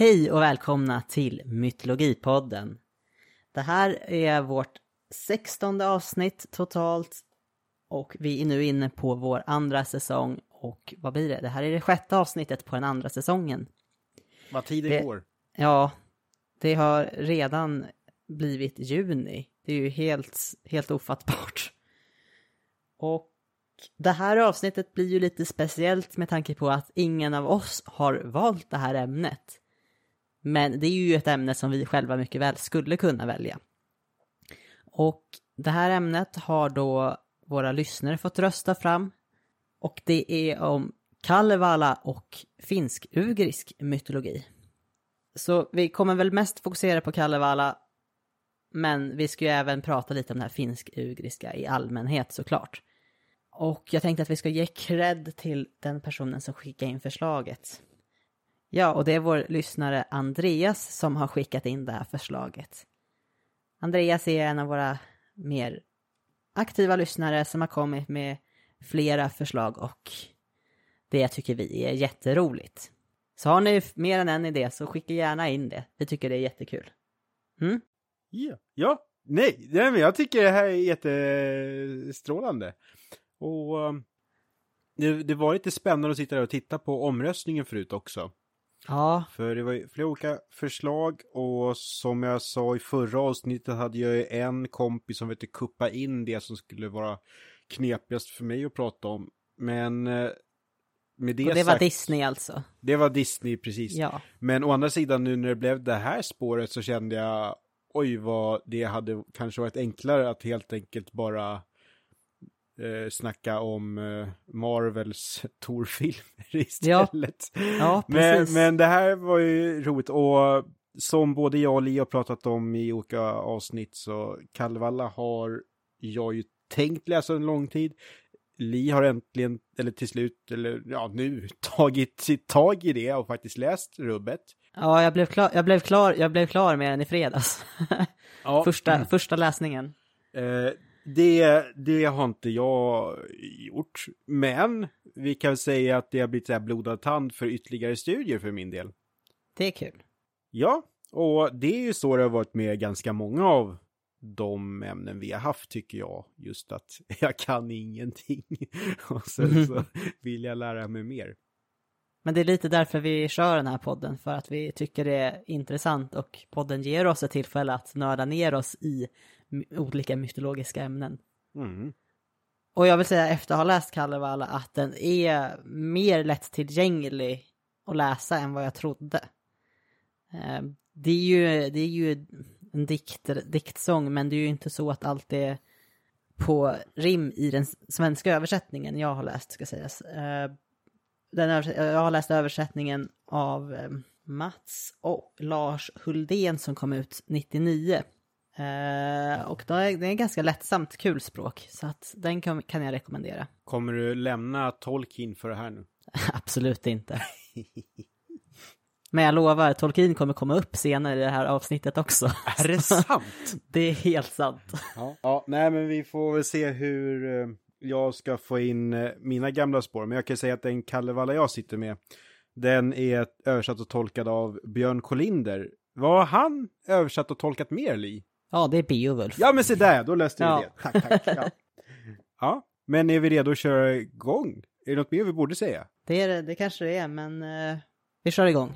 Hej och välkomna till Mytologipodden. Det här är vårt sextonde avsnitt totalt och vi är nu inne på vår andra säsong och vad blir det? Det här är det sjätte avsnittet på den andra säsongen. Vad tiden Det- går. Ja, det har redan blivit juni. Det är ju helt, helt ofattbart. Och det här avsnittet blir ju lite speciellt med tanke på att ingen av oss har valt det här ämnet. Men det är ju ett ämne som vi själva mycket väl skulle kunna välja. Och det här ämnet har då våra lyssnare fått rösta fram. Och det är om Kalevala och finsk-ugrisk mytologi. Så vi kommer väl mest fokusera på Kalevala, men vi ska ju även prata lite om det här finsk-ugriska i allmänhet såklart. Och jag tänkte att vi ska ge cred till den personen som skickade in förslaget. Ja, och det är vår lyssnare Andreas som har skickat in det här förslaget. Andreas är en av våra mer aktiva lyssnare som har kommit med flera förslag och det tycker vi är jätteroligt. Så har ni mer än en idé så skicka gärna in det. Vi tycker det är jättekul. Mm? Ja. ja. Nej, nej, men jag tycker det här är jättestrålande. Och eh, det, det var lite spännande att sitta där och titta på omröstningen förut också. Ja, För det var ju flera olika förslag och som jag sa i förra avsnittet hade jag ju en kompis som vet kuppa in det som skulle vara knepigast för mig att prata om. Men eh, med det, och det var sagt, Disney alltså. det var Disney precis. Ja. Men å andra sidan nu när det blev det här spåret så kände jag oj vad det hade kanske varit enklare att helt enkelt bara eh, snacka om eh, Marvels Tor-filmer istället. Ja, men, precis. men det här var ju roligt och som både jag och Li har pratat om i olika avsnitt så Kalevala har jag ju tänkt läsa en lång tid. Li har äntligen, eller till slut, eller ja nu, tagit sitt tag i det och faktiskt läst rubbet. Ja, jag blev klar, jag blev klar, jag blev klar med den i fredags. Ja, första, första läsningen. Eh, det, det har inte jag gjort. Men vi kan säga att det har blivit så här blodad tand för ytterligare studier för min del. Det är kul. Ja, och det är ju så det har varit med ganska många av de ämnen vi har haft tycker jag. Just att jag kan ingenting. Och sen så vill jag lära mig mer. Men det är lite därför vi kör den här podden, för att vi tycker det är intressant och podden ger oss ett tillfälle att nörda ner oss i olika mytologiska ämnen. Mm. Och jag vill säga efter att ha läst Kalevala att den är mer lättillgänglig att läsa än vad jag trodde. Eh, Det är ju, det är ju en dikt, diktsång, men det är ju inte så att allt är på rim i den svenska översättningen jag har läst, ska sägas. Eh, Den jag har läst översättningen av eh, Mats och Lars Huldén som kom ut 99. Eh, och det är, det är ganska lättsamt kul språk, så att den kan, kan jag rekommendera. Kommer du lämna Tolkien för det här nu? Absolut inte. Men jag lovar, Tolkien kommer komma upp senare i det här avsnittet också. Är det sant? Det är helt sant. Ja. ja, nej men vi får väl se hur eh, jag ska få in eh, mina gamla spår. Men jag kan säga att den Kalevala jag sitter med, den är översatt och tolkad av Björn Kolinder. Vad har han översatt och tolkat mer, Li? Ja, det är Beowulf. Ja, men se där, då löste vi Ja. det. Tack, tack. Ja. ja, men är vi redo att köra igång? Är det något mer vi borde säga? Det, är, det- kanske det är, men eh, vi kör igång.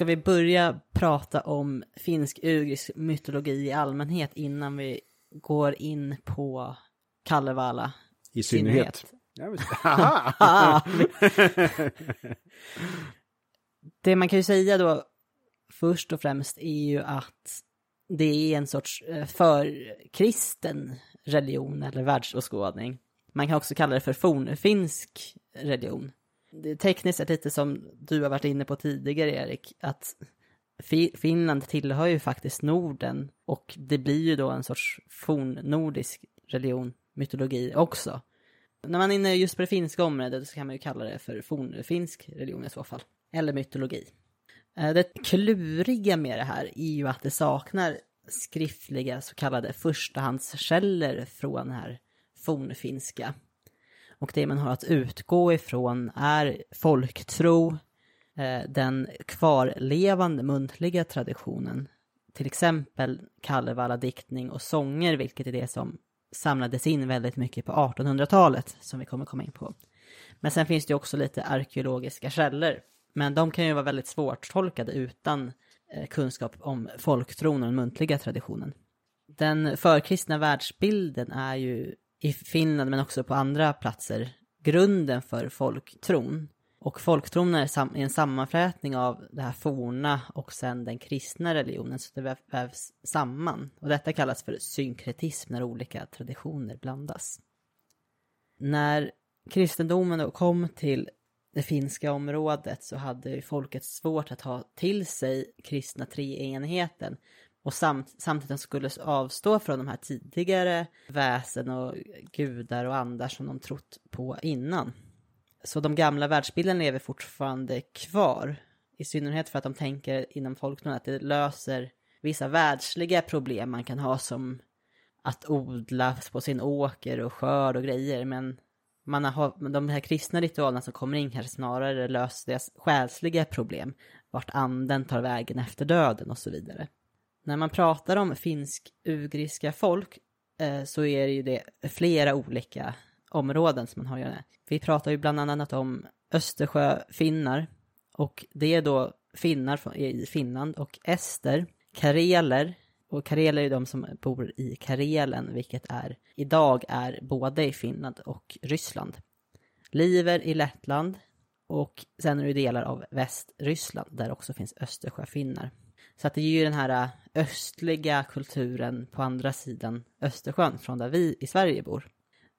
Ska vi börja prata om finsk-ugrisk mytologi i allmänhet innan vi går in på Kalevala? I synnerhet. synnerhet. Det man kan ju säga då först och främst är ju att det är en sorts eh, förkristen religion eller världsåskådning. Man kan också kalla det för fornfinsk religion. Det är tekniskt sett lite som du har varit inne på tidigare Erik, att Finland tillhör ju faktiskt Norden och det blir ju då en sorts fornnordisk religion, mytologi också. När man är inne just på det finska området så kan man ju kalla det för fornfinsk religion i så fall. Eller mytologi. Eh, det kluriga med det här är ju att det saknar skriftliga så kallade förstahandskällor från den här fornfinska. Och det man har att utgå ifrån är folktro, eh, den kvarlevande muntliga traditionen. Till exempel Kalevala diktning och sånger, vilket är det som samlades in väldigt mycket på 1800-talet, som vi kommer komma in på. Men sen finns det också lite arkeologiska källor. Men de kan ju vara väldigt svårtolkade utan eh, kunskap om folktron och den muntliga traditionen. Den förkristna världsbilden är ju i Finland men också på andra platser grunden för folktron. Och folktron är en sammanflätning av det här forna och sen den kristna religionen, så det vävs samman. Och detta kallas för synkretism, när olika traditioner blandas. När kristendomen då kom till det finska området så hade folket svårt att ta till sig kristna treenigheten och samt, samtidigt skulle avstå från de här tidigare väsen och gudar och andar som de trott på innan. Så de gamla världsbilderna lever fortfarande kvar. I synnerhet för att de tänker inom folknån att det löser vissa världsliga problem man kan ha som att odla på sin åker och skörd och grejer. Men man har, de här kristna ritualerna som kommer in kanske snarare löser deras själsliga problem. Vart anden tar vägen efter döden och så vidare. När man pratar om finsk-ugriska folk eh, så är det ju det flera olika områden som man har att göra med. Vi pratar ju bland annat om Östersjöfinnar och det är då finnar i Finland och ester, kareler och kareler är de som bor i Karelen, vilket är idag är både i Finland och Ryssland. Liver i Lettland och sen är det delar av Västryssland där också finns Östersjöfinnar. Så att det är ju den här äh, östliga kulturen på andra sidan Östersjön från där vi i Sverige bor.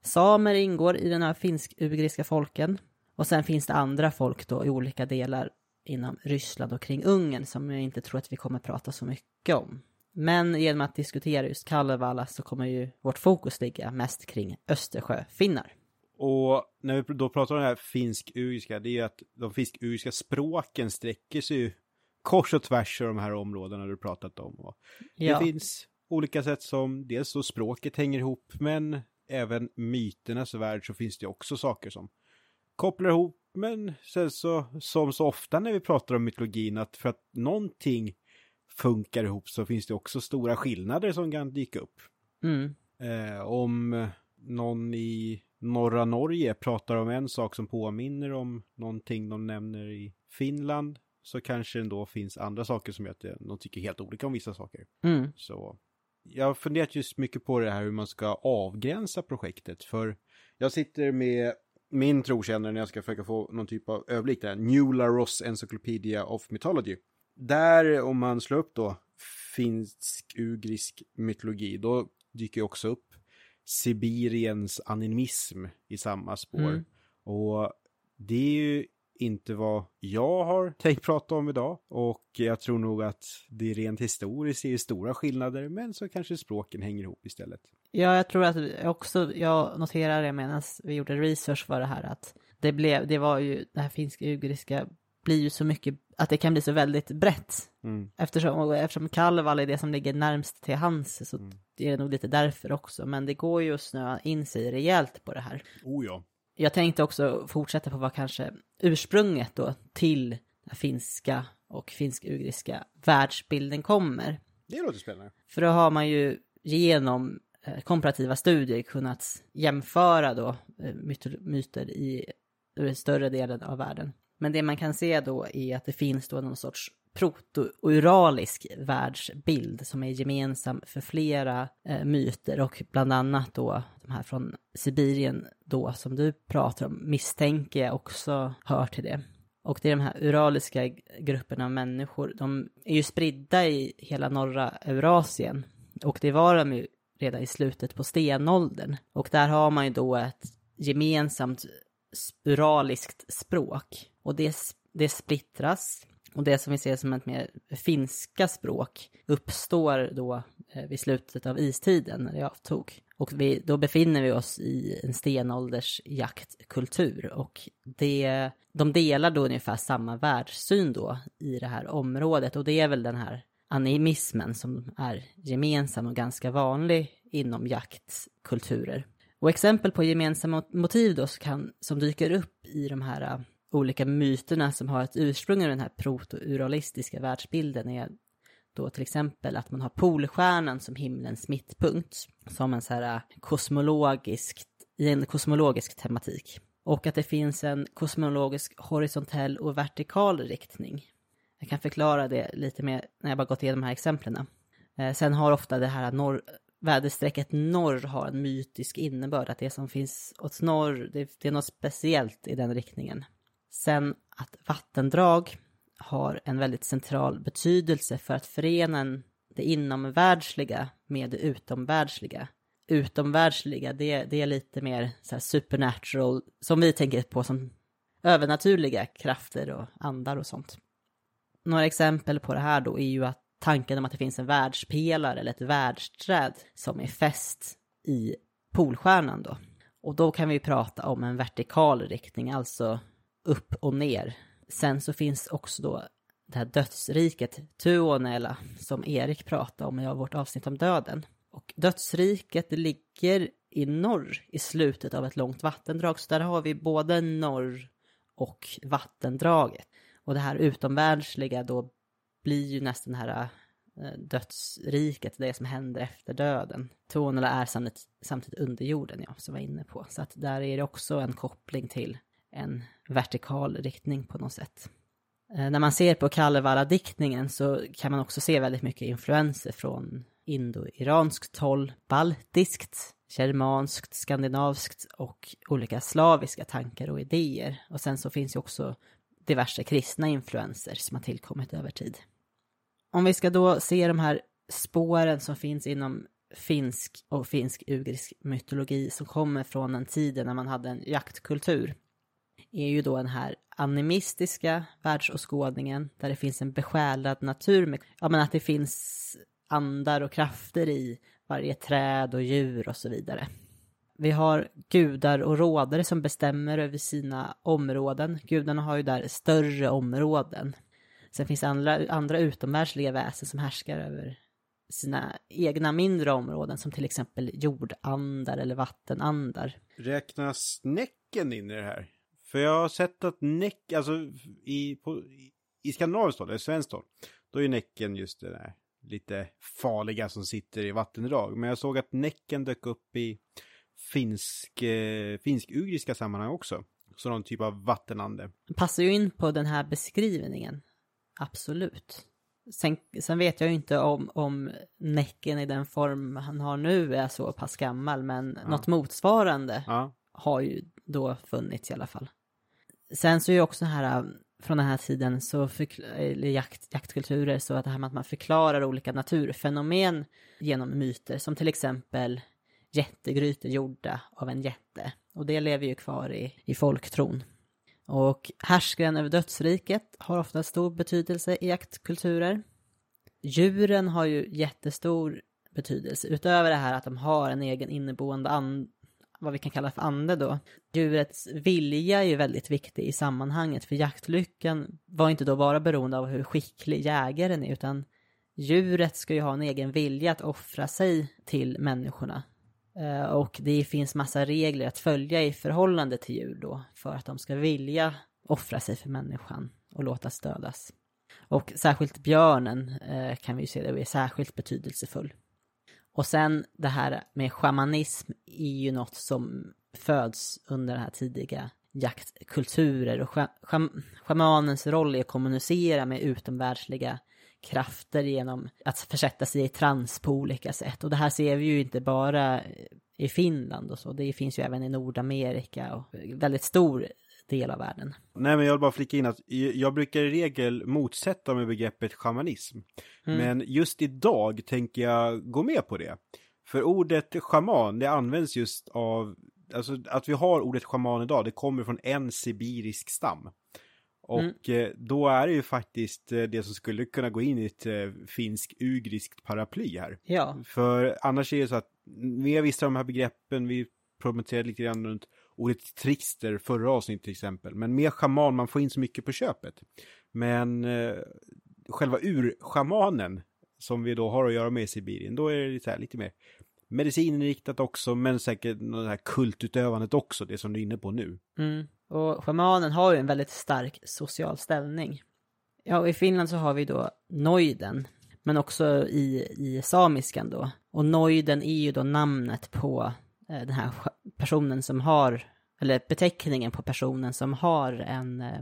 Samer ingår i den här finsk-ugriska folken. Och sen finns det andra folk då i olika delar inom Ryssland och kring Ungern som jag inte tror att vi kommer prata så mycket om. Men genom att diskutera just Kalevala så kommer ju vårt fokus ligga mest kring Östersjöfinnar. Och när vi då pratar om det här finsk-ugriska, det är ju att de finsk-ugriska språken sträcker sig ju kors och tvärs i de här områdena du pratat om. Och ja. Det finns olika sätt som dels då språket hänger ihop, men även myternas värld så finns det också saker som kopplar ihop. Men sen så, som så ofta när vi pratar om mytologin, att för att någonting funkar ihop så finns det också stora skillnader som kan dyka upp. Mm. Eh, om någon i norra Norge pratar om en sak som påminner om någonting de nämner i Finland så kanske det ändå finns andra saker som gör att de tycker helt olika om vissa saker. Mm. Så jag har funderat just mycket på det här hur man ska avgränsa projektet. För jag sitter med min trotjänare när jag ska försöka få någon typ av överblick där. New Laros Encyclopedia of Mythology. Där om man slår upp då finsk-ugrisk mytologi, då dyker också upp Sibiriens animism i samma spår. Mm. Och det är ju inte vad jag har tänkt prata om idag. Och jag tror nog att det rent historiskt är stora skillnader, men så kanske språken hänger ihop istället. Ja, jag tror att också, jag noterade det medan vi gjorde research för det här, att det blev, det var ju, det här finsk-ugriska blir ju så mycket, att det kan bli så väldigt brett. Mm. Eftersom, eftersom Kaleval är det som ligger närmst till hans, så mm. det är nog lite därför också. Men det går ju att snöa in sig rejält på det här. Oh ja. Jag tänkte också fortsätta på vad kanske ursprunget då till den finska och finsk-ugriska världsbilden kommer. Det låter spännande. För då har man ju genom eh, komparativa studier kunnat jämföra då eh, myter, myter i större delen av världen. Men det man kan se då är att det finns då någon sorts proto-uralisk världsbild som är gemensam för flera eh, myter och bland annat då de här från Sibirien då som du pratar om misstänker jag också hör till det. Och det är de här uraliska grupperna av människor, de är ju spridda i hela norra Eurasien. Och det var de ju redan i slutet på stenåldern. Och där har man ju då ett gemensamt uraliskt språk. Och det, det splittras. Och det som vi ser som ett mer finska språk uppstår då eh, vid slutet av istiden när det avtog. Och vi, då befinner vi oss i en stenålders jaktkultur och det, de delar då ungefär samma världssyn då i det här området och det är väl den här animismen som är gemensam och ganska vanlig inom jaktkulturer. Och exempel på gemensamma motiv då som, kan, som dyker upp i de här eh, olika myterna som har ett ursprung i den här proto-uralistiska världsbilden är då till exempel att man har Polstjärnan som himlens mittpunkt, som en så här eh, kosmologisk, i en kosmologisk tematik. Och att det finns en kosmologisk horisontell och vertikal riktning. Jag kan förklara det lite mer när jag bara gått igenom de här exemplen. Eh, sen har ofta det här norr, väderstrecket norr har en mytisk innebörd, att det som finns åt norr, det, det är något speciellt i den riktningen. Sen att vattendrag har en väldigt central betydelse för att förena det inomvärldsliga med det utomvärldsliga. Utomvärldsliga, det, det är lite mer så supernatural, som vi tänker på som övernaturliga krafter och andar och sånt. Några exempel på det här då är ju att tanken om att det finns en världspelare eller ett världsträd som är fäst i Polstjärnan då. Och då kan vi prata om en vertikal riktning, alltså upp och ner. Sen så finns också då det här dödsriket, Tuonela, som Erik pratade om i vårt avsnitt om döden. Och dödsriket ligger i norr i slutet av ett långt vattendrag, så där har vi både norr och vattendraget. Och det här utomvärldsliga då blir ju nästan det här eh, dödsriket, det som händer efter döden. Tuonela är samtidigt, samtidigt under jorden, ja, som jag var inne på. Så att där är det också en koppling till en vertikal riktning på något sätt. Eh, när man ser på Kalevala-diktningen så kan man också se väldigt mycket influenser från indo-iranskt håll, baltiskt, germanskt, skandinavskt och olika slaviska tankar och idéer. Och sen så finns ju också diverse kristna influenser som har tillkommit över tid. Om vi ska då se de här spåren som finns inom finsk och finsk-ugrisk mytologi som kommer från den tiden när man hade en jaktkultur är ju då den här animistiska världsåskådningen där det finns en besjälad natur med, ja men att det finns andar och krafter i varje träd och djur och så vidare. Vi har gudar och rådare som bestämmer över sina områden. Gudarna har ju där större områden. Sen finns andra, andra utomvärldsliga väsen som härskar över sina egna mindre områden som till exempel jordandar eller vattenandar. Räknas Näcken in i det här? För jag har sett att Näck, alltså i, på, i skandinaviskt håll, eller svenskt håll, då är Näcken just det där lite farliga som sitter i vattendrag. Men jag såg att Näcken dök upp i finsk, eh, finsk-ugriska sammanhang också. Så någon typ av vattenande. Passar ju in på den här beskrivningen. Absolut. Sen, sen vet jag ju inte om, om Näcken i den form han har nu är så pass gammal, men ja. något motsvarande ja. har ju då funnits i alla fall. Sen så är ju också här, um, från den här tiden, så eller jakt, jaktkulturer, så att det här med att man förklarar olika naturfenomen genom myter, som till exempel jättegrytor gjorda av en jätte. Och det lever ju kvar i, i folktron. Och härskaren över dödsriket har ofta stor betydelse i jaktkulturer. Djuren har ju jättestor betydelse, utöver det här att de har en egen inneboende and, vad vi kan kalla för ande då. Djurets vilja är ju väldigt viktig i sammanhanget, för jaktlyckan var inte då bara beroende av hur skicklig jägaren är, utan djuret ska ju ha en egen vilja att offra sig till människorna. Eh, och det finns massa regler att följa i förhållande till djur då, för att de ska vilja offra sig för människan och låta stödas. Och särskilt björnen eh, kan vi ju se det är särskilt betydelsefull. Och sen det här med shamanism är ju något som föds under den här tidiga jaktkulturer och schamanens roll är att kommunicera med utomvärldsliga krafter genom att försätta sig i trans på olika sätt. Och det här ser vi ju inte bara i Finland och så, det finns ju även i Nordamerika och väldigt stor del av världen. Nej, men jag vill bara flika in att jag brukar i regel motsätta mig begreppet shamanism. Mm. Men just idag tänker jag gå med på det. För ordet shaman, det används just av, alltså att vi har ordet shaman idag, det kommer från en sibirisk stam. Och mm. Då är det ju faktiskt eh, det som skulle kunna gå in i ett eh, finsk-ugriskt paraply här. Ja. För annars är det så att med vissa av de här begreppen, vi promenterade lite grann runt ordet trickster förra avsnittet till exempel. Men med schaman, man får in så mycket på köpet. Men eh, själva urschamanen som vi då har att göra med i Sibirien, då är det lite, här, lite mer medicininriktat också, men säkert det här kultutövandet också, det som du är inne på nu. Mm. Och schamanen har ju en väldigt stark social ställning. Ja, och i Finland så har vi då nojden, men också i, i samiskan då. Och nojden är ju då namnet på Eh, den här personen som har, eller beteckningen på personen som har en eh,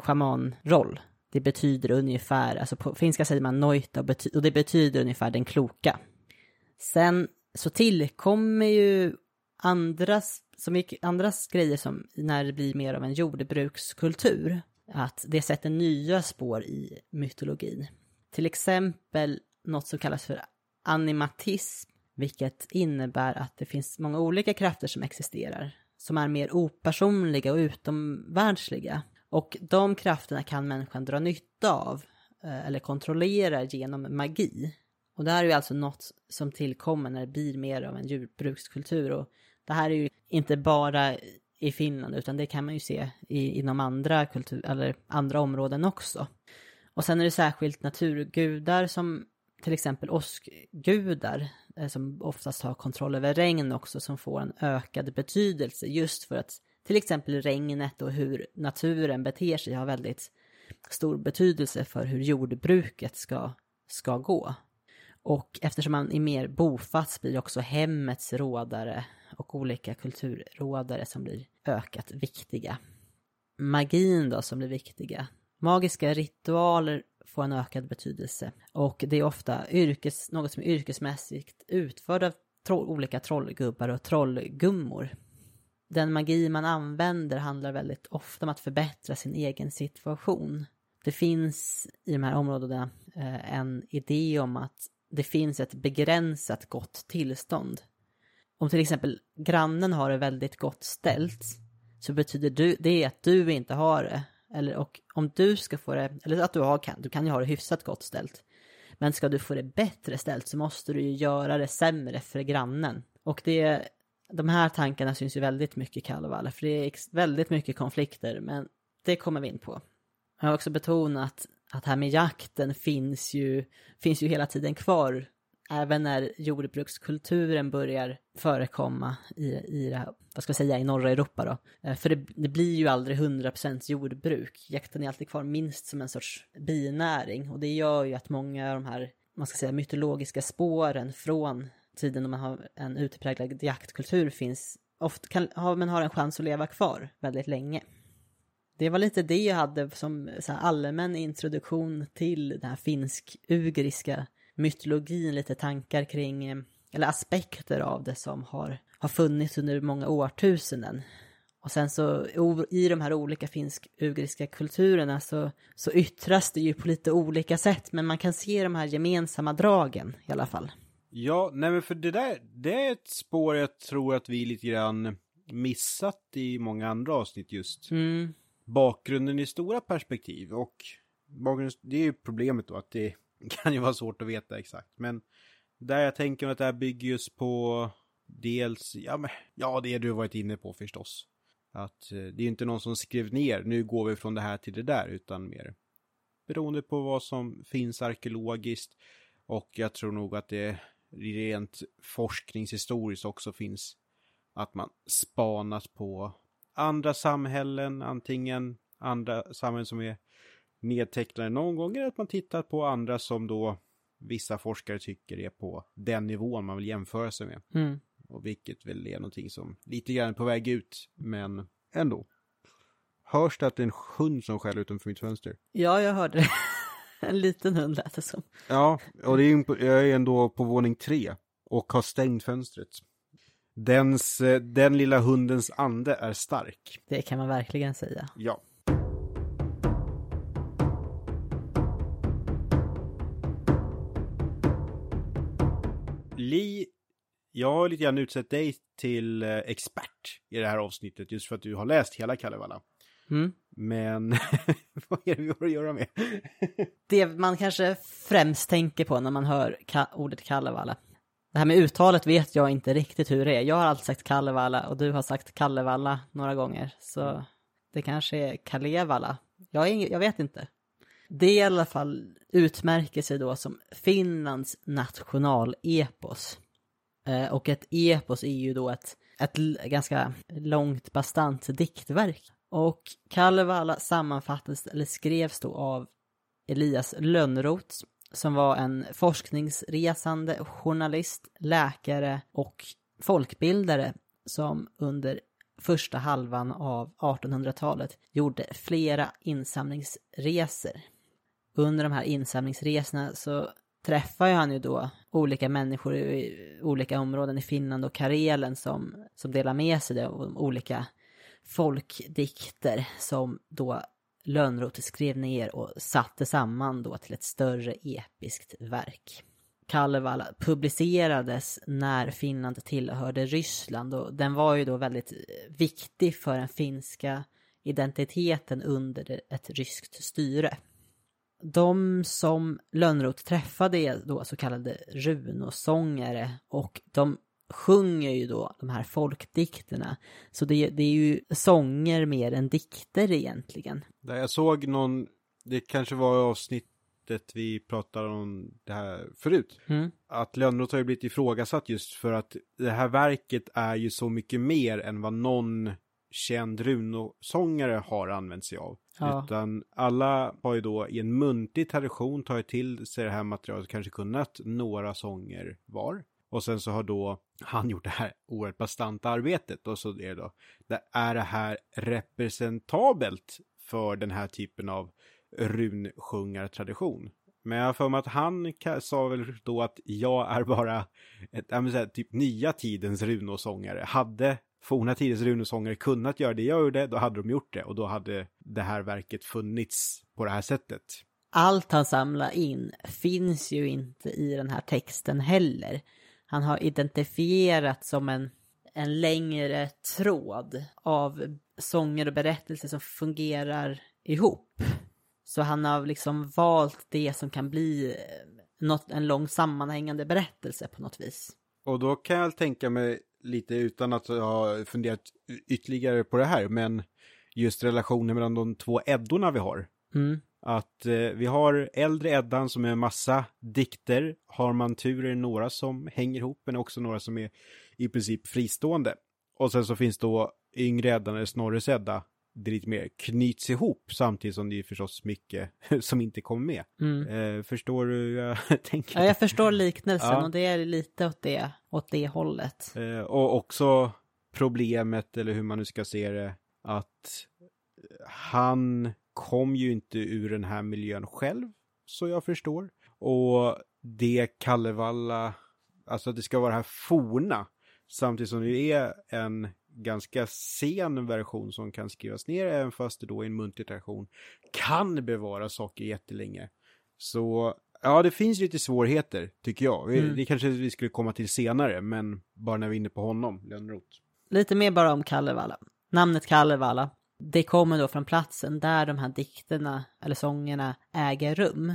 shamanroll. Det betyder ungefär, alltså på finska säger man noita och det betyder ungefär den kloka. Sen så tillkommer ju andras, som gick andras grejer som när det blir mer av en jordbrukskultur. Att det sätter nya spår i mytologin. Till exempel något som kallas för animatism, vilket innebär att det finns många olika krafter som existerar, som är mer opersonliga och utomvärldsliga. Och de krafterna kan människan dra nytta av, eh, eller kontrollera genom magi. Och det här är ju alltså något som tillkommer när det blir mer av en jordbrukskultur. Och det här är ju inte bara i Finland, utan det kan man ju se i, inom andra kultur, eller andra områden också. Och sen är det särskilt naturgudar som till exempel åskgudar, eh, som oftast har kontroll över regn också, som får en ökad betydelse just för att till exempel regnet och hur naturen beter sig har väldigt stor betydelse för hur jordbruket ska, ska gå. Och eftersom man är mer bofast blir också hemmets rådare och olika kulturrådare som blir ökat viktiga. Magin då som blir viktiga. Magiska ritualer får en ökad betydelse och det är ofta yrkes, något som är yrkesmässigt utförd av troll, olika trollgubbar och trollgummor. Den magi man använder handlar väldigt ofta om att förbättra sin egen situation. Det finns i de här områdena eh, en idé om att det finns ett begränsat gott tillstånd. Om till exempel grannen har det väldigt gott ställt så betyder det att du inte har det. Eller och om du ska få det, eller att du har, kan, du kan ju ha det hyfsat gott ställt. Men ska du få det bättre ställt så måste du ju göra det sämre för grannen. Och det, de här tankarna syns ju väldigt mycket i Kalevala, för det är väldigt mycket konflikter, men det kommer vi in på. Jag har också betonat att här med jakten finns ju, finns ju hela tiden kvar. Även när jordbrukskulturen börjar förekomma i, i det här, vad ska jag säga, i norra Europa då. Eh, för det, det blir ju aldrig 100% jordbruk. Jakten är alltid kvar minst som en sorts binäring. Och det gör ju att många av de här, man ska säga, mytologiska spåren från tiden då man har en utpräglad jaktkultur finns, ofta kan, har, men har en chans att leva kvar väldigt länge. Det var lite det jag hade som så allmän introduktion till den här finsk-ugriska mytologin, lite tankar kring, eh, eller aspekter av det som har, har funnits under många årtusenden. Och sen så i de här olika finsk-ugriska kulturerna så, så yttras det ju på lite olika sätt, men man kan se de här gemensamma dragen i alla fall. Ja, nej men för det där, det är ett spår jag tror att vi lite grann missat i många andra avsnitt just. Mm bakgrunden i stora perspektiv. Och bakgrunden, det är ju problemet då att det kan ju vara svårt att veta exakt. Men där jag tänker att det här bygger just på dels, ja, men, ja det du varit inne på förstås. Att eh, det är ju inte någon som skrev ner, nu går vi från det här till det där, utan mer beroende på vad som finns arkeologiskt. Och jag tror nog att det rent forskningshistoriskt också finns att man spanat på andra samhällen, antingen andra samhällen som är nedtecknade någon gång, eller att man tittar på andra som då vissa forskare tycker är på den nivån man vill jämföra sig med. Mm. Och vilket väl är någonting som lite grann på väg ut, men ändå. Hörs det att det är en hund som skäller utanför mitt fönster? Ja, jag hörde det. en liten hund lät det som. Ja, och det är, jag är ändå på våning tre och har stängt fönstret. Dens, eh, den lilla hundens ande är stark. Det kan man verkligen säga. Ja. Li, jag har lite grann utsett dig till eh, expert i det här avsnittet just för att du har läst hela Kalevala. Mm. Men vad är det vi har att göra med? Det man kanske främst tänker på när man hör ka- ordet Kalevala. Det här med uttalet vet jag inte riktigt hur det är. Jag har alltid sagt Kalevala och du har sagt Kalevala några gånger. Så det kanske är Kalevala. Jag, jag vet inte. Det i alla fall utmärker sig då som Finlands nationalepos. Eh, och ett epos är ju då ett, ett ganska långt bastant diktverk. Och Kalevala sammanfattades, eller skrevs då av Elias Lönnroth som var en forskningsresande journalist, läkare och folkbildare som under första halvan av 1800-talet gjorde flera insamlingsresor. Under de här insamlingsresorna så träffar han ju då olika människor i olika områden i Finland och Karelen som, som delar med sig av olika folkdikter som då Lönnroth skrev ner och satte samman då till ett större episkt verk. Kalevala publicerades när Finland tillhörde Ryssland och den var ju då väldigt viktig för den finska identiteten under ett ryskt styre. De som Lönnroth träffade är då så kallade runosångare och de sjunger ju då de här folkdikterna. Så det, det är ju sånger mer än dikter egentligen. Jag såg någon, det kanske var avsnittet vi pratade om det här förut. Mm. Att Lönnroth har ju blivit ifrågasatt just för att det här verket är ju så mycket mer än vad någon känd runosångare har använt sig av. Ja. Utan alla har ju då i en muntlig tradition tagit till sig det här materialet kanske kunnat några sånger var. Och sen så har då han gjort det här oerhört bastanta arbetet och så är det då, det är det här representabelt för den här typen av runsjungartradition? Men jag har för mig att han sa väl då att jag är bara ett, jag säga, typ nya tidens runosångare. Hade forna tidens runosångare kunnat göra det jag gjorde, då hade de gjort det och då hade det här verket funnits på det här sättet. Allt han samlar in finns ju inte i den här texten heller. Han har identifierat som en, en längre tråd av sånger och berättelser som fungerar ihop. Så han har liksom valt det som kan bli eh, något, en lång sammanhängande berättelse på något vis. Och då kan jag tänka mig lite utan att ha funderat ytterligare på det här, men just relationen mellan de två Eddorna vi har. Mm. Att eh, vi har äldre Eddan som är massa dikter. Har man tur är det några som hänger ihop, men också några som är i princip fristående. Och sen så finns då yngre Eddan, eller Snorres Edda, det lite mer knyts ihop samtidigt som det är förstås mycket som inte kommer med. Mm. Eh, förstår du hur jag tänker? Ja, jag förstår liknelsen Ja. och det är lite åt det, åt det hållet. Eh, och också problemet, eller hur man nu ska se det, att han kom ju inte ur den här miljön själv, så jag förstår. Och det Kallevalla, alltså att det ska vara det här forna, samtidigt som det är en ganska sen version som kan skrivas ner, även fast det då är en muntlig tradition, kan bevara saker jättelänge. Så ja, det finns lite svårigheter, tycker jag. Vi- Mm. Det kanske vi skulle komma till senare, men bara när vi är inne på honom, Lönnroth. Lite mer bara om Kalevala. Namnet Kalevala, det kommer då från platsen där de här dikterna, eller sångerna, äger rum.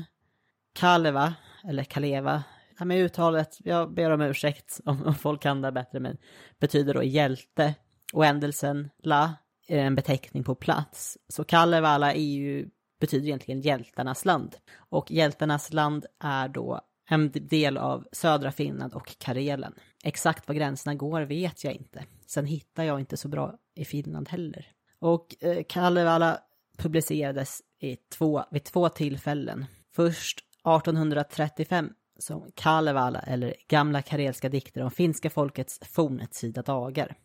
Kaleva, eller Kaleva, med uttalet, jag ber om ursäkt om, om folk kan det bättre, men betyder då hjälte. Och ändelsen la är en beteckning på plats. Så Kalevala är ju, betyder egentligen hjältarnas land. Och hjältarnas land är då en del av södra Finland och Karelen. Exakt var gränserna går vet jag inte. Sen hittar jag inte så bra i Finland heller. Och eh, Kalevala publicerades i två, vid två tillfällen. Först 1835 som Kalevala eller Gamla karelska dikter om finska folkets fornetida dagar.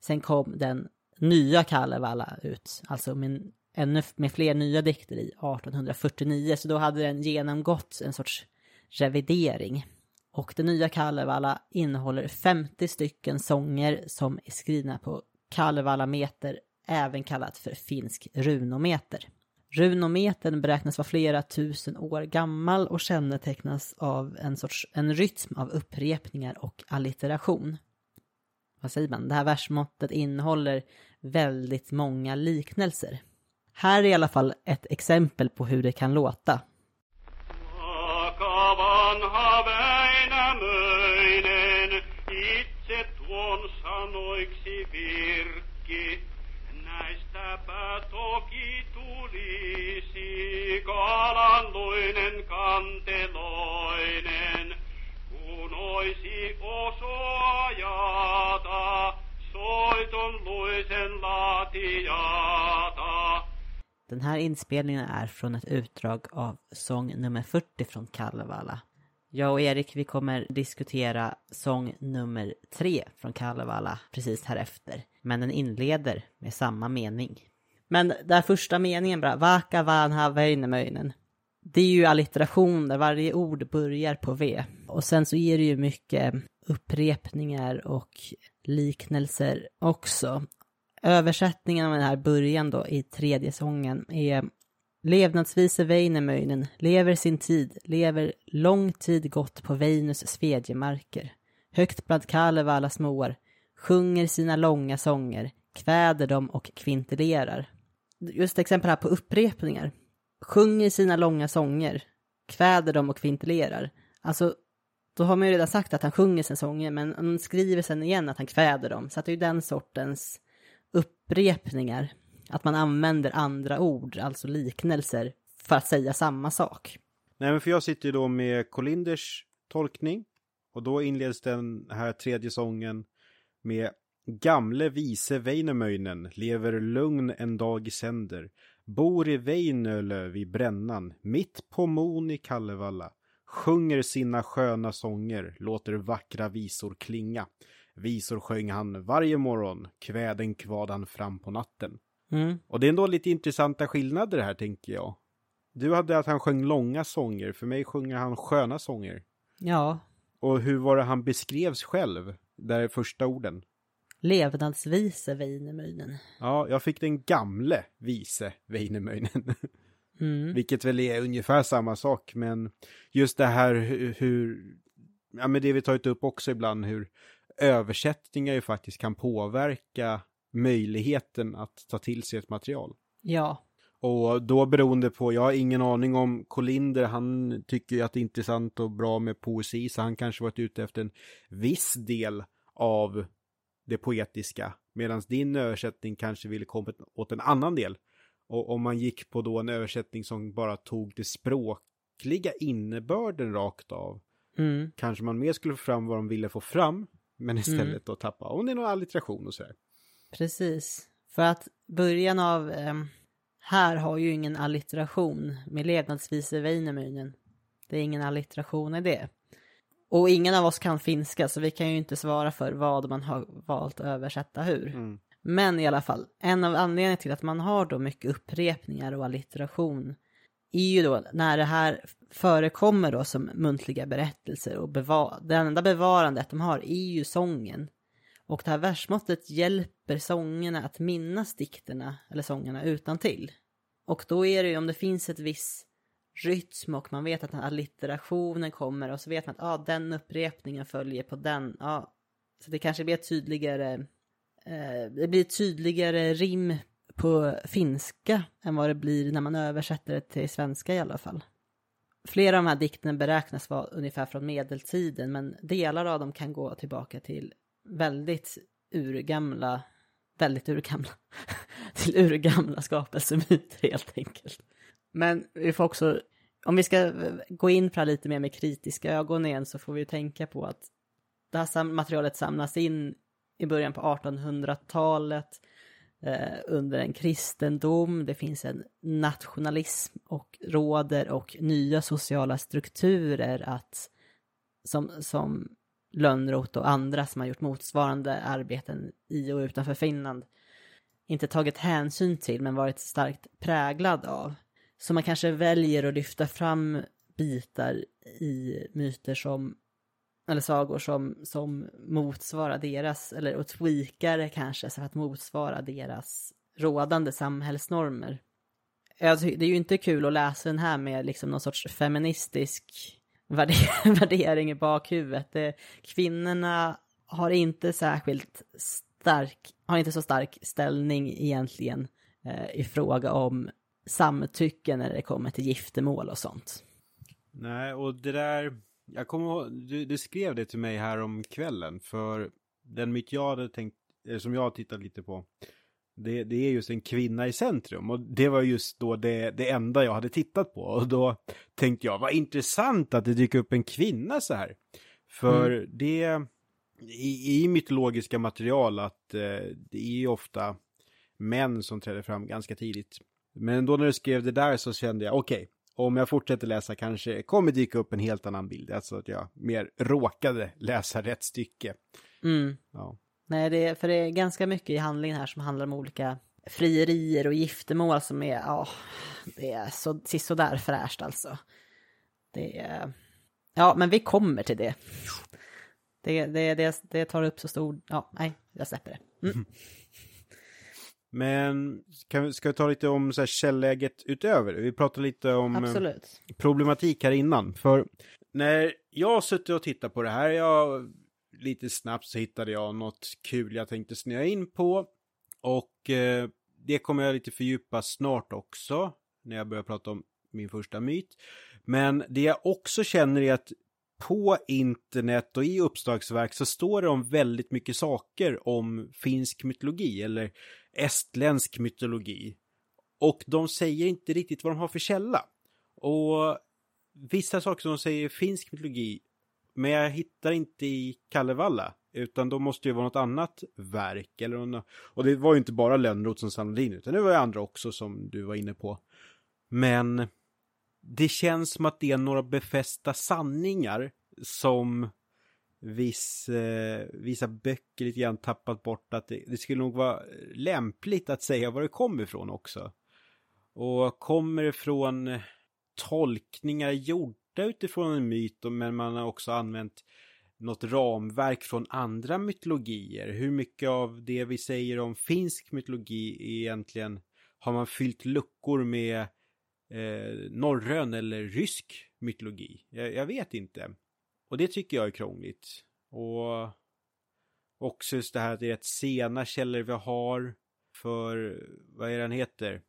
Sen kom den nya Kalevala ut, alltså med, ännu med fler nya dikter i 1849, så då hade den genomgått en sorts revidering. Och den nya Kalevala innehåller 50 stycken sånger som är skrivna på Kalevalameter, även kallat för finsk runometer. Runometern beräknas vara flera tusen år gammal och kännetecknas av en sorts en rytm av upprepningar och allitteration. Vad säger man? Det här versmåttet innehåller väldigt många liknelser. Här är i alla fall ett exempel på hur det kan låta. vanha kanteloinen, kun osoajata, soiton luisen laatiata. Den här inspelningen är från ett utdrag av sång nummer 40 från Kalevala. Jag och Erik, vi kommer diskutera sång nummer 3 från Kalevala precis härefter. Men den inleder med samma mening. Men den första meningen bara, Vaka vanha väinämöinen. Det är ju allitteration där varje ord börjar på V. Och sen så är det ju mycket upprepningar och liknelser också. Översättningen av den här början då i tredje sången är Levnadsvise Väinämöinen lever sin tid, lever lång tid gott på Veinus svedjemarker. Högt bland Kalevala småar, sjunger sina långa sånger, kväder dem och kvintilerar. Just exempel här på upprepningar. Sjunger sina långa sånger, kväder dem och kvintelerar. Alltså, då har man ju redan sagt att han sjunger sina sånger, men han skriver sen igen att han kväder dem. Så att det är ju den sortens upprepningar. Att man använder andra ord, alltså liknelser, för att säga samma sak. Nej, men för jag sitter ju då med Kolinders tolkning. Och då inleds den här tredje sången med Gamle vise Väinämöinen lever lugn en dag i sänder. Bor i Väinölö vid brännan, mitt på mon i Kallevalla. Sjunger sina sköna sånger, låter vackra visor klinga. Visor sjöng han varje morgon, kväden kvad han fram på natten. Mm. Och det är ändå lite intressanta skillnader här tänker jag. Du hade att han sjöng långa sånger, för mig sjunger han sköna sånger. Ja. Och hur var det han beskrevs själv, där första orden? Levnadsvise Väinämöinen. Ja, jag fick den gamle vise Väinämöinen. Mm. Vilket väl är ungefär samma sak, men just det här hur, ja men det vi tagit upp också ibland, hur översättningar ju faktiskt kan påverka möjligheten att ta till sig ett material. Ja. Och då beroende på, jag har ingen aning om Kolinder, han tycker ju att det är intressant och bra med poesi, så han kanske varit ute efter en viss del av det poetiska, medan din översättning kanske ville komma åt en annan del. Och om man gick på då en översättning som bara tog det språkliga innebörden rakt av, mm. kanske man mer skulle få fram vad de ville få fram, men istället mm. då tappa, om det är någon allitteration och sådär. Precis, för att början av eh, här har ju ingen allitteration med levnadsvise Väinämöinen. Det är ingen allitteration i det. Och ingen av oss kan finska så vi kan ju inte svara för vad man har valt att översätta hur. Mm. Men i alla fall, en av anledningarna till att man har då mycket upprepningar och allitteration är ju då när det här förekommer då som muntliga berättelser och beva det enda bevarandet de har är ju sången. Och det här versmåttet hjälper sångerna att minnas dikterna eller sångerna utan till. Och då är det ju om det finns ett viss rytm och man vet att den allitterationen kommer och så vet man att ah, den upprepningen följer på den. Ah, så det kanske blir tydligare, eh, det blir tydligare rim på finska än vad det blir när man översätter det till svenska i alla fall. Flera av de här dikterna beräknas vara ungefär från medeltiden men delar av dem kan gå tillbaka till väldigt urgamla, väldigt urgamla, till urgamla skapelsemyter helt enkelt. Men vi får också, om vi ska gå in på det här lite mer med kritiska ögon igen så får vi tänka på att det här materialet samlas in i början på 1800-talet eh, under en kristendom. Det finns en nationalism och råder och nya sociala strukturer att som, som Lönnroth och andra som har gjort motsvarande arbeten i och utanför Finland inte tagit hänsyn till men varit starkt präglad av. Så man kanske väljer att lyfta fram bitar i myter som eller sagor som, som motsvarar deras, eller och tweakar det kanske så att motsvara deras rådande samhällsnormer. Alltså, det är ju inte kul att läsa den här med liksom någon sorts feministisk värdering i bakhuvudet. Det, kvinnorna har inte särskilt stark, har inte så stark ställning egentligen eh, i fråga om samtycke när det kommer till giftermål och sånt. Nej, och det där, jag kommer ihåg, du, du skrev det till mig här om kvällen, för den myt jag hade tänkt, som jag har tittat lite på, det, det är just en kvinna i centrum och det var just då det, det enda jag hade tittat på och då tänkte jag, vad intressant att det dyker upp en kvinna så här. För mm. det, i, i mytologiska material att eh, det är ju ofta män som träder fram ganska tidigt. Men då när du skrev det där så kände jag, okej, okay, om jag fortsätter läsa kanske kommer dyka upp en helt annan bild. Alltså att jag mer råkade läsa rätt stycke. Mm. Ja. Nej, det är, för det är ganska mycket i handlingen här som handlar om olika frierier och giftermål som är, ja, det är så, sådär fräscht alltså. Det är, ja, men vi kommer till det. Det, det, det, det tar upp så stor, ja, nej, jag släpper det. Mm. Men kan ska vi ta lite om så här källäget utöver? Vi pratade lite om eh, Absolut. problematik här innan. För när jag suttit och tittat på det här, jag lite snabbt så hittade jag något kul jag tänkte snöa in på. Och eh, det kommer jag lite fördjupa snart också, när jag börjar prata om min första myt. Men det jag också känner är att på internet och i uppslagsverk så står det om väldigt mycket saker om finsk mytologi eller estländsk mytologi. Och de säger inte riktigt vad de har för källa. Och vissa saker som de säger finsk mytologi, men jag hittar inte i Kalevala. Utan då måste det vara något annat verk. Eller något, och det var ju inte bara Lönnroth som samlade in, utan det var ju andra också som du var inne på. Men det känns som att det är några befästa sanningar som viss, eh, vissa böcker lite grann tappat bort att det, det, skulle nog vara lämpligt att säga var det kommer ifrån också. Och kommer det från tolkningar gjorda utifrån en myt, men man har också använt något ramverk från andra mytologier. Hur mycket av det vi säger om finsk mytologi egentligen har man fyllt luckor med eh, norrön eller rysk mytologi? Jag, jag vet inte. Och det tycker jag är krångligt. Och också just det här att det är rätt sena källor vi har för, vad är han heter?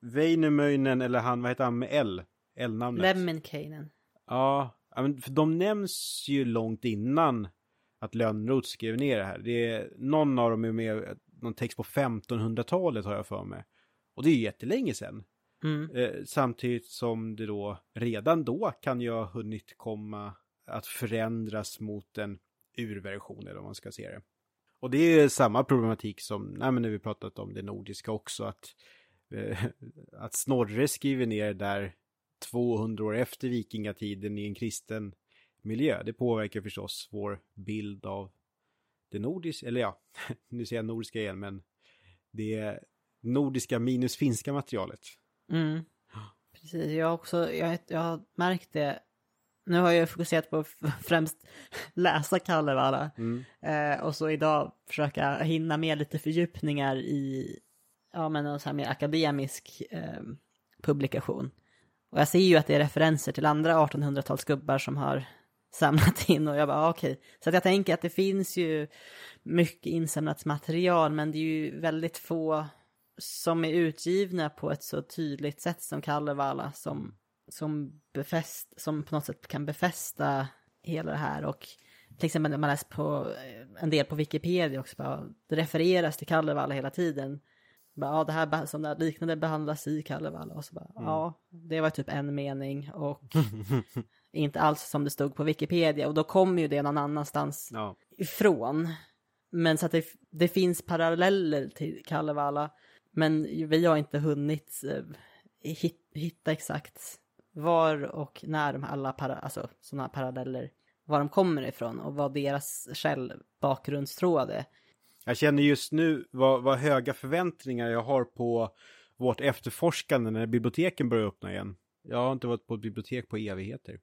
Väinämöinen eller han, vad heter han med L? L-namnet. Lemminkainen. Ja, för de nämns ju långt innan att Lönnroth skrev ner det här. Det är, någon av dem är med, någon text på 1500-talet har jag för mig. Och det är ju jättelänge sedan. Mm. Eh, samtidigt som det då redan då kan ju ha hunnit komma att förändras mot en urversion eller vad man ska se det. Och det är samma problematik som nej, men när vi pratat om det nordiska också att, eh, att Snorre skriver ner där 200 år efter vikingatiden i en kristen miljö. Det påverkar förstås vår bild av det nordiska, eller ja, nu säger jag nordiska igen, men det nordiska minus finska materialet. Mm. Precis, jag har också, jag, jag har märkt det nu har jag fokuserat på främst läsa Kalevala. Mm. Eh, och så idag försöka hinna med lite fördjupningar i ja, men en så här mer akademisk eh, publikation. Och jag ser ju att det är referenser till andra 1800-talsgubbar som har samlat in och jag bara ah, okej. Okay. Så att jag tänker att det finns ju mycket insamlat material men det är ju väldigt få som är utgivna på ett så tydligt sätt som Kalevala som som, befäst, som på något sätt kan befästa hela det här och till exempel när man läser på eh, en del på Wikipedia också, bara, det refereras till Kalevala hela tiden. Bara, ja, det här som det liknande behandlas i Kalevala och så bara, mm. ja, det var typ en mening och inte alls som det stod på Wikipedia och då kommer ju det någon annanstans ja. ifrån. Men så att det, det finns paralleller till Kalevala, men vi har inte hunnit eh, hitta exakt var och när de alla para, alltså, sådana paralleller, var de kommer ifrån och vad deras käll bakgrundstråd är. Jag känner just nu vad, vad höga förväntningar jag har på vårt efterforskande när biblioteken börjar öppna igen. Jag har inte varit på ett bibliotek på evigheter.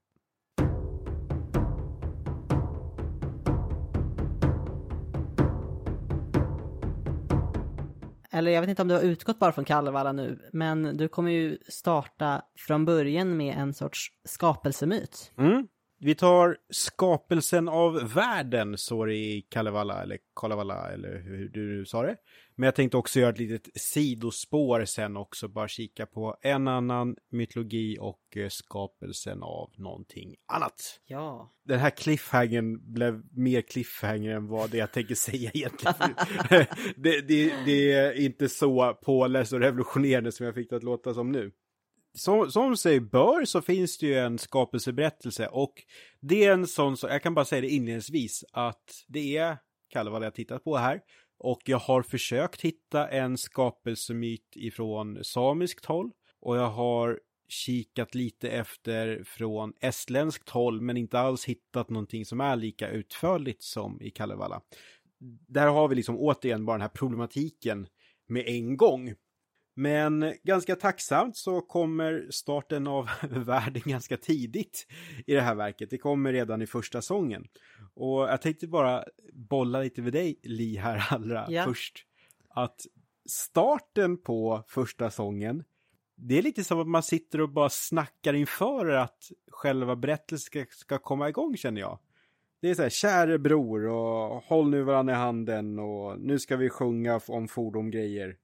Eller jag vet inte om du har utgått bara från Kalevala nu, men du kommer ju starta från början med en sorts skapelsemyt. Mm. Vi tar skapelsen av världen, står det i Kalevala, eller Kalevala, eller hur du sa det. Men jag tänkte också göra ett litet sidospår sen också, bara kika på en annan mytologi och eh, skapelsen av någonting annat. Ja. Den här cliffhangern blev mer cliffhanger än vad det jag tänker säga egentligen. det, det, det är inte så påläst och revolutionerande som jag fick det att låta som nu som, som sig bör så finns det ju en skapelseberättelse och det är en sån, så jag kan bara säga det inledningsvis, att det är Kalevala jag tittat på här och jag har försökt hitta en skapelsemyt ifrån samiskt håll och jag har kikat lite efter från estländskt håll men inte alls hittat någonting som är lika utförligt som i Kalevala. Där har vi liksom återigen bara den här problematiken med en gång. Men ganska tacksamt så kommer starten av världen ganska tidigt i det här verket. Det kommer redan i första sången. Och jag tänkte bara bolla lite med dig, Li, här allra ja. först. Att starten på första sången, det är lite som att man sitter och bara snackar inför att själva berättelsen ska, ska komma igång, känner jag. Det är så här, käre bror och håll nu varandra i handen och nu ska vi sjunga om fordongrejer.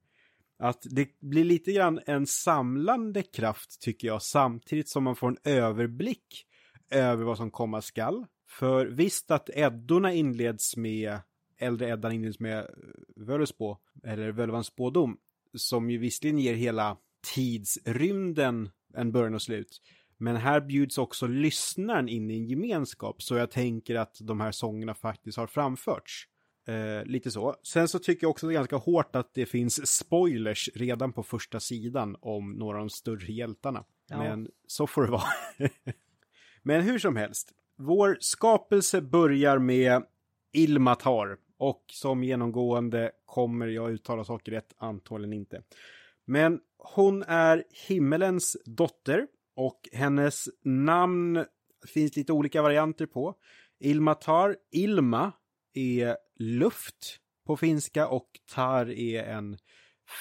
Att det blir lite grann en samlande kraft tycker jag samtidigt som man får en överblick över vad som komma skall. För visst att Eddorna inleds med, äldre Eddan inleds med Völuspå, eller Völvans spådom, som ju visserligen ger hela tidsrymden en början och slut. Men här bjuds också lyssnaren in i en gemenskap, så jag tänker att de här sångerna faktiskt har framförts. Eh, lite så. Sen så tycker jag också det är ganska hårt att det finns spoilers redan på första sidan om några av de större hjältarna. Ja. Men så får det vara. Men hur som helst. Vår skapelse börjar med Ilmatar. Och som genomgående kommer jag uttala saker rätt, antagligen inte. Men hon är himmelens dotter och hennes namn finns lite olika varianter på. Ilmatar, Ilma är luft på finska och tar är en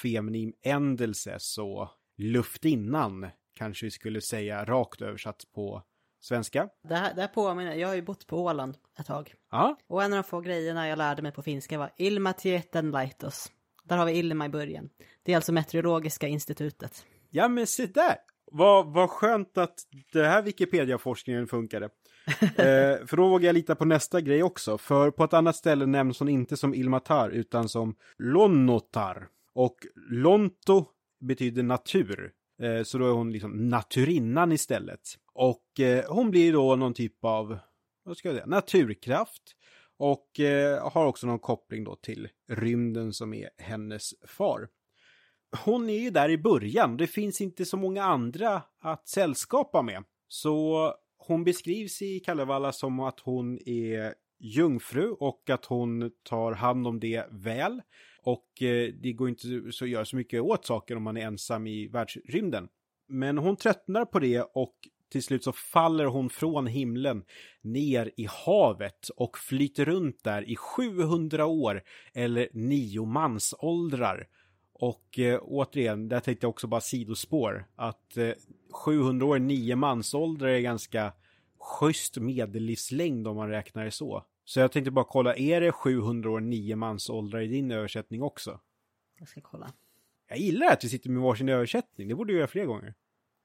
feminin ändelse, så luftinnan kanske vi skulle säga rakt översatt på svenska. Det här, det här påminner, jag har ju bott på Åland ett tag. Ja. Och en av de få grejerna jag lärde mig på finska var Ilma tieten laitos. Där har vi Ilma i början. Det är alltså Meteorologiska institutet. Ja men se där! Vad, vad skönt att det här Wikipedia-forskningen funkade. eh, för då vågar jag lita på nästa grej också. För på ett annat ställe nämns hon inte som Ilmatar utan som Lonnotar. Och Lonto betyder natur. Eh, så då är hon liksom naturinnan istället. Och eh, hon blir då någon typ av, vad ska jag säga, naturkraft. Och eh, har också någon koppling då till rymden som är hennes far. Hon är ju där i början, det finns inte så många andra att sällskapa med. Så hon beskrivs i Kalevala som att hon är jungfru och att hon tar hand om det väl. Och eh, det går inte så att göra så mycket åt saker om man är ensam i världsrymden. Men hon tröttnar på det och till slut så faller hon från himlen ner i havet och flyter runt där i 700 år eller nio mansåldrar. Och eh, återigen, där tänkte jag också bara sidospår att eh, 700 år, nio mansåldrar är ganska schysst medellivslängd om man räknar det så. Så jag tänkte bara kolla, är det 700 år, nio mansåldrar i din översättning också? Jag ska kolla. Jag gillar att vi sitter med varsin översättning, det borde du göra fler gånger.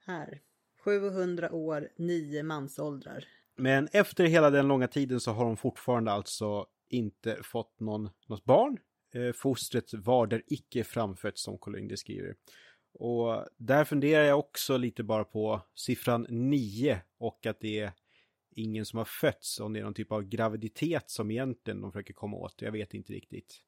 Här. 700 år, nio mansåldrar. Men efter hela den långa tiden så har hon fortfarande alltså inte fått någon, något barn. Eh, fostret var där icke framfött som Colin skriver. Och där funderar jag också lite bara på siffran 9 och att det är ingen som har fötts, om det är någon typ av graviditet som egentligen de försöker komma åt. Jag vet inte riktigt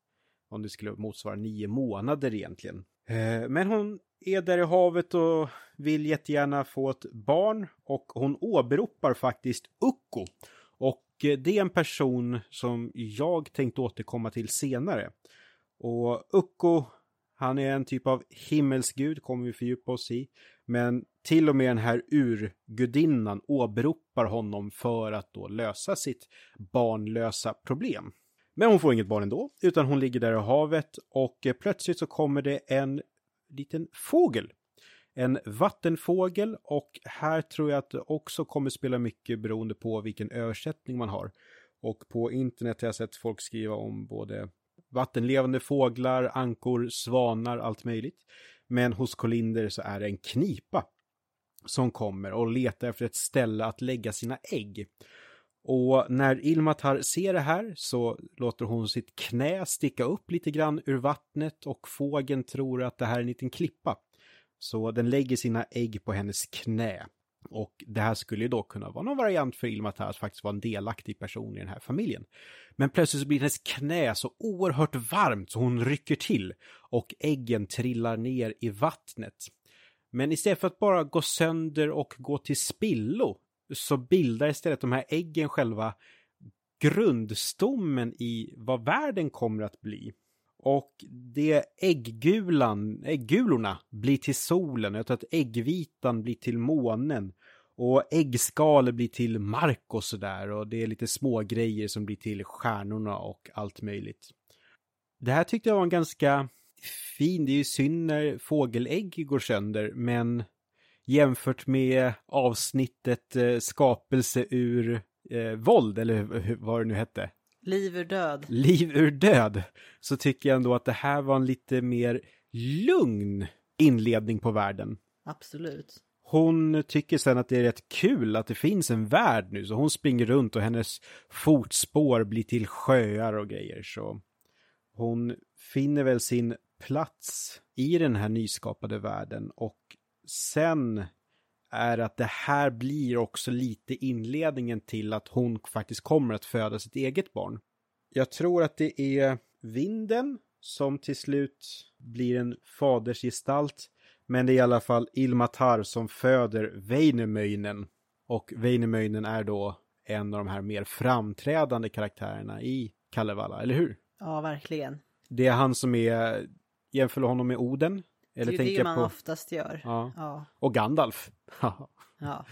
om det skulle motsvara nio månader egentligen. Eh, men hon är där i havet och vill jättegärna få ett barn och hon åberopar faktiskt Ukko. Eh, det är en person som jag tänkte återkomma till senare. Och Ukko, han är en typ av himmelsgud, kommer vi fördjupa oss i. Men till och med den här urgudinnan åberopar honom för att då lösa sitt barnlösa problem. Men hon får inget barn ändå, utan hon ligger där i havet och eh, plötsligt så kommer det en liten fågel. En vattenfågel och här tror jag att det också kommer spela mycket beroende på vilken översättning man har. Och på internet har jag sett folk skriva om både vattenlevande fåglar, ankor, svanar, allt möjligt. Men hos Kolinder så är det en knipa som kommer och letar efter ett ställe att lägga sina ägg. Och när Ilmatar ser det här så låter hon sitt knä sticka upp lite grann ur vattnet och fågeln tror att det här är en liten klippa. Så den lägger sina ägg på hennes knä. Och det här skulle ju då kunna vara någon variant för Ilmatar att faktiskt vara en delaktig person i den här familjen. Men plötsligt så blir hennes knä så oerhört varmt så hon rycker till och äggen trillar ner i vattnet. Men istället för att bara gå sönder och gå till spillo så bildar istället de här äggen själva grundstommen i vad världen kommer att bli. Och det ägggulan, äggulorna blir till solen, jag tror att äggvitan blir till månen. Och äggskalet blir till mark och sådär och det är lite små grejer som blir till stjärnorna och allt möjligt. Det här tyckte jag var en ganska fin, det är ju synd när fågelägg går sönder, men jämfört med avsnittet eh, skapelse ur eh, våld, eller vad det nu hette. Liv ur död. Liv ur död. Så tycker jag ändå att det här var en lite mer lugn inledning på världen. Absolut. Hon tycker sen att det är rätt kul att det finns en värld nu, så hon springer runt och hennes fotspår blir till sjöar och grejer. Så hon finner väl sin plats i den här nyskapade världen och sen är att det här blir också lite inledningen till att hon faktiskt kommer att föda sitt eget barn. Jag tror att det är vinden som till slut blir en fadersgestalt. Men det är i alla fall Ilmatar som föder Väinämöinen. Och Väinämöinen är då en av de här mer framträdande karaktärerna i Kalevala, eller hur? Ja, verkligen. Det är han som är, jämför honom med Oden, eller det är ju det man på... oftast gör. Ja. ja. Och Gandalf. ja.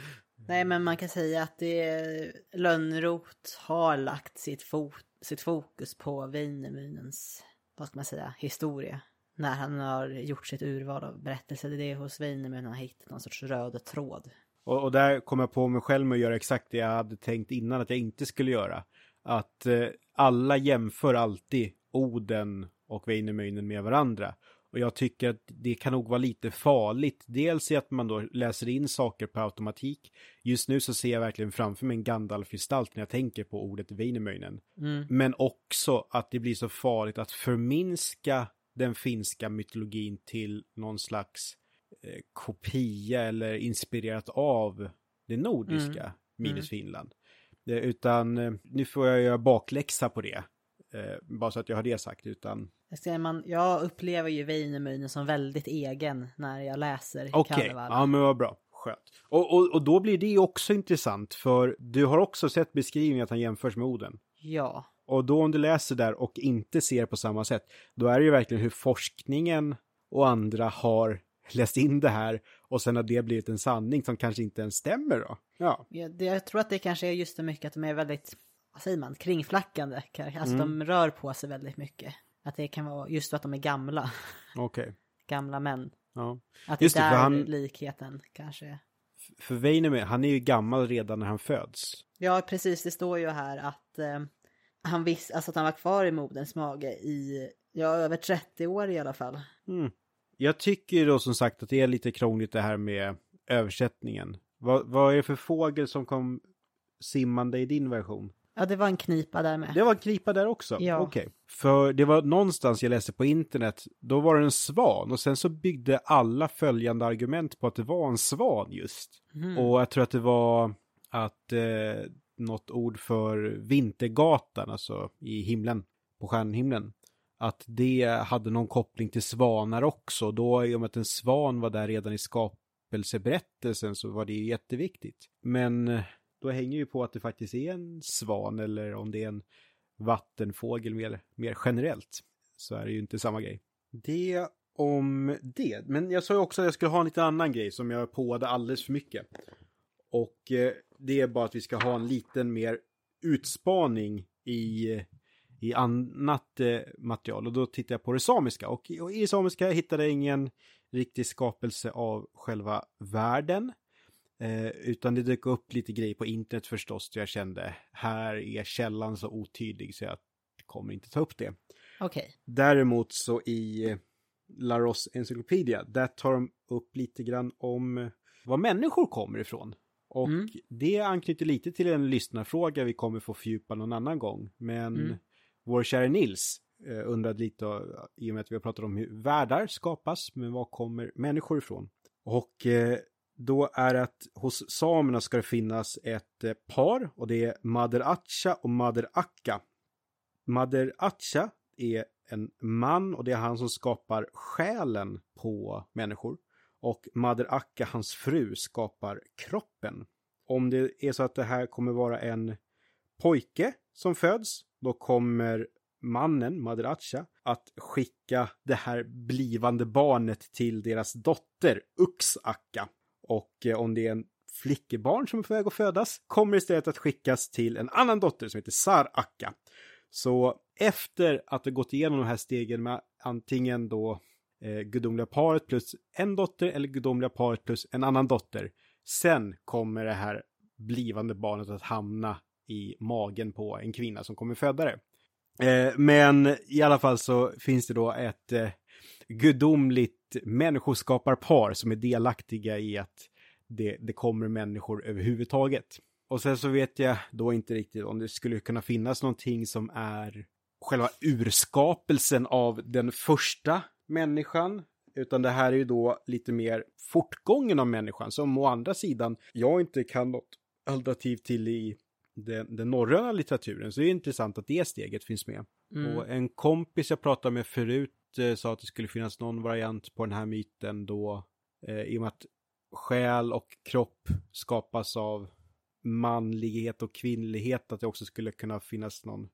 Nej, men man kan säga att det Lönnrot har lagt sitt, fo sitt fokus på Weinemünens, vad ska man säga, historia. När han har gjort sitt urval av berättelser. Det är hos Weinemün han har hittat någon sorts röd tråd. Och, och, där kom jag på mig själv med att göra exakt det jag hade tänkt innan att jag inte skulle göra. Att eh, alla jämför alltid Oden och Weinemünen med varandra. Och jag tycker att det kan nog vara lite farligt. Dels i att man då läser in saker på automatik. Just nu så ser jag verkligen framför mig en Gandalf-gestalt när jag tänker på ordet Väinämöinen. Mm. Men också att det blir så farligt att förminska den finska mytologin till någon slags eh, kopia eller inspirerat av det nordiska mm. minus mm. Finland. Eh, utan eh, nu får jag göra bakläxa på det. Eh, bara så att jag har det sagt, utan säger, man, jag upplever ju Väinämöinen som väldigt egen när jag läser Okej, okay. ja men vad bra. Skönt. Och, och, och då blir det också intressant för du har också sett beskrivningen att han jämförs med Oden. Ja. Och då om du läser där och inte ser på samma sätt, då är det ju verkligen hur forskningen och andra har läst in det här och sen har det blivit en sanning som kanske inte ens stämmer då. Ja. Jag, jag tror att det kanske är just det mycket att de är väldigt, vad säger man, kringflackande. Alltså mm. de rör på sig väldigt mycket. Att det kan vara just för att de är gamla. Okej. Okay. Gamla män. Ja. Att just det, är han... likheten kanske. För Weinemer, han är ju gammal redan när han föds. Ja, precis. Det står ju här att eh, han visste, alltså att han var kvar i moderns mage i, ja, över 30 år i alla fall. Mm. Jag tycker då som sagt att det är lite krångligt det här med översättningen. Vad, vad är det för fågel som kom simmande i din version? Ja, det var en knipa där med. Det var en knipa där också? Ja. Okej. Okay. För det var någonstans jag läste på internet, då var det en svan och sen så byggde alla följande argument på att det var en svan just. Mm. Och jag tror att det var att eh, något ord för vintergatan, alltså i himlen, på stjärnhimlen. Att det hade någon koppling till svanar också. Då, i och med att en svan var där redan i skapelseberättelsen så var det jätteviktigt. Men då hänger ju på att det faktiskt är en svan eller om det är en vattenfågel mer, mer generellt. Så är det ju inte samma grej. Det om det. Men jag sa ju också att jag skulle ha en lite annan grej som jag påade alldeles för mycket. Och eh, det är bara att vi ska ha en liten mer utspaning i, eh, i annat eh, material och då tittar jag på det samiska och, och i det samiska hittade jag ingen riktig skapelse av själva världen. Eh, utan det dök upp lite grejer på internet förstås. Jag kände här är källan så otydlig så jag kommer inte ta upp det. Okay. Däremot så i Laros Encyclopedia, där tar de upp lite grann om var människor kommer ifrån. Och mm. det anknyter lite till en lyssnarfråga vi kommer få fördjupa någon annan gång. Men mm. vår kära Nils eh, undrade lite, i och med att vi har pratat om hur världar skapas, men var kommer människor ifrån? Och eh, då är det att hos samerna ska det finnas ett eh, par och det är Mader Atcha och Mader Akka. Mader Atcha är en man och det är han som skapar själen på människor. Och Mader Akka, hans fru, skapar kroppen. Om det är så att det här kommer vara en pojke som föds, då kommer mannen, Mader Atcha, att skicka det här blivande barnet till deras dotter, Ux-Akka. Och eh, om det är en flickebarn som är på väg att födas kommer istället att skickas till en annan dotter som heter Sar-Akka. Så efter att ha gått igenom de här stegen med antingen då eh, gudomliga paret plus en dotter eller gudomliga paret plus en annan dotter. Sen kommer det här blivande barnet att hamna i magen på en kvinna som kommer föda det. Eh, men i alla fall så finns det då ett eh, gudomligt människoskaparpar som är delaktiga i att det, det kommer människor överhuvudtaget. Och sen så vet jag då inte riktigt om det skulle kunna finnas någonting som är själva urskapelsen av den första människan. Utan det här är ju då lite mer fortgången av människan som å andra sidan jag inte kan något alternativ till i den, den norröna litteraturen. Så det är intressant att det steget finns med. Mm. Och en kompis jag pratade med förut eh, sa att det skulle finnas någon variant på den här myten då eh, i och med att själ och kropp skapas av manlighet och kvinnlighet, att det också skulle kunna finnas någon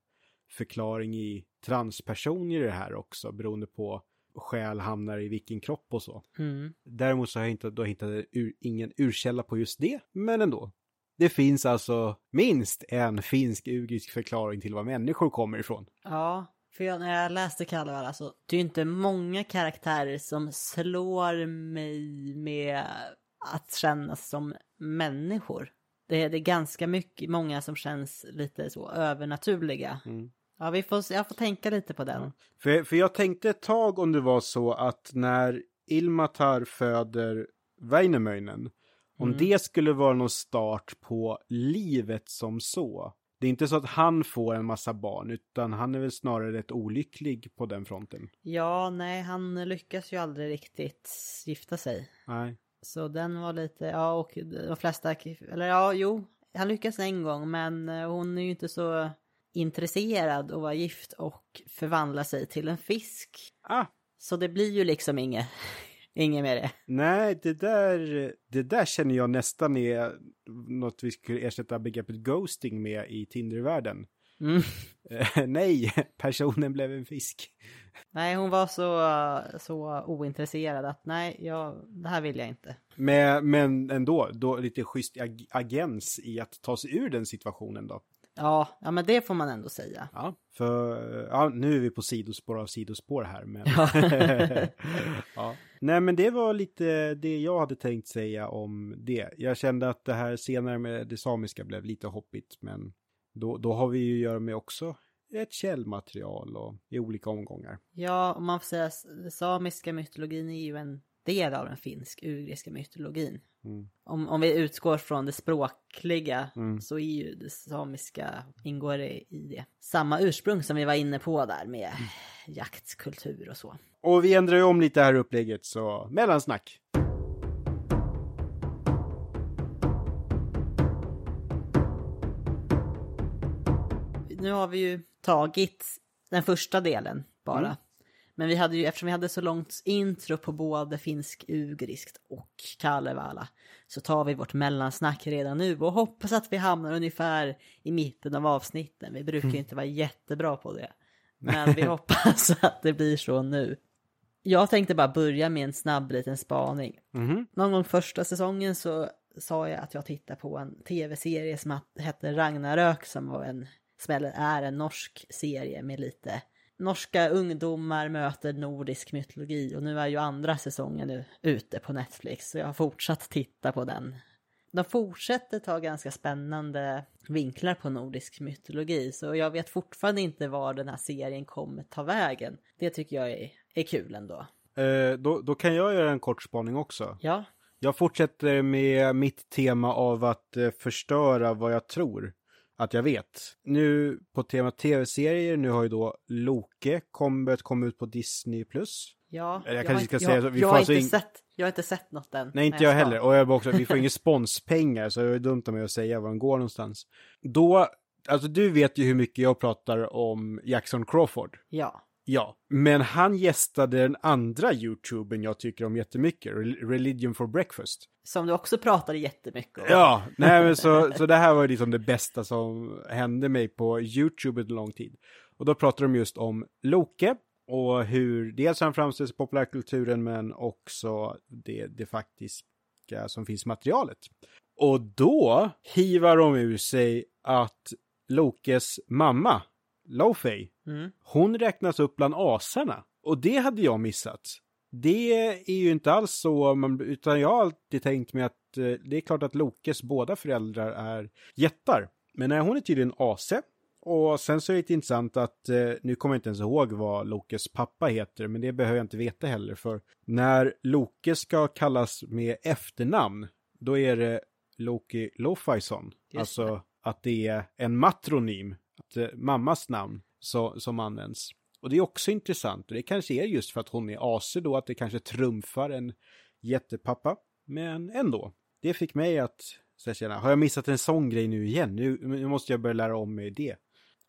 förklaring i transpersoner i det här också, beroende på själ hamnar i vilken kropp och så. Mm. Däremot så har jag inte, då hittat ur, ingen urkälla på just det, men ändå. Det finns alltså minst en finsk-ugrisk förklaring till var människor kommer ifrån. Ja, för jag, när jag läste Kalevala så det är ju inte många karaktärer som slår mig med att kännas som människor. Det är, det är ganska mycket, många som känns lite så övernaturliga. Mm. Ja, vi får, jag får tänka lite på den. Ja. För, för jag tänkte ett tag om det var så att när Ilmatar föder Väinämöinen, om mm. det skulle vara någon start på livet som så. Det är inte så att han får en massa barn, utan han är väl snarare rätt olycklig på den fronten. Ja, nej, han lyckas ju aldrig riktigt gifta sig. Nej. Så den var lite, ja, och de flesta, eller ja, jo, han lyckas en gång, men eh, hon är ju inte så intresserad att vara gift och förvandla sig till en fisk. Ah. Så det blir ju liksom inget, inget med det. Nej, det där, det där känner jag nästan är något vi skulle ersätta begreppet ghosting med i Tindervärlden. Mm. Nej, personen blev en fisk. Nej, hon var så, så ointresserad att nej, jag, det här vill jag inte. Men, men ändå, då lite schysst ag agens i att ta sig ur den situationen då. Ja, ja men det får man ändå säga. Ja, för ja, nu är vi på sidospår av sidospår här. Men... ja. Nej, men det var lite det jag hade tänkt säga om det. Jag kände att det här senare med det samiska blev lite hoppigt, men då, då har vi ju att göra med också ett källmaterial och i olika omgångar. Ja, om man får säga samiska mytologin är ju en del av den finsk-ugriska mytologin. Mm. Om, om vi utgår från det språkliga mm. så är ju det samiska, ingår det i det. Samma ursprung som vi var inne på där med mm. jaktkultur och så. Och vi ändrar ju om lite här upplägget så mellansnack. Nu har vi ju tagit den första delen bara. Men vi hade ju, eftersom vi hade så långt intro på både finsk-ugriskt och Kalevala så tar vi vårt mellansnack redan nu och hoppas att vi hamnar ungefär i mitten av avsnitten. Vi brukar mm. inte vara jättebra på det. Men vi hoppas att det blir så nu. Jag tänkte bara börja med en snabb liten spaning. Mm. Någon gång första säsongen så sa jag att jag tittade på en tv-serie som hette Ragnarök som var en som är en norsk serie med lite norska ungdomar möter nordisk mytologi och nu är ju andra säsongen nu ute på Netflix så jag har fortsatt titta på den. De fortsätter ta ganska spännande vinklar på nordisk mytologi så jag vet fortfarande inte var den här serien kommer ta vägen. Det tycker jag är, är kul ändå. Eh, då, då kan jag göra en kort spaning också. Ja, Jag fortsätter med mitt tema av att eh, förstöra vad jag tror att jag vet. Nu på tema tv-serier, nu har ju då Loke kom, börjat komma ut på Disney+. Ja. Jag har kanske inte- jag, så, jag, har alltså inte in- sett, jag har inte sett något än. Nej, inte jag ska. heller. Och jag också, vi får inga sponspengar, så det är dumt av mig att säga var den går någonstans. Då, alltså du vet ju hur mycket jag pratar om Jackson Crawford. Ja, Ja, men han gästade den andra YouTubern jag tycker om jättemycket, Rel- Religion for Breakfast. som du också pratade jättemycket om. Ja, nej men så, så det här var liksom det bästa som hände mig på YouTube under lång tid. Och då pratade de just om Loke och hur dels han framställs i populärkulturen men också det, det faktiska som finns i materialet. Och då hivar de ur sig att Lokes mamma, Lofey, Mm. hon räknas upp bland asarna. Och det hade jag missat. Det är ju inte alls så, man, utan jag har alltid tänkt mig att eh, det är klart att Lokes båda föräldrar är jättar. Men nej, hon är tydligen ase. Och sen så är det intressant att, eh, nu kommer jag inte ens ihåg vad Lokes pappa heter, men det behöver jag inte veta heller. För när Loke ska kallas med efternamn, då är det Loki Lofaison. Alltså att det är en matronym, att eh, mammas namn så, som används. Och det är också intressant, och det kanske är just för att hon är ase då, att det kanske trumfar en jättepappa. Men ändå, det fick mig att känna, har jag missat en sån grej nu igen? Nu, nu måste jag börja lära om mig det.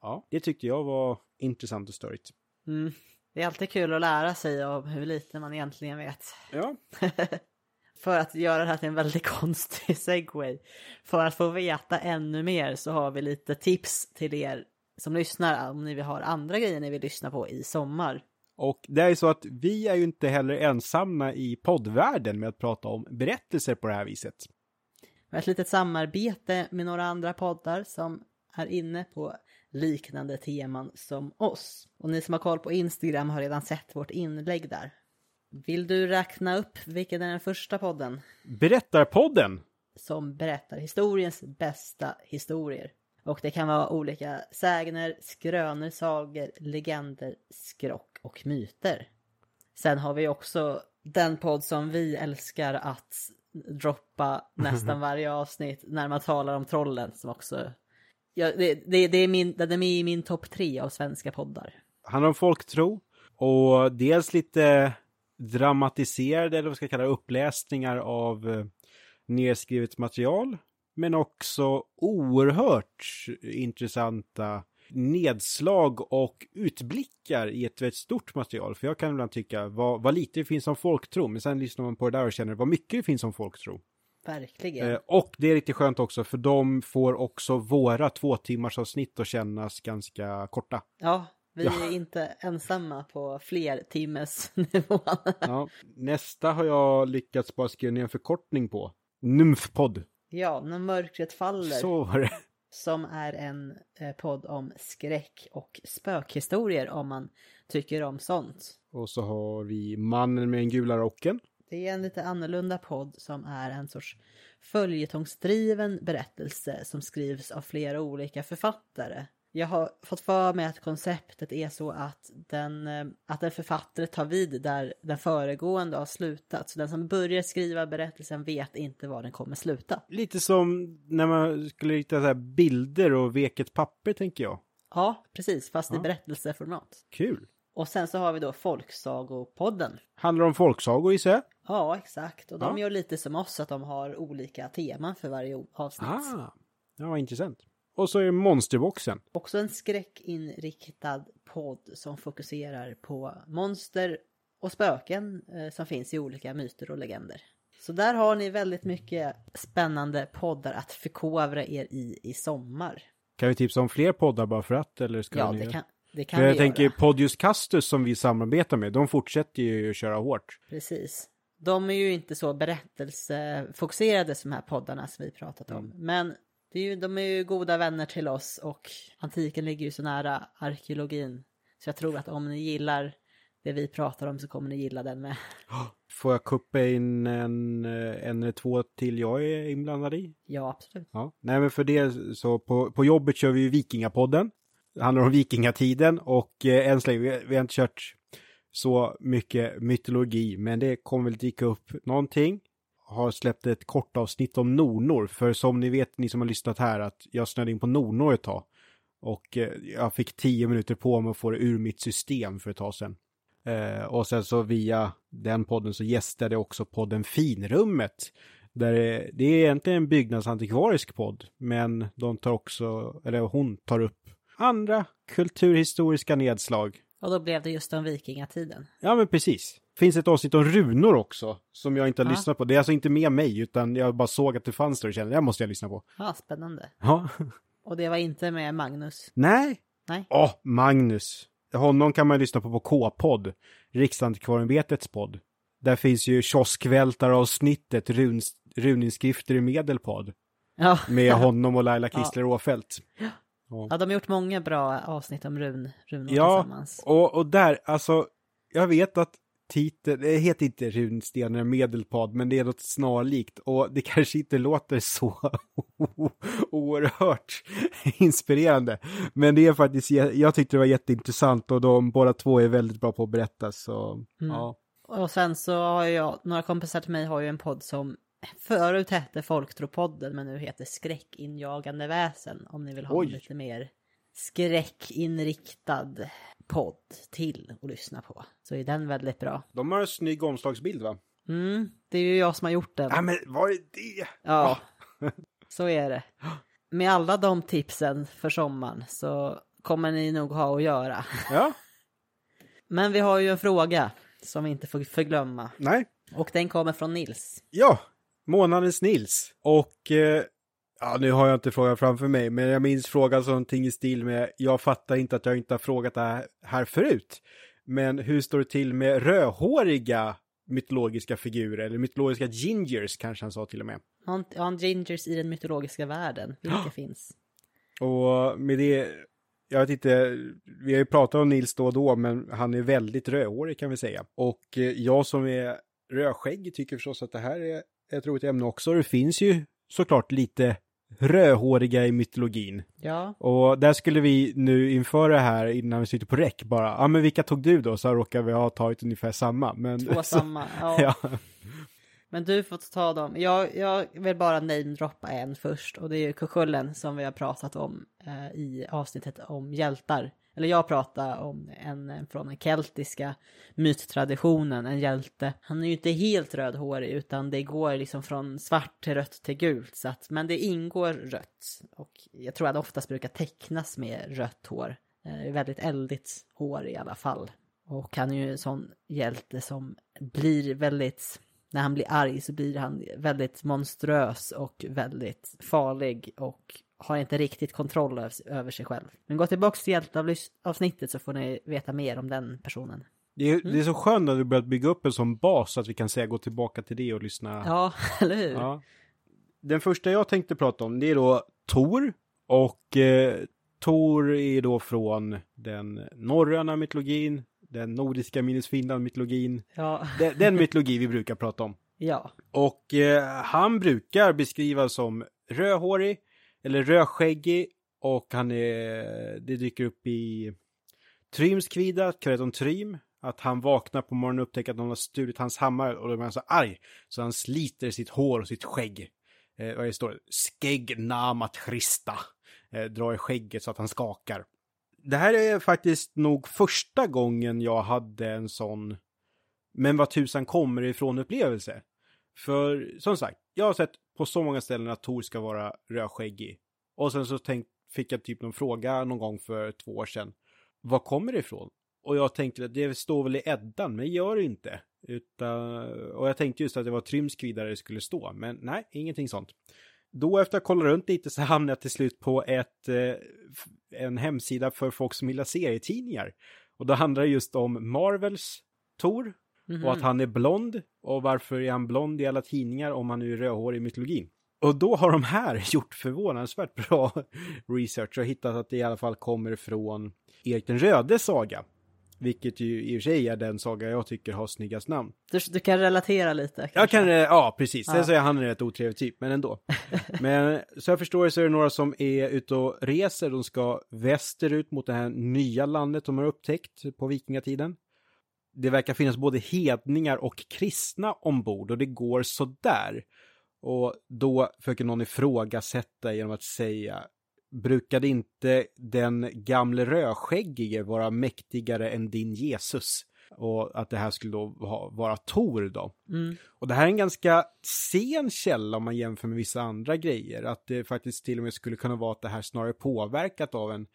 Ja, det tyckte jag var intressant och störigt. Mm. Det är alltid kul att lära sig om hur lite man egentligen vet. Ja, För att göra det här till en väldigt konstig segway. För att få veta ännu mer så har vi lite tips till er som lyssnar om ni vill ha andra grejer ni vill lyssna på i sommar. och det är ju så att vi är ju inte heller ensamma i poddvärlden med att prata om berättelser på det här viset. Vi har ett litet samarbete med några andra poddar som är inne på liknande teman som oss. Och ni som har koll på Instagram har redan sett vårt inlägg där. Vill du räkna upp vilken är den första podden Berättarpodden! som berättar historiens bästa historier? Och det kan vara olika sägner, skrönor, sagor, legender, skrock och myter. Sen har vi också den podd som vi älskar att droppa nästan varje avsnitt när man talar om trollen som också... Ja, det, det, det är min, den är med i min topp tre av svenska poddar. handlar om folktro och dels lite dramatiserade, eller vad ska jag kalla det, uppläsningar av eh, nedskrivet material. Men också oerhört intressanta nedslag och utblickar i ett väldigt stort material. För jag kan ibland tycka vad, vad lite det finns om folktro, men sen lyssnar man på det där och känner vad mycket det finns om folktro. Verkligen. Eh, och det är riktigt skönt också, för de får också våra två timmars avsnitt att kännas ganska korta. Ja, vi Ja. är inte ensamma på fler timmes nivån. Ja, nästa har jag lyckats bara skriva ner en förkortning på. Nymfpodd. Ja, När mörkret faller. Så var det. Som är en eh, podd om skräck och spökhistorier om man tycker om sånt. Och så har vi Mannen med den gula rocken. Det är en lite annorlunda podd som är en sorts följetongsdriven berättelse som skrivs av flera olika författare. Jag har fått för mig att konceptet är så att, den, eh, att en författare tar vid där den föregående har slutat. Så den som börjar skriva berättelsen vet inte var den kommer sluta. Lite som när man skulle rita så bilder och vek ett papper, tänker jag. Ja, precis, fast i Ja. berättelseformat. Kul. Och sen så har vi då Folksagopodden. Handlar om folksagor, gissar jag. Ja, exakt. Och de Ja. gör lite som oss, att de har olika teman för varje avsnitt. Ah, ja, vad intressant. Och så är det Monsterboxen. Också en skräckinriktad podd som fokuserar på monster och spöken eh, som finns i olika myter och legender. Så där har ni väldigt mycket spännande poddar att förkovra er i i sommar. Kan vi tipsa om fler poddar bara för att? Eller ska Ja, ni... det kan, det kan För vi jag tänker göra. Podius Castus som vi samarbetar med, de fortsätter ju att köra hårt. Precis. De är ju inte så berättelsefokuserade som de här poddarna som vi pratat om. Mm. Men Det är ju, de är ju goda vänner till oss och antiken ligger ju så nära arkeologin. Så jag tror att om ni gillar det vi pratar om så kommer ni gilla den med. Får jag kuppa in en, eh, en eller två till jag är inblandad i? Ja, absolut. Ja. Nej, men för det så på, på jobbet kör vi ju Vikingapodden. Det handlar om vikingatiden och eh, än så länge, vi, vi har inte kört så mycket mytologi, men det kommer väl dyka upp någonting. Har släppt ett kort avsnitt om nornor, för som ni vet, ni som har lyssnat här, att jag snöade in på nornor ett tag. Och eh, jag fick tio minuter på mig att få det ur mitt system för ett tag sedan. Eh, och sen så via den podden så gästade jag också podden Finrummet. Där det, det är egentligen en byggnadsantikvarisk podd, men de tar också, eller hon tar upp andra kulturhistoriska nedslag. Och då blev det just om vikingatiden. Ja, men precis. Finns ett avsnitt om runor också, som jag inte har Ja. lyssnat på. Det är alltså inte med mig, utan jag bara såg att det fanns där och kände, det här måste jag lyssna på. Ja, spännande. Ja. Och det var inte med Magnus. Nej. Nej. Åh, Magnus. Honom kan man lyssna på på K-podd, Riksantikvarieämbetets podd. Där finns ju kioskvältaravsnittet, run, runinskrifter i medelpodd, Ja. med honom och Laila Kistler Åfeldt. ja, de har gjort många bra avsnitt om run, runor Ja, tillsammans. och, och där, alltså, jag vet att titeln, det heter inte runstenar medelpad, men det är något snarlikt och det kanske inte låter så oerhört inspirerande. Men det är faktiskt, jag tyckte det var jätteintressant och de båda två är väldigt bra på att berätta så, ja. Och sen så har jag, några kompisar till mig har ju en podd som förut hette Folktropodden men nu heter Skräckinjagande väsen. Om ni vill ha Oj. lite mer skräckinriktad podd till att lyssna på. Så är den väldigt bra. De har en snygg omslagsbild va? Mm, det är ju jag som har gjort den. Ja men vad är det? Ja, så är det. Med alla de tipsen för sommaren så kommer ni nog ha att göra. Ja, Men vi har ju en fråga som vi inte får förglömma. nej. Och den kommer från Nils. Ja, månadens Nils. Och eh, ja, nu har jag inte frågan framför mig, men jag minns frågan som någonting i stil med jag fattar inte att jag inte har frågat det här, förut. Men hur står det till med rödhåriga mytologiska figurer, eller mytologiska gingers kanske han sa till och med. Han, han gingers i den mytologiska världen. Vilka finns? Och med det, jag vet inte, vi har ju pratat om Nils då och då, men han är väldigt rödhårig kan vi säga. Och eh, jag som är rödskägg tycker förstås att det här är ett roligt ämne också. Det finns ju såklart lite rödhåriga i mytologin. Ja, Och där skulle vi nu inför det här innan vi sitter på räck bara, ja ah, men vilka tog du då? Så råkar vi ha tagit ungefär samma. Men, två så- samma. Ja. Ja. Men du får ta dem. Jag, jag vill bara namedroppa en först och det är ju Kukullen som vi har pratat om eh, i avsnittet om hjältar. Eller jag pratar om en från den keltiska myttraditionen, en hjälte. Han är ju inte helt rödhårig utan det går liksom från svart till rött till gult. Så att, men det ingår rött. Och jag tror att det oftast brukar tecknas med rött hår. Eh, väldigt eldigt hår i alla fall. Och han är ju en sån hjälte som blir väldigt när han blir arg så blir han väldigt monströs och väldigt farlig och har inte riktigt kontroll över, sig själv. Men gå tillbaka till hjälteavsnittet så får ni veta mer om den personen. Det, är, det är så skönt att du börjat bygga upp en sån bas så att vi kan säga gå tillbaka till det och lyssna. Ja, eller hur? Ja. Den första jag tänkte prata om det är då Tor. Och eh, Tor är då från den norröna mytologin, den nordiska minus Finland mytologin. Ja, Den, den mytologi vi brukar prata om. ja. Och eh, han brukar beskrivas som rödhårig eller rödskäggig och han är, det dyker upp i Trymskvida, Kureton Trym, att han vaknar på morgonen och upptäcker att någon har stulit hans hammare och då är han så arg så han sliter sitt hår och sitt skägg. Eh, och det står Skägg namat Christa. Eh, drar i skägget så att han skakar. Det här är faktiskt nog första gången jag hade en sån men vad tusan kommer det ifrån upplevelse. För som sagt, jag har sett på så många ställen att Tor ska vara rödskäggig. Och sen så tänk, fick jag typ någon fråga någon gång för två år sedan. Var kommer det ifrån? Och jag tänkte att det står väl i Eddan, men gör det inte. Utan, och jag tänkte just att det var Trymskvi där det skulle stå, men nej, ingenting sånt. Då efter att ha kollat runt lite så hamnade jag till slut på ett, eh, en hemsida för folk som gillar serietidningar. Och då handlar det just om Marvels Tor, Mhm. och att han är blond. Och varför är han blond i alla tidningar om han nu är rödhårig i mytologin? Och då har de här gjort förvånansvärt bra research och hittat att det i alla fall kommer från Erik den rödes saga. Vilket ju i och för sig är den saga jag tycker har snyggast namn. Du, du kan relatera lite? Kanske. Jag kan, ja precis. Sen Ja. så är han en rätt otrevlig typ, men ändå. men så jag förstår det så är det några som är ute och reser. De ska västerut mot det här nya landet de har upptäckt på vikingatiden. Det verkar finnas både hedningar och kristna ombord och det går sådär. Och då försöker någon ifrågasätta genom att säga Brukade inte den gamle rödskäggige vara mäktigare än din Jesus? Och att det här skulle då ha, vara Tor då. Mm. Och det här är en ganska sen källa om man jämför med vissa andra grejer. Att det faktiskt till och med skulle kunna vara att det här snarare påverkat av en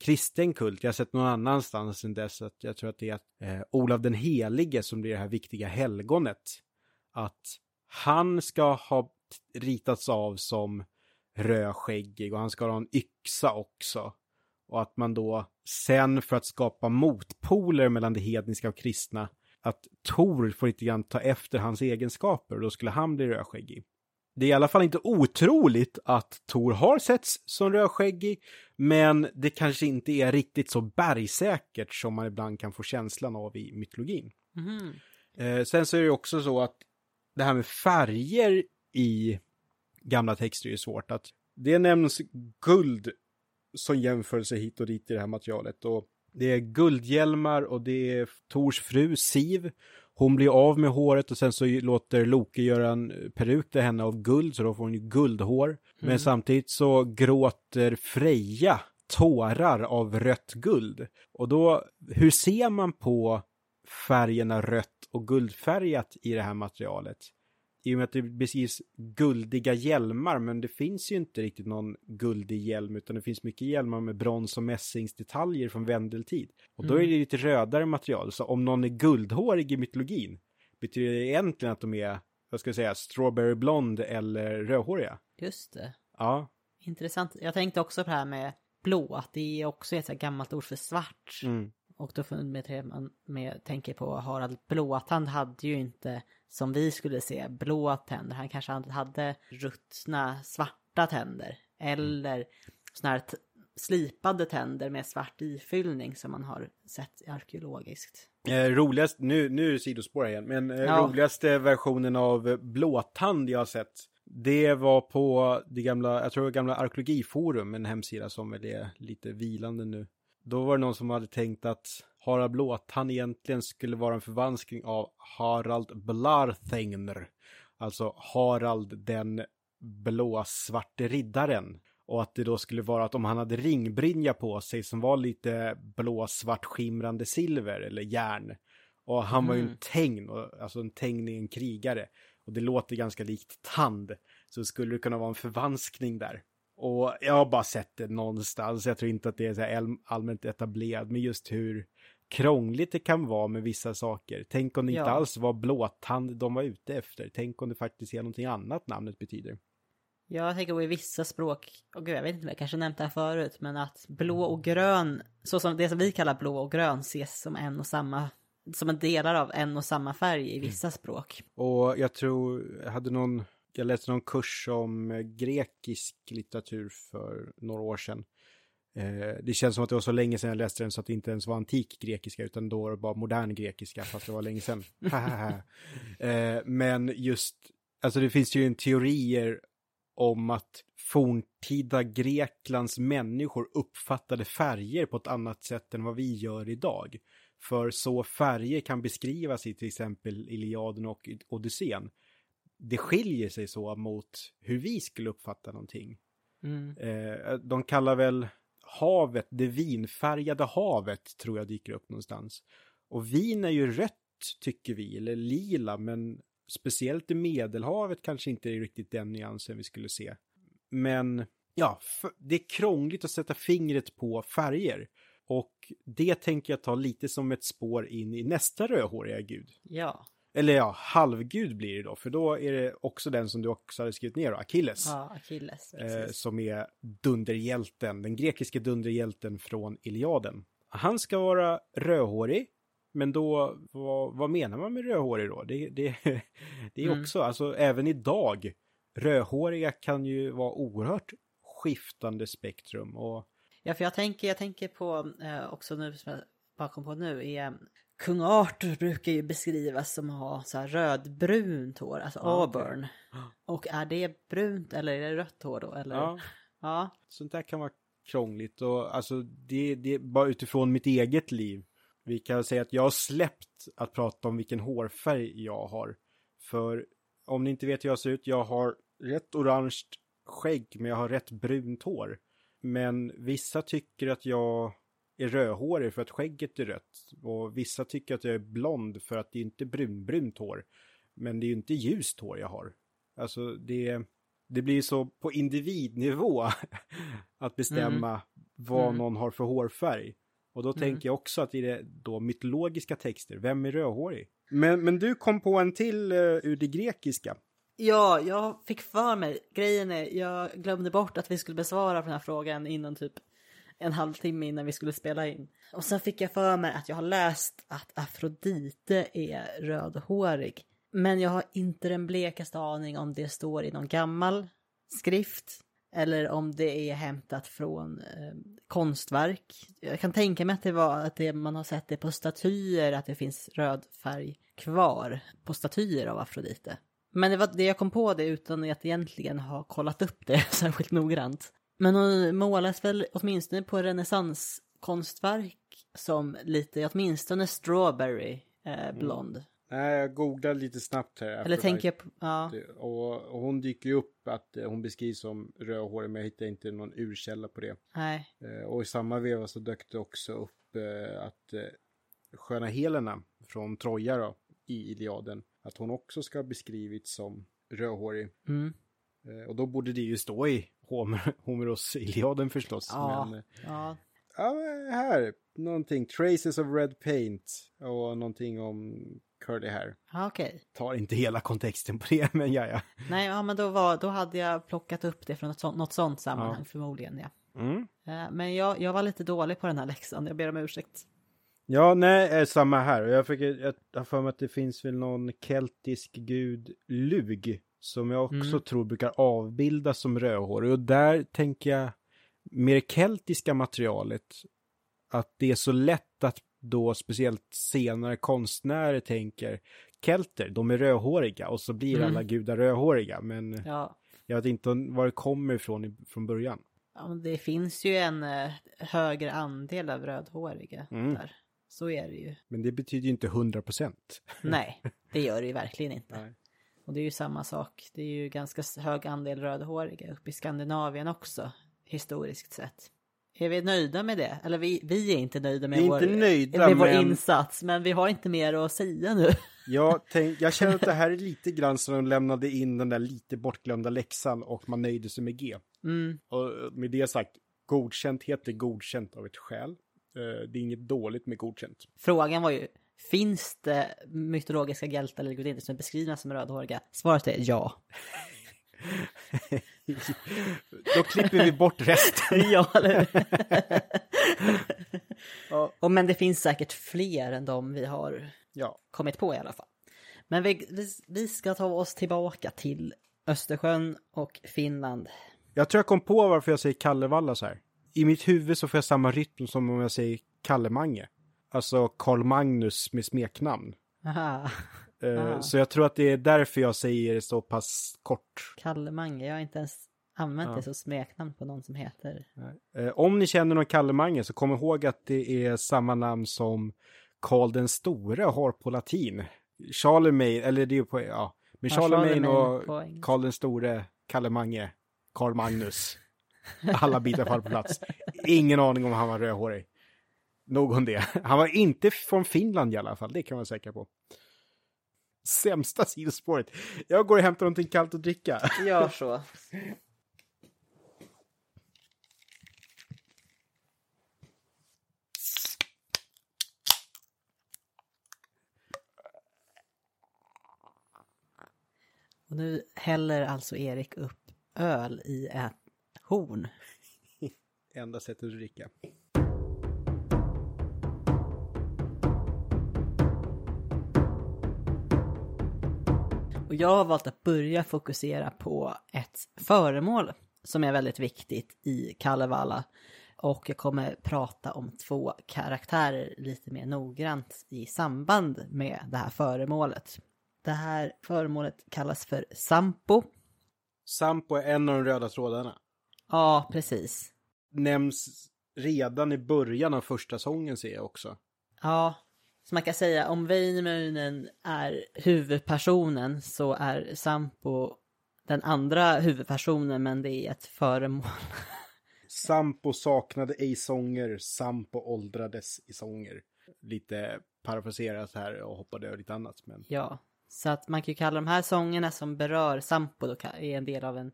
kristen kult. Jag har sett någon annanstans än dess att jag tror att det är eh, Olav den helige som blir det här viktiga helgonet. Att han ska ha ritats av som rödskäggig och han ska ha en yxa också. Och att man då sen för att skapa motpoler mellan det hedniska och kristna att Tor får lite grann ta efter hans egenskaper och då skulle han bli rödskäggig. Det är i alla fall inte otroligt att Tor har setts som rödskäggig, men det kanske inte är riktigt så bergsäkert som man ibland kan få känslan av i mytologin. Mhm. Eh, sen så är det också så att det här med färger i gamla texter är svårt. Att det nämns guld som jämförelse hit och dit i det här materialet. Och det är guldhjälmar och det är Tors fru Siv. Hon blir av med håret och sen så låter Loke göra en peruk till henne av guld så då får hon ju guldhår. Men samtidigt så gråter Freja tårar av rött guld. Och då, hur ser man på färgerna rött och guldfärgat i det här materialet? I och med att det beskrivs guldiga hjälmar, men det finns ju inte riktigt någon guldig hjälm, utan det finns mycket hjälmar med brons och mässingsdetaljer från vändeltid. Och då är det lite rödare material, så om någon är guldhårig i mytologin, betyder det egentligen att de är, vad ska jag säga, strawberry blond eller rödhåriga? Just det. Ja. Intressant. Jag tänkte också på det här med blå, att det är också ett gammalt ord för svart. Mm. Och då med, man med, tänker på Harald Blåtand hade ju inte, som vi skulle se, blå tänder. Han kanske hade ruttna svarta tänder. Eller såna här slipade tänder med svart ifyllning som man har sett arkeologiskt. Eh, roligast, nu, nu är det sidospår igen, men eh, Ja. roligaste versionen av eh, blåtand jag har sett, det var på det gamla, jag tror det gamla arkeologiforum, en hemsida som väl är lite vilande nu. Då var det någon som hade tänkt att Harald Blåtand egentligen skulle vara en förvanskning av Harald Blarthengner. Alltså Harald den blåsvarte riddaren. Och att det då skulle vara att om han hade ringbrynja på sig som var lite blåsvart skimrande silver eller järn. Och han var ju en Mm. och- alltså en tegn är en krigare. Och det låter ganska likt tand. Så skulle det kunna vara en förvanskning där. Och jag har bara sett det någonstans. Jag tror inte att det är så allmänt etablerat. Men just hur krångligt det kan vara med vissa saker. Tänk om det inte Ja. alls var blåtand de var ute efter. Tänk om det faktiskt är någonting annat namnet betyder. Jag tänker på i vissa språk, och gud jag vet inte, jag kanske nämnt det här förut, men att blå och grön, så som det som vi kallar blå och grön ses som en och samma, som en delar av en och samma färg i vissa språk. Och jag tror, jag hade någon, jag läste någon kurs om grekisk litteratur för några år sedan. Eh, det känns som att det var så länge sedan jag läste den så att det inte ens var antik grekiska utan då var det bara modern grekiska fast det var länge sedan. eh, men just, alltså det finns ju en teorier om att forntida Greklands människor uppfattade färger på ett annat sätt än vad vi gör idag. För så färger kan beskrivas i till exempel Iliaden och Odysseen. Det skiljer sig så mot hur vi skulle uppfatta någonting. Mm. Eh, de kallar väl havet, det vinfärgade havet tror jag dyker upp någonstans. Och vin är ju rött tycker vi, eller lila, men speciellt i Medelhavet kanske inte är riktigt den nyansen vi skulle se. Men ja, det är krångligt att sätta fingret på färger. Och det tänker jag ta lite som ett spår in i nästa rödhåriga gud. Ja, eller ja, halvgud blir det då, för då är det också den som du också hade skrivit ner, då, Achilles. ja Achilles. Eh, som är dunderhjälten, den grekiska dunderhjälten från Iliaden. Han ska vara rödhårig, men då, vad, vad menar man med rödhårig då? Det, det, det är Mm. också, alltså även idag, rödhåriga kan ju vara oerhört skiftande spektrum och Ja, för jag tänker, jag tänker på eh, också nu som jag bara kom på nu är Kung Arthur brukar ju beskrivas som att ha så här rödbrunt hår, alltså Ja, auburn. Och är det brunt eller är det rött hår då? Eller? ja, ja. sånt där kan vara krångligt och alltså det, det är bara utifrån mitt eget liv. Vi kan säga att jag har släppt att prata om vilken hårfärg jag har. För om ni inte vet hur jag ser ut, jag har rätt orange skägg men jag har rätt brunt hår. Men vissa tycker att jag är rödhårig för att skägget är rött. Och vissa tycker att jag är blond för att det inte är brunbrunt hår. Men det är ju inte ljust hår jag har. Alltså det, det blir så på individnivå att bestämma vad Mm. någon har för hårfärg. Och då Mm. tänker jag också att i det då mytologiska texter, vem är rödhårig? Men, men du kom på en till uh, ur det grekiska. Ja, jag fick för mig, grejen är, jag glömde bort att vi skulle besvara den här frågan innan typ en halvtimme innan vi skulle spela in. Och sen fick jag för mig att jag har läst att Afrodite är rödhårig. Men jag har inte den blekaste aning om det står i någon gammal skrift eller om det är hämtat från eh, konstverk. Jag kan tänka mig att det var att det, man har sett det på statyer, att det finns röd färg kvar på statyer av Afrodite. Men det var det jag kom på det utan att egentligen ha kollat upp det särskilt noggrant. Men hon målas väl åtminstone på renässanskonstverk som lite, åtminstone strawberry eh, blond. Nej, jag googlade lite snabbt här. Eller tänker jag på, ja. Och, och hon dyker ju upp att eh, hon beskrivs som rödhårig men jag hittar inte någon urkälla på det. Nej. Eh, och i samma veva så dök det också upp eh, att eh, sköna Helena från Troja då, i Iliaden, att hon också ska ha beskrivits som rödhårig. Mm. Och då borde det ju stå i Homer, Homeros Iliaden förstås. Ja. Men, eh, Ja. ja, men här, någonting, traces of red paint och någonting om curly hair. Ja, okej. Tar inte hela kontexten på det, men ja, ja. Nej, ja, men då, var, då hade jag plockat upp det från något sånt, något sånt sammanhang Ja. förmodligen, ja. Mm. Eh, Men jag, jag var lite dålig på den här läxan, jag ber om ursäkt. Ja, nej, eh, samma här. Och Jag, fick, jag har för mig att det finns väl någon keltisk gud, Lug, som jag också Mm. tror brukar avbildas som rödhårig. Och där tänker jag, med det keltiska materialet, att det är så lätt att då speciellt senare konstnärer tänker kelter, de är rödhåriga och så blir Mm. alla gudar rödhåriga. Men Ja. jag vet inte var det kommer ifrån från början. ja, det finns ju en eh, högre andel av rödhåriga Mm. där. Så är det ju. Men det betyder ju inte hundra procent. Nej, det gör det ju verkligen inte. Nej. Och det är ju samma sak. Det är ju ganska hög andel rödhåriga uppe i Skandinavien också, historiskt sett. Är vi nöjda med det? Eller vi, vi är inte nöjda med, Vi är vår, inte nöjda, med vår insats, men vi har inte mer att säga nu. Jag, tänk, jag känner att det här är lite grann som de lämnade in den där lite bortglömda läxan och man nöjde sig med G. Mm, Och med det sagt, godkänt heter godkänt av ett skäl. Eh, Det är inget dåligt med godkänt. Frågan var ju, finns det mytologiska hjältar eller gudinnor som är beskrivna som rödhåriga? Svaret är ja. Då klipper vi bort resten. ja, eller Ja. Och Men det finns säkert fler än de vi har Ja, kommit på i alla fall. Men vi, vi, vi ska ta oss tillbaka till Östersjön och Finland. jag tror jag kom på varför jag säger Kallevalla så här. I mitt huvud så får jag samma rytm som om jag säger Kallemange. Alltså Karl Magnus med smeknamn. Aha, Eh, Ah. Så jag tror att det är därför jag säger det så pass kort. Kalle Mange. Jag har inte ens använt Ja. det som smeknamn på någon som heter. Eh, Om ni känner någon Kalle Mange så kom ihåg att det är samma namn som Karl den store har på latin. Charlemagne, eller det är ju på, ja. Men Ja, Charlemagne och. Karl den store, Kalle Mange, Karl Magnus. Alla bitar faller på plats. Ingen aning om han var rödhårig. Nog om det. Han var inte från Finland i alla fall, det kan man vara säker på. Sämsta sidospåret. Jag går och hämtar någonting kallt att dricka. Gör så. Och nu häller alltså Erik upp öl i ett horn. Enda sättet att dricka. Jag har valt att börja fokusera på ett föremål som är väldigt viktigt i Kalevala. Och jag kommer prata om två karaktärer lite mer noggrant i samband med det här föremålet. Det här föremålet kallas för Sampo. Sampo är en av de röda trådarna. Ja, precis. Nämns redan i början av första sången ser jag också. Ja, så man kan säga om Väinämöinen är huvudpersonen så är Sampo den andra huvudpersonen men det är ett föremål. Sampo saknade ej sånger, Sampo åldrades i sånger. Lite parafraserat här och hoppade över lite annat. Men... Ja, så att man kan ju kalla de här sångerna som berör Sampo då är en del av en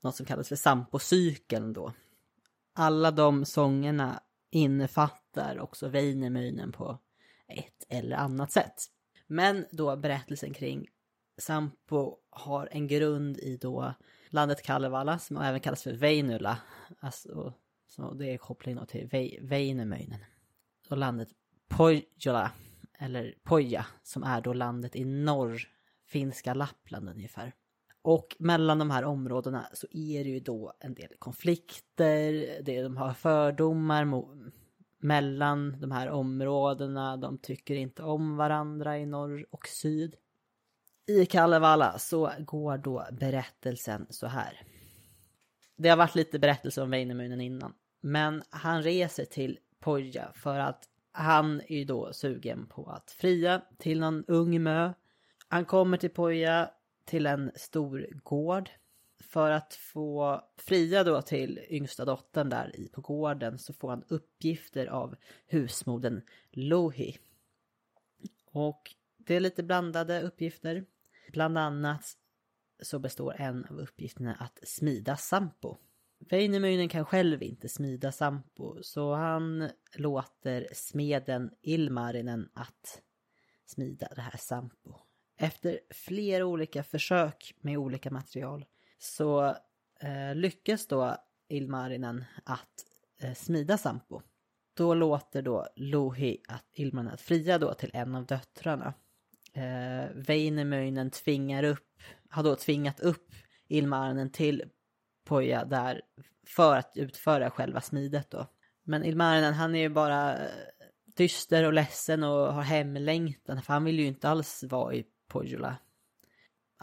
något som kallas för Sampo-cykeln då. Alla de sångerna innefattar också Väinämöinen på ett eller annat sätt. Men då berättelsen kring Sampo har en grund i då landet Kalevala som även kallas för Veinula. Alltså, så det är kopplingen till Väinämöinen. Och landet Pohjola, eller Poja, som är då landet i norr, finska Lappland ungefär. Och mellan de här områdena så är det ju då en del konflikter, det, de har fördomar mot mellan de här områdena, de tycker inte om varandra i norr och syd. I Kalevala så går då berättelsen så här. Det har varit lite berättelse om Väinämöinen innan. Men han reser till Poja för att han är ju då sugen på att fria till någon ung mö. Han kommer till Poja till en stor gård. För att få fria då till yngsta dottern där i på gården så får han uppgifter av husmodern Lohi. Och det är lite blandade uppgifter. Bland annat så består en av uppgifterna att smida sampo. Väinämöinen kan själv inte smida sampo så han låter smeden Ilmarinen att smida det här sampo. Efter flera olika försök med olika material så eh, lyckas då Ilmarinen att eh, smida sampo. Då låter då Lohi att Ilmarinen att fria då till en av döttrarna eh, Väinämöinen tvingar upp, har då tvingat upp Ilmarinen till Poja där för att utföra själva smidet då. Men Ilmarinen han är ju bara eh, dyster och ledsen och har hemlängtan för han vill ju inte alls vara i Pojula.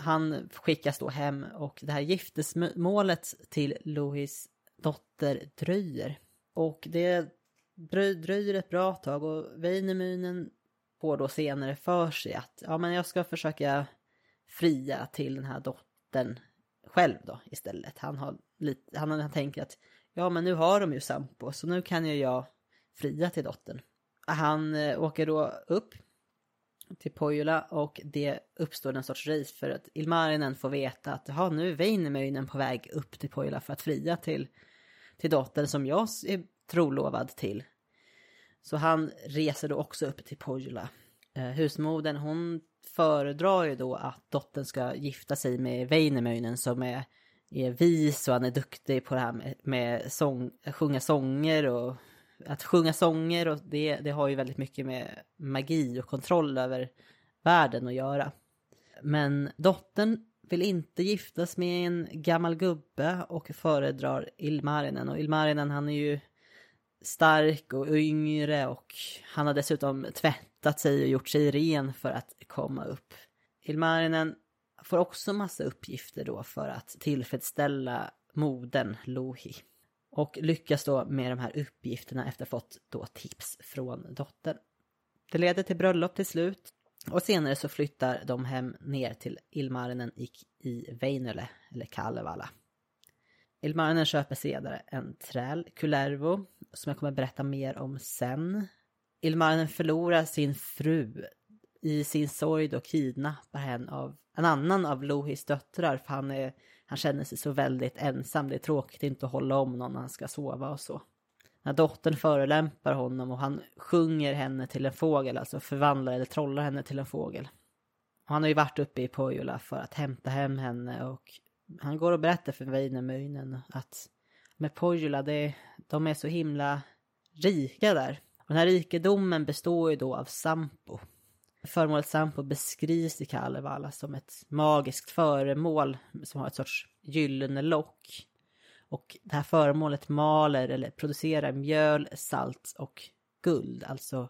Han skickas då hem och det här giftesmålet till Louis dotter dröjer. Och det dröjer ett bra tag och Väinämöinen får då senare för sig att ja, men jag ska försöka fria till den här dottern själv då istället. Han, har lite, han, han tänker att ja men nu har de ju sampo så nu kan ju jag fria till dottern. Han eh, åker då upp till Pojula och det uppstår en sorts race för att Ilmarinen får veta att ha nu är Väinämöinen på väg upp till Pojula för att fria till, till dottern som jag är trolovad till. Så han reser då också upp till Pojula. Eh, husmodern hon föredrar ju då att dottern ska gifta sig med Väinämöinen som är, är vis och han är duktig på det här med, med sång, sjunga sånger och att sjunga sånger och det, det har ju väldigt mycket med magi och kontroll över världen att göra. Men dottern vill inte giftas med en gammal gubbe och föredrar Ilmarinen. Och Ilmarinen han är ju stark och yngre och han har dessutom tvättat sig och gjort sig ren för att komma upp. Ilmarinen får också massa uppgifter då för att tillfredsställa modern Lohi. Och lyckas då med de här uppgifterna efter att ha fått då tips från dottern. Det leder till bröllop till slut. Och senare så flyttar de hem ner till Ilmarinen i, i eller Kalevala. Ilmarinen köper senare en träl, Kullervo, som jag kommer berätta mer om sen. Ilmarinen förlorar sin fru i sin sorg då kidnappar henne av en annan av Lohis döttrar för han, är, han känner sig så väldigt ensam. Det är tråkigt inte att hålla om någon när han ska sova och så. När dottern förelämpar honom och han sjunger henne till en fågel, alltså förvandlar eller trollar henne till en fågel. Och han har ju varit uppe i Pohjola för att hämta hem henne och han går och berättar för Väinämöinen att med Pohjola, det, de är så himla rika där. Och den här rikedomen består ju då av Sampo. Föremålet Sampo beskrivs i Kalevala som ett magiskt föremål som har ett sorts gyllene lock. Och det här föremålet maler eller producerar mjöl, salt och guld, alltså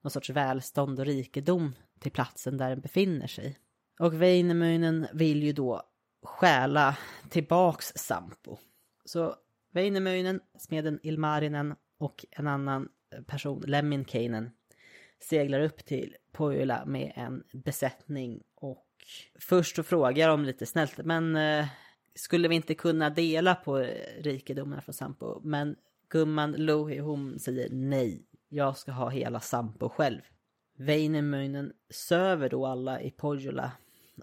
någon sorts välstånd och rikedom till platsen där den befinner sig. Och Väinämöinen vill ju då stjäla tillbaks Sampo. Så Väinämöinen, smeden Ilmarinen och en annan person, Lemminkainen, seglar upp till Pohjola med en besättning och först så frågar de lite snällt, men eh, skulle vi inte kunna dela på eh, rikedomarna från Sampo? Men gumman Louhi hon säger nej, jag ska ha hela Sampo själv. Väinämöinen söver då alla i Pohjola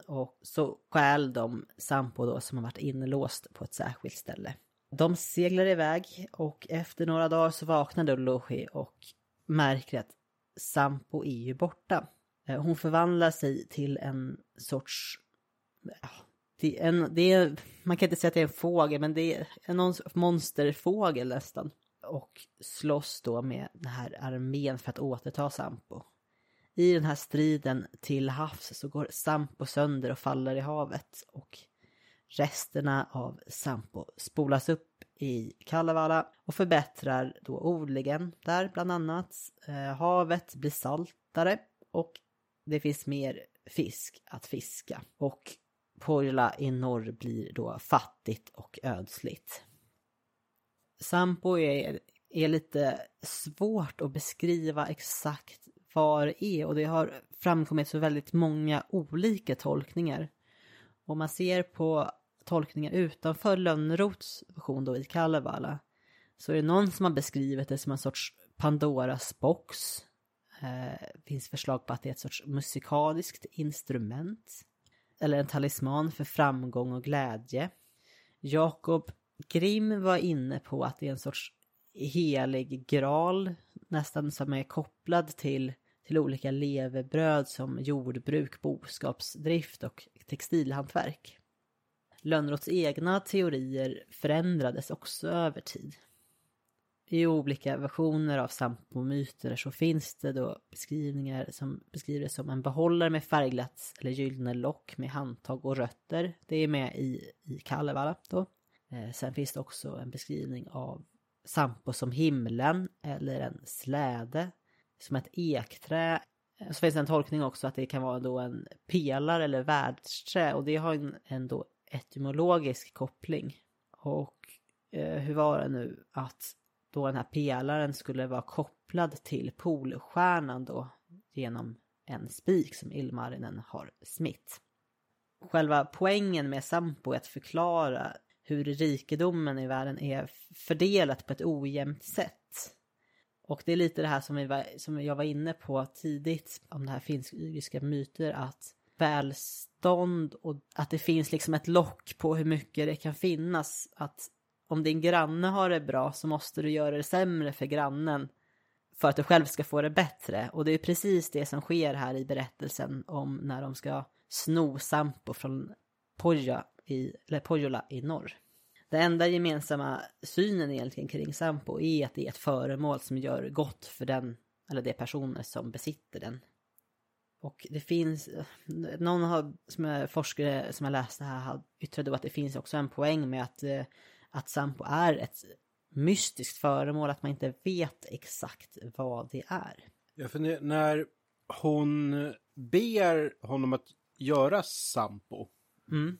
och så stjäl de Sampo då som har varit inlåst på ett särskilt ställe. De seglar iväg och efter några dagar så vaknar då Lohi och märker att Sampo är ju borta. Eh, hon förvandlar sig till en sorts... Det är en, det är, man kan inte säga att det är en fågel, men det är någon monsterfågel nästan. Och slåss då med den här armén för att återta Sampo. I den här striden till havs så går Sampo sönder och faller i havet. Och resterna av Sampo spolas upp i Kalevala och förbättrar då odlingen där bland annat. Eh, havet blir saltare och det finns mer fisk att fiska. Och Porla i norr blir då fattigt och ödsligt. Sampo är, är lite svårt att beskriva exakt var det är och det har framkommit så väldigt många olika tolkningar. Om man ser på tolkningar utanför Lönnroths version då i Kalevala så är det någon som har beskrivit det som en sorts Pandoras box. Eh, finns förslag på att det är ett sorts musikaliskt instrument. Eller en talisman för framgång och glädje. Jakob Grimm var inne på att det är en sorts helig graal. Nästan som är kopplad till, till olika levebröd som jordbruk, boskapsdrift och textilhantverk. Lönnroths egna teorier förändrades också över tid. I olika versioner av Sampo-myter så finns det då beskrivningar som beskriver det som en behållare med färgglatt eller gyllene lock med handtag och rötter. Det är med i, i Kalevala då. Eh, sen finns det också en beskrivning av Sampo som himlen eller en släde som ett ekträ. Eh, så finns det en tolkning också att det kan vara då en pelare eller världsträ och det har en, en då etymologisk koppling. Och eh, hur var det nu att då den här pelaren skulle vara kopplad till Polstjärnan då genom en spik som Ilmarinen har smitt. Själva poängen med Sampo är att förklara hur rikedomen i världen är fördelat på ett ojämnt sätt. Och det är lite det här som, vi var, som jag var inne på tidigt om det här finsk-ygriska myter att välstånd och att det finns liksom ett lock på hur mycket det kan finnas. Att om din granne har det bra så måste du göra det sämre för grannen för att du själv ska få det bättre. Och det är precis det som sker här i berättelsen om när de ska sno Sampo från Poja i, eller Pojola i norr. Den enda gemensamma synen egentligen kring Sampo är att det är ett föremål som gör gott för den eller de personer som besitter den. Och det finns, någon har, som är forskare som jag läste här, yttrade att det finns också en poäng med att, eh, att Sampo är ett mystiskt föremål, att man inte vet exakt vad det är. Ja, för när hon ber honom att göra Sampo, mm.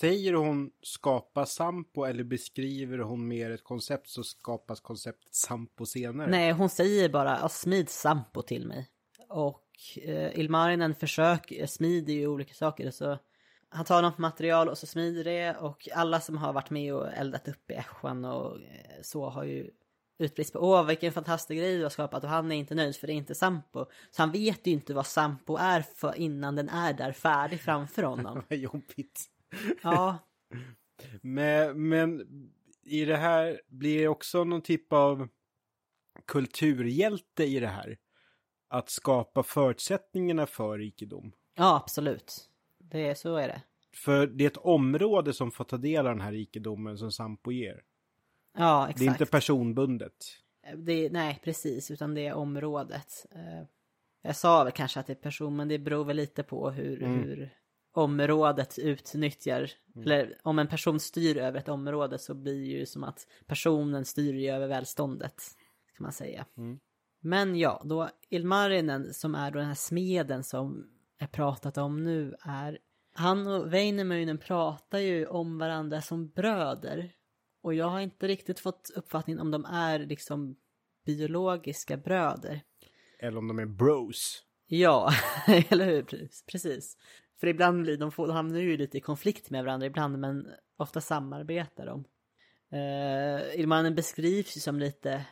säger hon skapa Sampo eller beskriver hon mer ett koncept så skapas konceptet Sampo senare? Nej, hon säger bara smid Sampo till mig. Och eh, Ilmarinen försöker, smider ju olika saker. Så han tar något material och så smider det och alla som har varit med och eldat upp i Ässjan och eh, så har ju utbrist på åh vilken fantastisk grej du har skapat och han är inte nöjd för det är inte Sampo. Så han vet ju inte vad Sampo är för innan den är där färdig framför honom. Vad jobbigt. Ja. men, men i det här blir det också någon typ av kulturhjälte i det här att skapa förutsättningarna för rikedom. Ja, absolut. Det är, så är det. För det är ett område som får ta del av den här rikedomen som Sampo ger. Ja, exakt. Det är inte personbundet. Det, nej, precis, utan det är området. Eh, Jag sa väl kanske att det är person, men det beror väl lite på hur, Mm. hur området utnyttjar, eller om en person styr över ett område så blir det ju som att personen styr över välståndet, kan man säga. Mm. Men ja, då Ilmarinen som är då den här smeden som är pratat om nu är, han och Väinämöinen pratar ju om varandra som bröder. Och jag har inte riktigt fått uppfattningen om de är liksom biologiska bröder. Eller om de är bros. Ja, eller hur? Precis-. För ibland blir de, de hamnar ju lite i konflikt med varandra ibland, men ofta samarbetar de. Uh, Ilmanen beskrivs ju som lite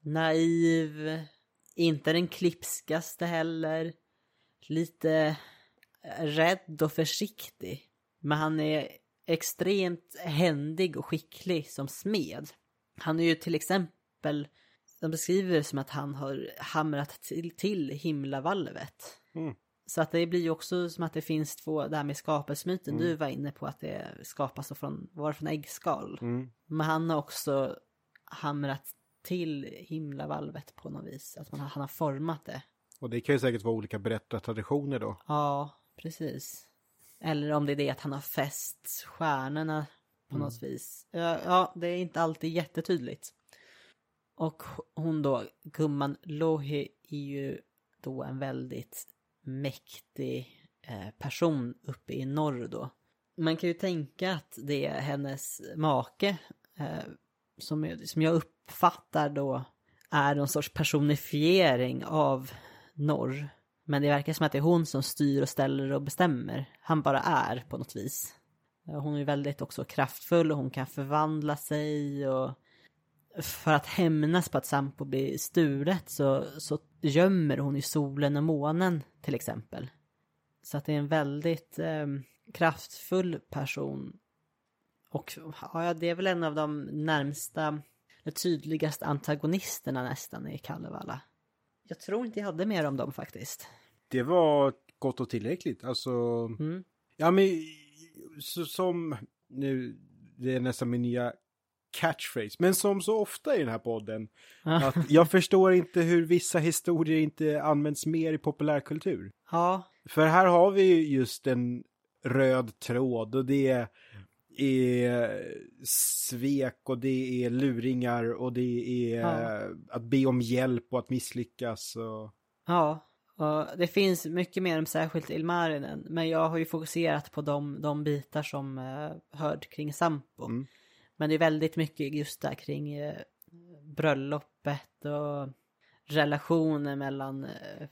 naiv, inte den klipskaste heller, lite rädd och försiktig. Men han är extremt händig och skicklig som smed. Han är ju till exempel, de beskriver det som att han har hamrat till, till himlavalvet. Mm. Så att det blir ju också som att det finns två, det här med skapelsemyten, Mm. du var inne på att det skapas från, var från äggskal. Mm. Men han har också hamrat till himlavalvet på något vis, att man, han har format det. Och det kan ju säkert vara olika berättartraditioner då. Ja, precis. Eller om det är det att han har fäst stjärnorna på något vis. Ja, ja, det är inte alltid jättetydligt. Och hon då, gumman Lohi, är ju då en väldigt mäktig eh, person uppe i norr då. Man kan ju tänka att det är hennes make, eh, som, jag- som jag uppfattar då är någon sorts personifiering av norr. Men det verkar som att det är hon som styr och ställer och bestämmer. Han bara är på något vis. Eh, hon är väldigt också kraftfull och hon kan förvandla sig och för att hämnas på att Sampo blir stulet så, så gömmer hon ju solen och månen till exempel. Så att det är en väldigt eh, kraftfull person. Och ja, det är väl en av de närmsta, de tydligaste antagonisterna nästan i Kalevala. Jag tror inte jag hade mer om dem faktiskt. Det var gott och tillräckligt. Alltså, Mm. ja men så, som nu, det är nästan min nya catchphrase, men som så ofta i den här podden, att jag förstår inte hur vissa historier inte används mer i populärkultur. Ja, För här har vi ju just en röd tråd och det är svek och det är luringar och det är Ja. att be om hjälp och att misslyckas. Och... ja. Och det finns mycket mer om särskilt Ilmarinen. Men jag har ju fokuserat på de, de bitar som uh, hör kring Sampo. Mm. Men det är väldigt mycket just där kring eh, bröllopet och relationer mellan eh,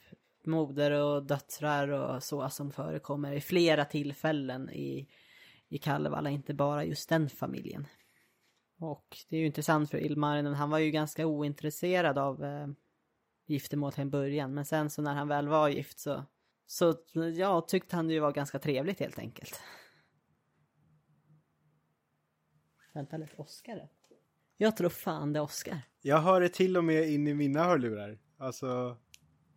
moder och döttrar och så som förekommer i flera tillfällen i, i Kalevala, inte bara just den familjen. Och det är ju intressant för Ilmarinen, han var ju ganska ointresserad av eh, giftermål till en början, men sen så när han väl var gift så, så ja, tyckte han det ju var ganska trevligt helt enkelt. Vänta lite, Oskar? Jag tror fan det är Oskar. Jag hör det till och med in i mina hörlurar. Alltså,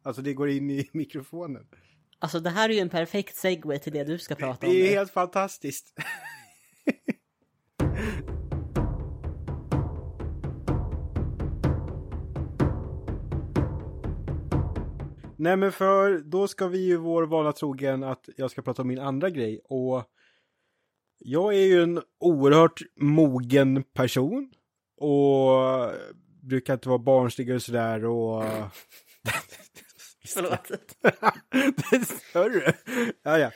alltså det går in i mikrofonen. Alltså det här är ju en perfekt segway till det du ska prata om. Det är nu. helt fantastiskt. Nej men för då ska vi ju vår vana trogen att jag ska prata om min andra grej och jag är ju en oerhört mogen person och brukar inte vara barnslig och sådär och Förlåt. Hörru. Ja, ja.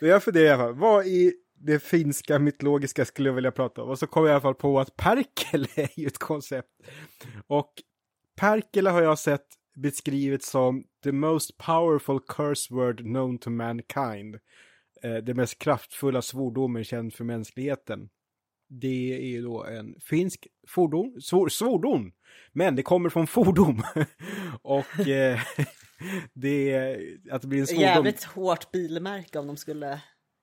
Men jag funderar i alla fall. Vad i det finska mytologiska skulle jag vilja prata om? Och så kom jag i alla fall på att Perkele är ju ett koncept. Och Perkele har jag sett beskrivet som the most powerful curse word known to mankind. Eh, det mest kraftfulla svordomen känd för mänskligheten. Det är ju då en finsk fordon, svor, svordom, men det kommer från fordom. och eh, det, att det blir en svordom. Jävligt hårt bilmärke om de skulle...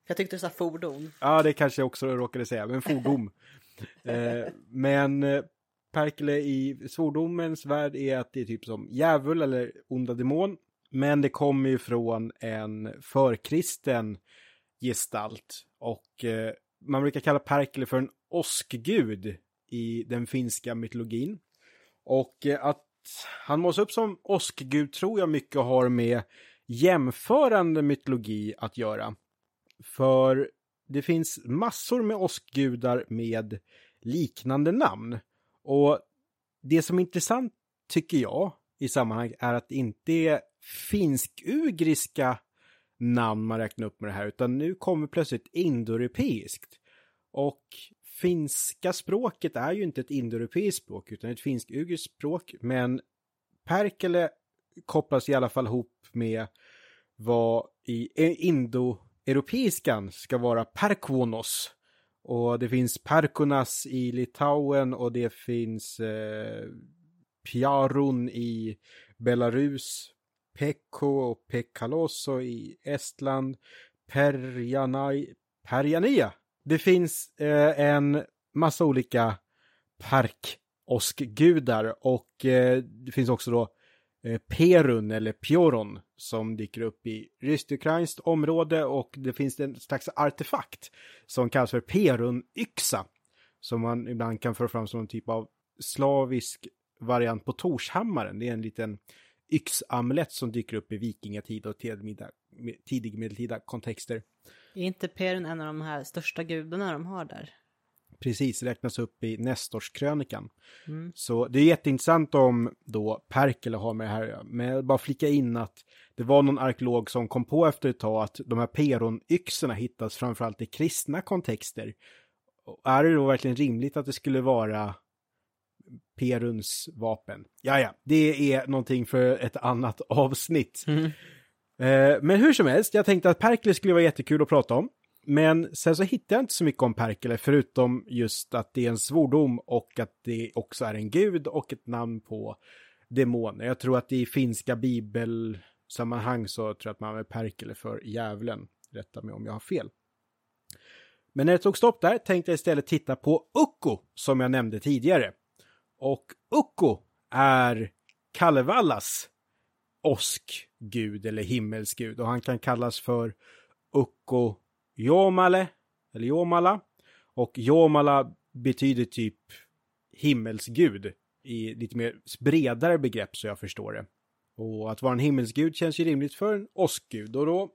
Jag tyckte du sa fordon. Ja, det kanske jag också råkade säga, men fordom. eh, men eh, Perkele i svordomens värld är att det är typ som djävul eller onda demon. Men det kommer ju från en förkristen gestalt. Och eh, man brukar kalla Perkele för en åskgud i den finska mytologin. Och eh, att han målas upp som åskgud tror jag mycket har med jämförande mytologi att göra. För det finns massor med åskgudar med liknande namn. Och det som är intressant tycker jag i sammanhanget är att det inte är finsk-ugriska namn man räknar upp med det här, utan nu kommer plötsligt indoeuropeiskt. Och finska språket är ju inte ett indoeuropeiskt språk, utan ett finsk-ugriskt språk, men Perkele kopplas i alla fall ihop med vad i e-, indoeuropeiskan ska vara perkonos. Och det finns Perkonas i Litauen och det finns eh, Piarun i Belarus, Pekko och Pekkaloso i Estland, Perjanai, Perjania. Det finns eh, en massa olika parkoskgudar och eh, det finns också då eh, Perun eller Pjoron som dyker upp i rysk-ukrainskt område och det finns en slags artefakt som kallas för Perun-yxa som man ibland kan föra fram som en typ av slavisk variant på Torshammaren. Det är en liten yxamulett som dyker upp i vikingatid och tidig medeltida kontexter. Är inte Perun en av de här största gudarna de har där? Precis, räknas upp i Nestorskrönikan. Mm. Så det är jätteintressant om då Perkele har med det här, men jag bara flika in att det var någon arkeolog som kom på efter ett tag att de här peronyxorna hittas framförallt i kristna kontexter. Är det då verkligen rimligt att det skulle vara Peruns vapen? Ja, ja, det är någonting för ett annat avsnitt. Mm. Eh, men hur som helst, jag tänkte att Perkele skulle vara jättekul att prata om. Men sen så hittade jag inte så mycket om Perkele, förutom just att det är en svordom och att det också är en gud och ett namn på demoner. Jag tror att i finska bibelsammanhang så tror jag att man använder Perkele för djävulen. Rätta mig om jag har fel. Men när det tog stopp där tänkte jag istället titta på Ukko, som jag nämnde tidigare. Och Ukko är Kalevallas gud eller himmelsgud och han kan kallas för Ukko Jomale, eller Jomala. Och Jomala betyder typ himmelsgud i lite mer bredare begrepp så jag förstår det. Och att vara en himmelsgud känns ju rimligt för en åskgud och då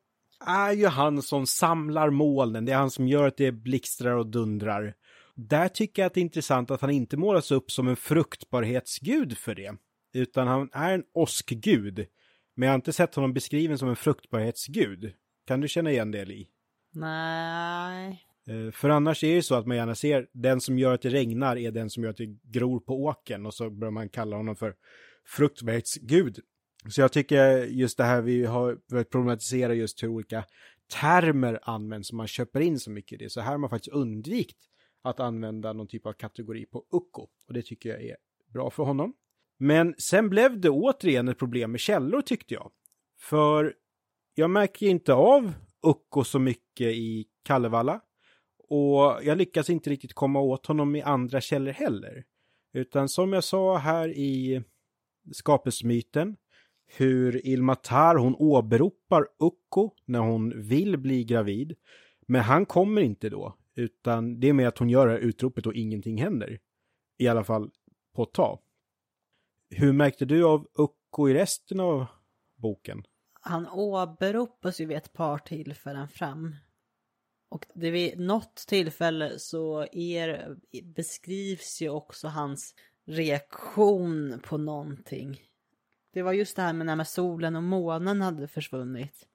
är ju han som samlar molnen, det är han som gör att det blixtrar och dundrar. Där tycker jag att det är intressant att han inte målas upp som en fruktbarhetsgud för det, utan han är en åskgud. Men jag har inte sett honom beskriven som en fruktbarhetsgud. Kan du känna igen det, Li? Nej. Eh, för annars är det så att man gärna ser den som gör att det regnar är den som gör att det gror på åken och så börjar man kalla honom för fruktbarhetsgud. Så jag tycker just det här vi har börjat problematisera just hur olika termer används som man köper in så mycket i det. Så här har man faktiskt undvikit att använda någon typ av kategori på Ukko och det tycker jag är bra för honom. Men sen blev det återigen ett problem med källor tyckte jag. För jag märker inte av Ukko så mycket i Kallevalla. Och jag lyckas inte riktigt komma åt honom i andra källor heller. Utan som jag sa här i skapelsemyten, hur Ilmatar hon åberopar Ukko när hon vill bli gravid. Men han kommer inte då, utan det är med att hon gör det här utropet och ingenting händer. I alla fall på ett tag. Hur märkte du av Ukko i resten av boken? han åberopas ju vid ett par tillfällen fram. Och det vid något tillfälle så er, beskrivs ju också hans reaktion på någonting. Det var just det här med när solen och månen hade försvunnit.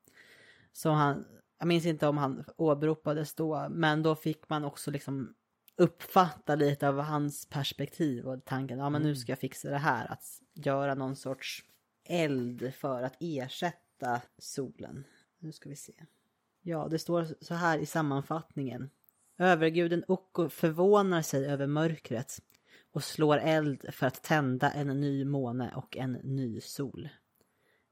Så han, jag minns inte om han åberopades då, men då fick man också liksom uppfatta lite av hans perspektiv och tanken, ja men nu mm. ska jag fixa det här, att göra någon sorts eld för att ersätta solen. Nu ska vi se. Ja, det står så här i sammanfattningen. Överguden Ukko förvånar sig över mörkret och slår eld för att tända en ny måne och en ny sol.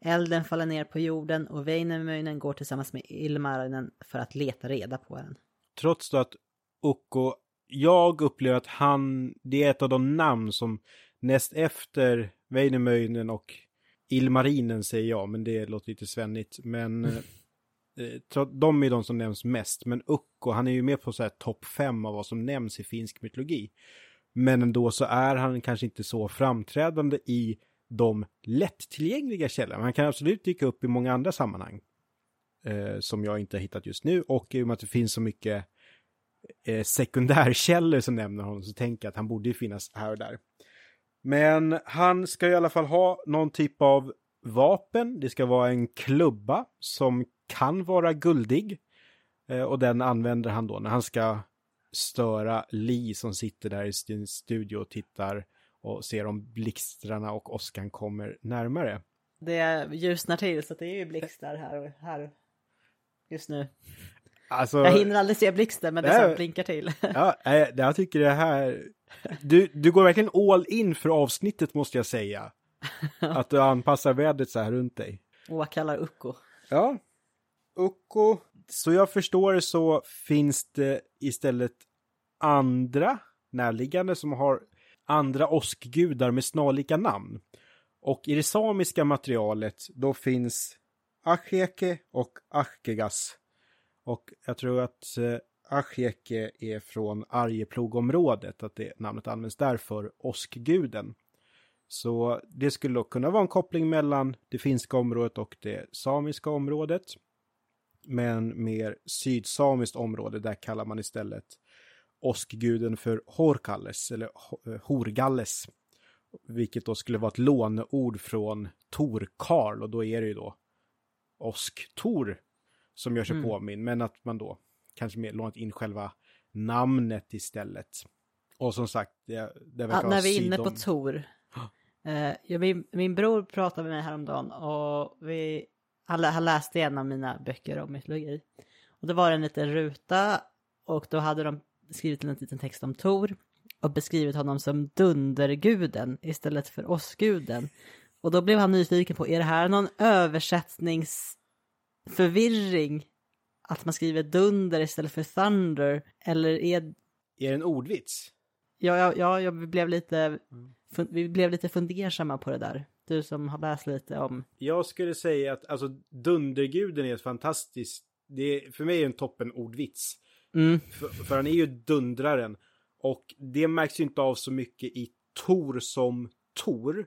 Elden faller ner på jorden och Väinämöinen går tillsammans med Ilmarinen för att leta reda på den. Trots att Ukko, jag upplever att han, det är ett av de namn som näst efter Väinämöinen och Ilmarinen säger jag, men det låter lite svennigt. Men mm. eh, de är de som nämns mest. Men Ukko, han är ju med på så här topp fem av vad som nämns i finsk mytologi. Men ändå så är han kanske inte så framträdande i de lättillgängliga källorna. Han kan absolut dyka upp i många andra sammanhang. Eh, som jag inte har hittat just nu. Och i och med att det finns så mycket eh, sekundärkällor som nämner honom så tänker jag att han borde ju finnas här och där. Men han ska i alla fall ha någon typ av vapen. Det ska vara en klubba som kan vara guldig. Eh, och den använder han då när han ska störa Lee som sitter där i sin studio och tittar och ser om blixtrarna och åskan kommer närmare. Det ljusnar till så det är ju blixtar här och här just nu. Alltså, jag hinner aldrig se blixten men det så blinkar till. ja, jag tycker det här... Du, du går verkligen all in för avsnittet måste jag säga. Att du anpassar vädret så här runt dig. Åkallar Ukko. Ja. Ukko. Så jag förstår det så finns det istället andra närliggande som har andra åskgudar med snarlika namn. Och i det samiska materialet då finns Asheke och Ashkegas. Och jag tror att eh, är från Arjeplogområdet, att det namnet används där för åskguden. Så det skulle då kunna vara en koppling mellan det finska området och det samiska området. Men mer sydsamiskt område, där kallar man istället åskguden för Horkalles, eller eh, Horgalles. Vilket då skulle vara ett låneord från Torkarl och då är det ju då Osk-Tor som gör sig Mm. påminn. Men att man då kanske mer lånat in själva namnet istället. Och som sagt, det, det verkar Ja, när vi är inne på Tor. Eh, ja, min, min bror pratade med mig häromdagen och vi, han, han läste en av mina böcker om mytologi. Och då var det en liten ruta och då hade de skrivit en liten text om Tor och beskrivit honom som dunderguden istället för åskguden. Och då blev han nyfiken på, är det här någon översättningsförvirring? Att man skriver dunder istället för thunder? Eller är Är det en ordvits? Ja, ja, ja, jag blev lite, fun- vi blev lite fundersamma på det där. Du som har läst lite om, Jag skulle säga att alltså Dunderguden är ett fantastiskt, det är, för mig är det en toppen ordvits. mm, För, för han är ju dundraren. Och det märks ju inte av så mycket i Tor som Tor.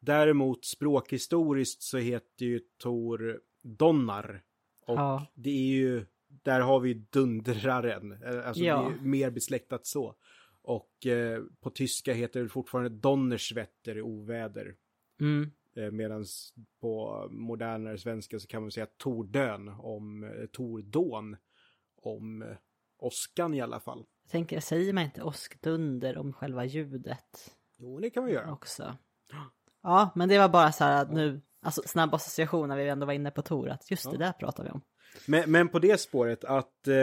Däremot språkhistoriskt så heter ju Tor Donnar. Och Ja. det är ju, där har vi dundraren. Eh, Alltså Ja. det är mer besläktat så. Och eh, på tyska heter det fortfarande Donnersvetter i oväder. mm, Eh, Medan på modernare svenska så kan man säga Tordön om eh, Tordån. Om eh, åskan i alla fall. jag tänker, säger man inte åskdunder om själva ljudet Jo, det kan vi göra. också? Ja, men det var bara så här att nu, alltså snabb association när vi ändå var inne på Tor, att just det där pratar vi om. Men, men på det spåret att eh,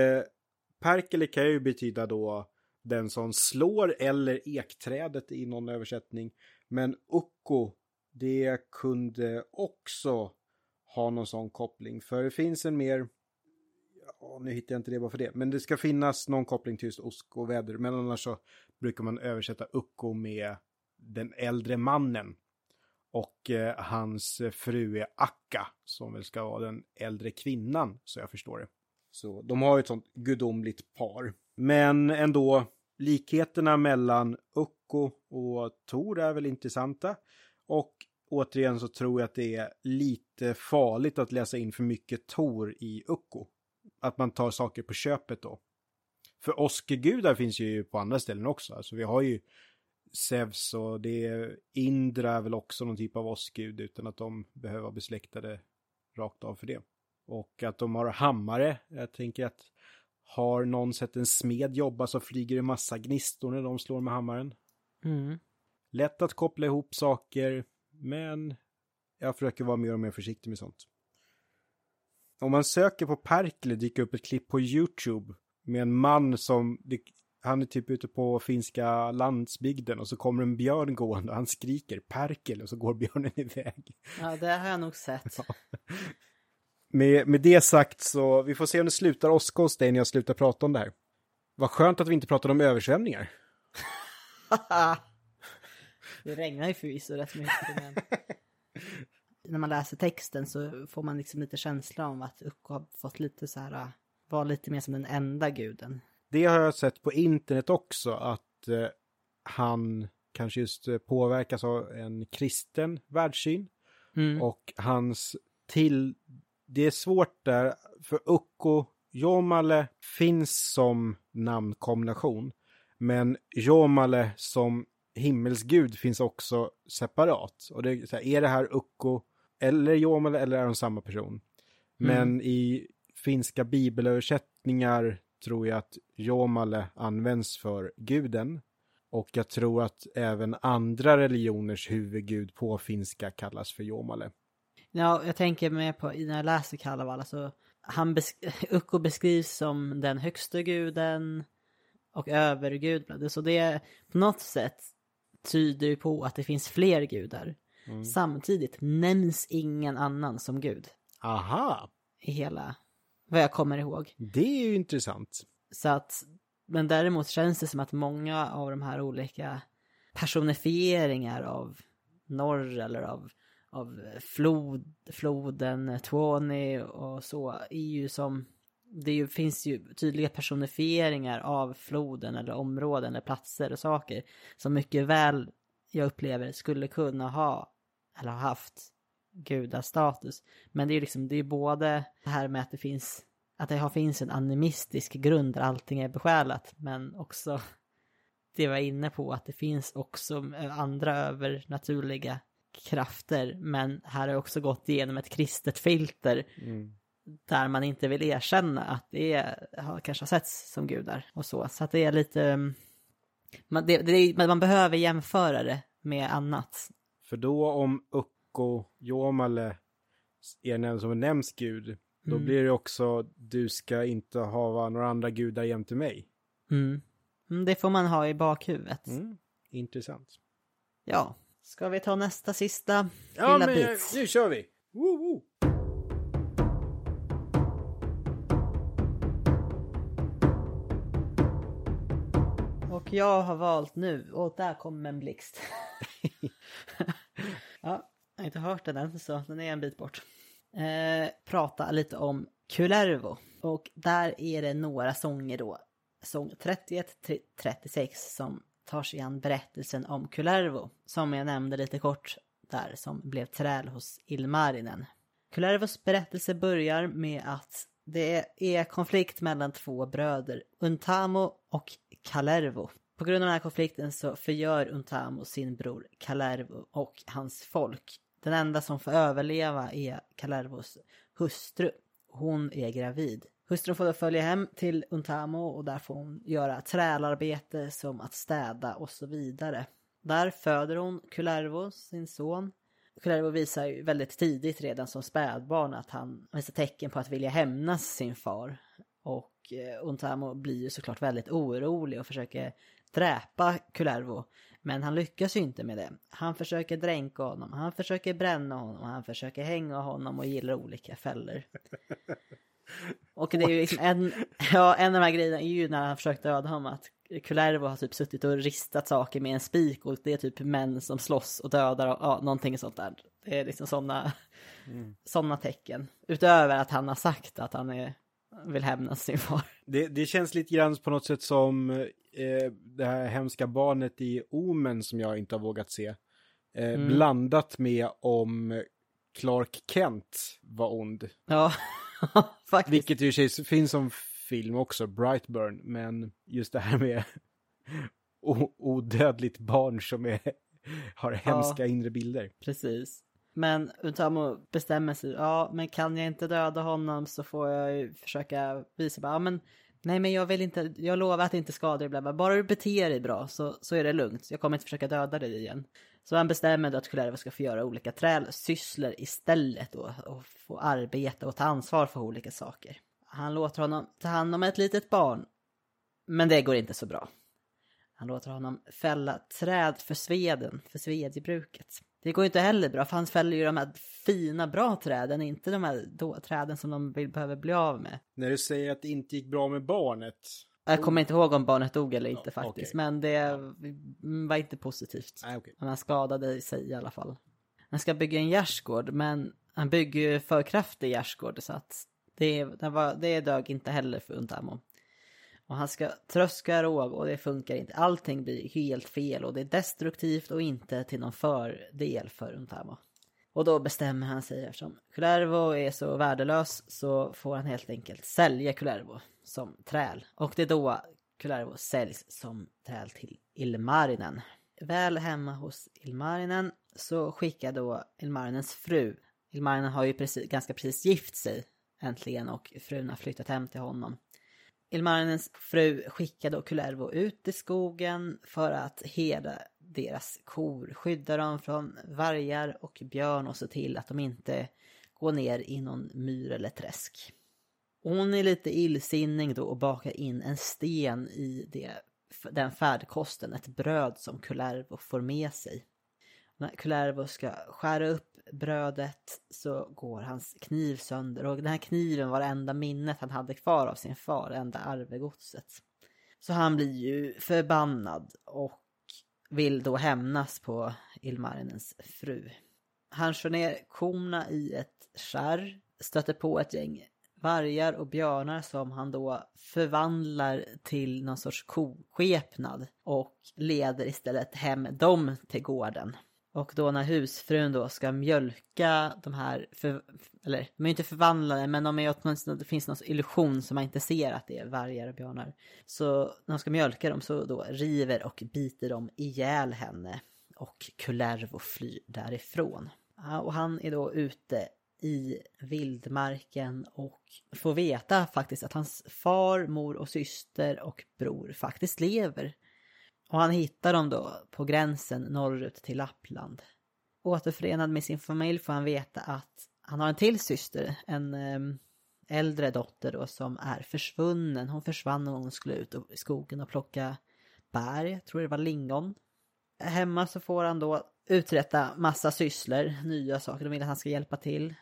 Perkele kan ju betyda då den som slår eller ekträdet i någon översättning. Men Ukko, det kunde också ha någon sån koppling. För det finns en mer, ja, nu hittar jag inte det bara för det, men det ska finnas någon koppling till just osk och väder. Men annars så brukar man översätta Ukko med den äldre mannen. Och eh, hans fru är Akka, som väl ska vara den äldre kvinnan, så jag förstår det. Så de har ju ett sånt gudomligt par. Men ändå, likheterna mellan Ukko och Tor är väl intressanta. Och återigen så tror jag att det är lite farligt att läsa in för mycket Tor i Ukko. Att man tar saker på köpet då. För åskegudar finns ju på andra ställen också. Alltså vi har ju Zeus och det är Indra är väl också någon typ av åskgud utan att de behöver vara besläktade rakt av för det. Och att de har hammare. Jag tänker att har någon sett en smed jobba så flyger det massa gnistor när de slår med hammaren. Mm. Lätt att koppla ihop saker, men jag försöker vara mer och mer försiktig med sånt. Om man söker på Perkele dyker upp ett klipp på YouTube med en man som, han är typ ute på finska landsbygden och så kommer en björn gående och han skriker Perkele och så går björnen iväg. Ja, det har jag nog sett. Med, med det sagt så, vi får se om det slutar åska hos dig när jag slutar prata om det här. Vad skönt att vi inte pratade om översvämningar. det regnar ju förvisso rätt mycket, men när man läser texten så får man liksom lite känsla om att Ukko har fått lite så här, vara lite mer som den enda guden. Det har jag sett på internet också, att eh, han kanske just eh, påverkas av en kristen världssyn. Mm. Och hans till... Det är svårt där, för Ukko Jomale finns som namnkombination. Men Jomale som himmelsgud finns också separat. Och det är, så här, är det här Ukko eller Jomale eller är de samma person? Men i finska bibelöversättningar tror jag att Jomale används för guden. Och jag tror att även andra religioners huvudgud på finska kallas för Jomale. Ja, jag tänker med på, när jag läser Kalevala så, han besk Ukko beskrivs som den högsta guden och övergud. Så det på något sätt tyder ju på att det finns fler gudar. Samtidigt nämns ingen annan som gud Aha, i hela, vad jag kommer ihåg. det är ju intressant. Så att, men däremot känns det som att många av de här olika personifieringar av norr eller av, av flod, floden Tuoni och så är ju som, det ju, finns ju tydliga personifieringar av floden eller områden eller platser och saker som mycket väl jag upplever skulle kunna ha eller ha haft gudastatus. Men det är ju liksom, det är både det här med att det finns att det finns en animistisk grund där allting är besjälat, men också det jag var inne på att det finns också andra övernaturliga krafter, men här har också gått igenom ett kristet filter där man inte vill erkänna att det är, har, kanske har setts som gudar och så. Så att det är lite, mm, man, det, det man behöver jämföra det med annat. För då om Ukko Jomale är nämnd som nämns gud, då Mm. blir det också du ska inte ha några andra gudar jämte mig. Mm. Mm, Det får man ha i bakhuvudet. Mm. Intressant. Ja, ska vi ta nästa sista Ja, lilla men bit? nu kör vi! Woo, woo. Och jag har valt nu, och där kommer en blixt. jag har inte hört den än, så den är en bit bort. Eh, prata lite om Kullervo. Och där är det några sånger då. Sång 31-36 som tar sig an berättelsen om Kullervo. Som jag nämnde lite kort där, som blev träl hos Ilmarinen. Kullervos berättelse börjar med att det är konflikt mellan två bröder, Untamo och Kalervo. På grund av den här konflikten så förgör Untamo sin bror Kalervo och hans folk. Den enda som får överleva är Kalervos hustru. Hon är gravid. Hustrun får då följa hem till Untamo och där får hon göra trälarbete som att städa och så vidare. Där föder hon Kullervo, sin son. Kullervo visar ju väldigt tidigt redan som spädbarn att han visar tecken på att vilja hämnas sin far. Och eh, Untamo blir ju såklart väldigt orolig och försöker dräpa Kullervo. Men han lyckas ju inte med det. Han försöker dränka honom, han försöker bränna honom, han försöker hänga honom och gillar olika fällor. Och det är ju liksom en, ja, en av de här grejerna är ju när han försökt döda honom att Kullervo har typ suttit och ristat saker med en spik och det är typ män som slåss och dödar och ja, någonting sånt där. Det är liksom sådana såna tecken. Utöver att han har sagt att han är, vill hämnas sin far. Det, det känns lite grann på något sätt som eh, det här hemska barnet i Omen som jag inte har vågat se. Eh, Mm. Blandat med om Clark Kent var ond. Ja, faktiskt. Vilket för sig finns som film också, Brightburn. Men just det här med odödligt barn som är, har hemska inre bilder. Precis. Men Utamo bestämmer sig, ja men kan jag inte döda honom så får jag ju försöka visa bara, ja men nej men jag vill inte, jag lovar att inte skada dig, bla, bara du beter dig bra så, så är det lugnt, jag kommer inte försöka döda dig igen. Så han bestämmer då att Kullervo ska få göra olika trälsysslor istället då och få arbeta och ta ansvar för olika saker. Han låter honom ta hand om ett litet barn, men det går inte så bra. Han låter honom fälla träd för sveden, för svedjebruket. Det går ju inte heller bra, för han fäller ju de här fina, bra träden, inte de här då, träden som de vill, behöver bli av med. När du säger att det inte gick bra med barnet. Jag kommer inte ihåg om barnet dog eller inte Ja, faktiskt, okej. men det mm, var inte positivt. Okej. Men han skadade sig i alla fall. Han ska bygga en gärdsgård, men han bygger ju för kraftig gärdsgård så att det, det, var, det dög inte heller för Untamo. Och han ska tröska råg och det funkar inte. Allting blir helt fel och det är destruktivt och inte till någon fördel för Untama. Och då bestämmer han sig eftersom Kullervo är så värdelös så får han helt enkelt sälja Kullervo som träl. Och det är då Kullervo säljs som träl till Ilmarinen. Väl hemma hos Ilmarinen så skickar då Ilmarinens fru. Ilmarinen har ju precis, ganska precis gift sig äntligen och frun har flyttat hem till honom. Ilmarinens fru skickar då ut i skogen för att heda deras kor, skydda dem från vargar och björn och se till att de inte går ner i någon myr eller träsk. Hon är lite illsinnig då och bakar in en sten i det, den färdkosten, ett bröd som Kullervo får med sig. När Kullervo ska skära upp brödet så går hans kniv sönder och den här kniven var det enda minnet han hade kvar av sin far, enda arvegodset. Så han blir ju förbannad och vill då hämnas på Ilmarinens fru. Han kör ner korna i ett skärr, stöter på ett gäng vargar och björnar som han då förvandlar till någon sorts koskepnad och leder istället hem dem till gården. Och då när husfrun då ska mjölka de här, för, eller de är inte förvandlade men de är åtminstone, det finns någon illusion som man inte ser att det är vargar och björnar. Så när de ska mjölka dem så då river och biter de ihjäl henne och Kullervo flyr därifrån. Ja, och han är då ute i vildmarken och får veta faktiskt att hans far, mor och syster och bror faktiskt lever. Och han hittar dem då på gränsen norrut till Lappland. Återförenad med sin familj får han veta att han har en till syster, en ehm, äldre dotter då som är försvunnen. Hon försvann när hon skulle ut i skogen och plocka bär, jag tror det var lingon. Hemma så får han då uträtta massa sysslor, nya saker, de vill att han ska hjälpa till.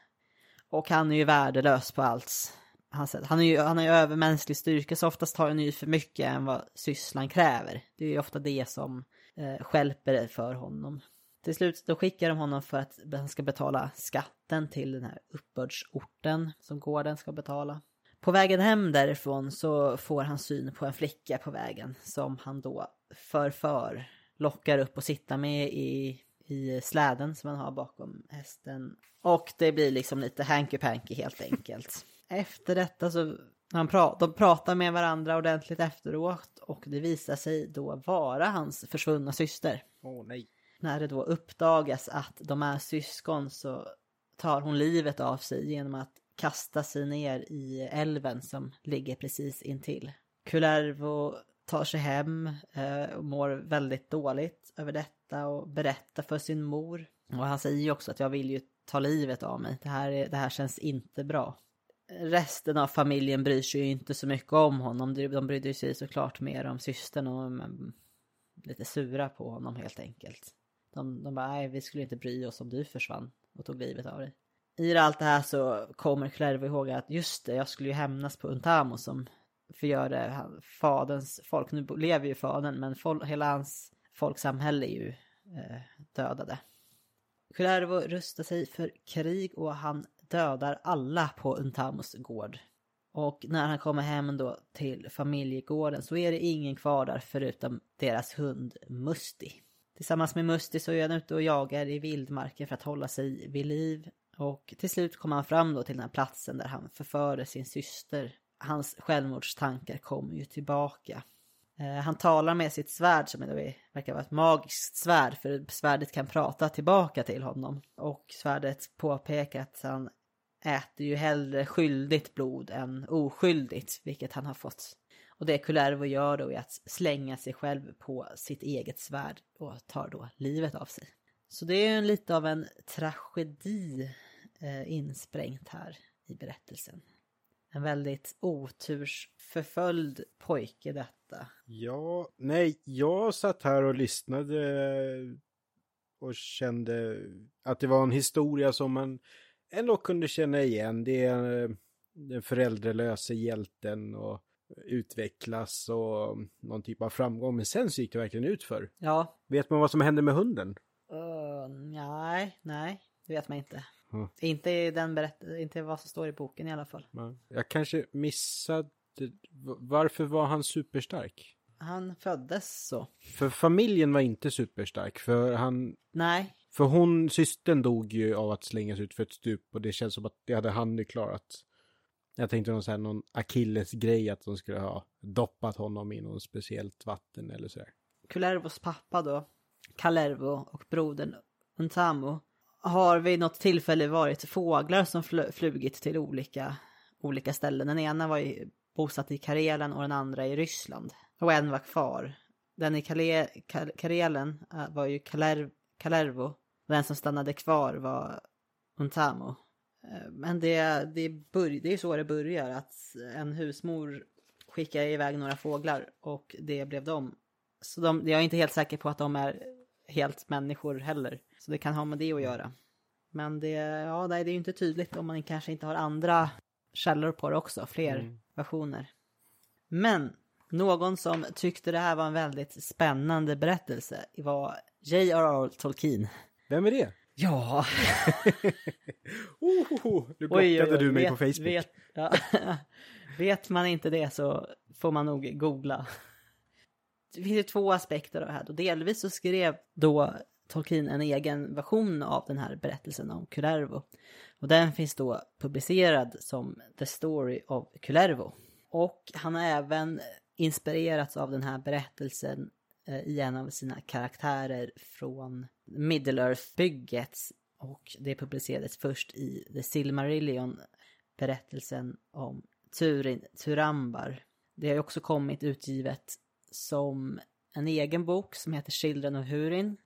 Och han är ju värdelös på allt han, han, är ju, han har ju övermänsklig styrka så oftast tar han ju för mycket än vad sysslan kräver. Det är ju ofta det som eh, skälper för honom. Till slut då skickar de honom för att han ska betala skatten till den här uppbördsorten som gården ska betala. På vägen hem därifrån så får han syn på en flicka på vägen som han då förför, lockar upp och sitta med i, i släden som han har bakom hästen. Och det blir liksom lite hanky-panky helt enkelt. Efter detta så han pra de pratar med varandra ordentligt efteråt och det visar sig då vara hans försvunna syster. Åh oh, nej. När det då uppdagas att de är syskon så tar hon livet av sig genom att kasta sig ner i älven som ligger precis intill. Kullervo tar sig hem eh, och mår väldigt dåligt över detta och berättar för sin mor. Och han säger ju också att jag vill ju ta livet av mig. Det här, är, det här känns inte bra resten av familjen bryr sig ju inte så mycket om honom. De brydde sig såklart mer om systern och mm, lite sura på honom helt enkelt. De, de bara, nej vi skulle inte bry oss om du försvann och tog livet av dig. I allt det här så kommer Clervo ihåg att just det, jag skulle ju hämnas på Untamo som förgörde faderns folk. Nu lever ju fadern men fol- hela hans folksamhälle är ju eh, dödade. Clervo rustar sig för krig och han dödar alla på Untamos gård. Och när han kommer hem då till familjegården så är det ingen kvar där förutom deras hund Musti. Tillsammans med Musti så är han ute och jagar i vildmarken för att hålla sig vid liv. Och till slut kommer han fram då till den här platsen där han förförde sin syster. Hans självmordstankar kommer ju tillbaka. Eh, han talar med sitt svärd som verkar vara ett magiskt svärd för svärdet kan prata tillbaka till honom. Och svärdet påpekar att han äter ju hellre skyldigt blod än oskyldigt, vilket han har fått. Och det Kullervo gör då är att slänga sig själv på sitt eget svärd och tar då livet av sig. Så det är ju lite av en tragedi eh, insprängt här i berättelsen. En väldigt otursförföljd pojke detta. Ja, nej, jag satt här och lyssnade och kände att det var en historia som man ändå kunde känna igen. Det är eh, den föräldralösa hjälten och utvecklas och någon typ av framgång. Men sen så gick det verkligen ut för. Ja. Vet man vad som hände med hunden? Uh, nej, nej, det vet man inte. Mm. Inte, den berätt inte vad som står i boken i alla fall. Jag kanske missade varför var han superstark? Han föddes så. För familjen var inte superstark, för han... Nej. För hon, systern dog ju av att slängas ut för ett stup och det känns som att det hade han ju klarat. Jag tänkte någon, så här, någon Achilles-grej att de skulle ha doppat honom i något speciellt vatten eller sådär. Kullervos pappa då, Kalervo och brodern Untamo har vid något tillfälle varit fåglar som fl flugit till olika, olika ställen. Den ena var ju bosatt i Karelen och den andra i Ryssland. Och en var kvar. Den i Kale Karelen äh, var ju Kaler Kalervo. Den som stannade kvar var Untamo. Äh, men det, det, det är så det börjar, att en husmor skickar iväg några fåglar och det blev dem. Så de, jag är inte helt säker på att de är helt människor heller. Så det kan ha med det att göra. Men det, ja, det är ju inte tydligt om man kanske inte har andra källor på det också, fler mm. versioner. Men någon som tyckte det här var en väldigt spännande berättelse var J.R.R. Tolkien. Vem är det? Ja. oh, nu blockade du mig vet, på Facebook. Vet, ja. vet man inte det så får man nog googla. Det finns ju två aspekter av det här. Då delvis så skrev då Tolkien en egen version av den här berättelsen om Kullervo. Och den finns då publicerad som The Story of Kullervo. Och han har även inspirerats av den här berättelsen Eh, i en av sina karaktärer från Middle-earth-bygget. Och det publicerades först i The Silmarillion, berättelsen om Turin, Turambar. Det har också kommit utgivet som en egen bok som heter Children of Hurin.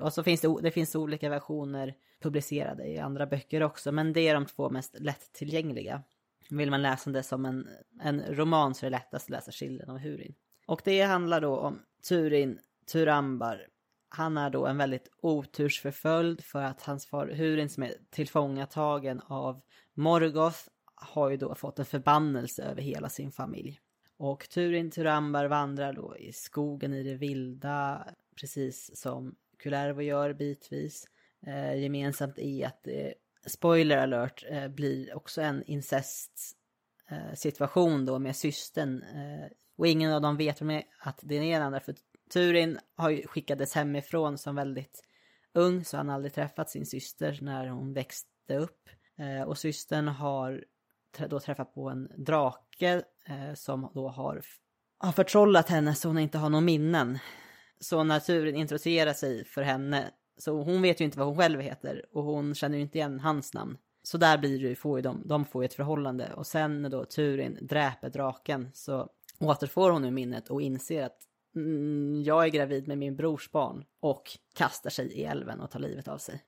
Och så finns det, det finns olika versioner publicerade i andra böcker också, men det är de två mest lättillgängliga. Vill man läsa det som en, en roman så är det lättast att läsa Children of Hurin. Och det handlar då om Turin Turambar. Han är då en väldigt otursförföljd för att hans far Hurin som är tillfångatagen av Morgoth har ju då fått en förbannelse över hela sin familj. Och Turin Turambar vandrar då i skogen i det vilda, precis som Kullervo gör bitvis. Eh, gemensamt är att det, spoiler alert, eh, blir också en incest eh, situation då med systern. Eh, och ingen av dem vet med att det är den andra, för Turin har ju skickades hemifrån som väldigt ung, så han har aldrig träffat sin syster när hon växte upp. Eh, och systern har då träffat på en drake eh, som då har, har förtrollat henne så hon inte har några minnen. Så naturen introducerar sig för henne, så hon vet ju inte vad hon själv heter och hon känner ju inte igen hans namn. Så där blir det ju, får ju de, de får ju ett förhållande och sen när då Turin dräper draken så återfår hon nu minnet och inser att mm, jag är gravid med min brors barn och kastar sig i älven och tar livet av sig.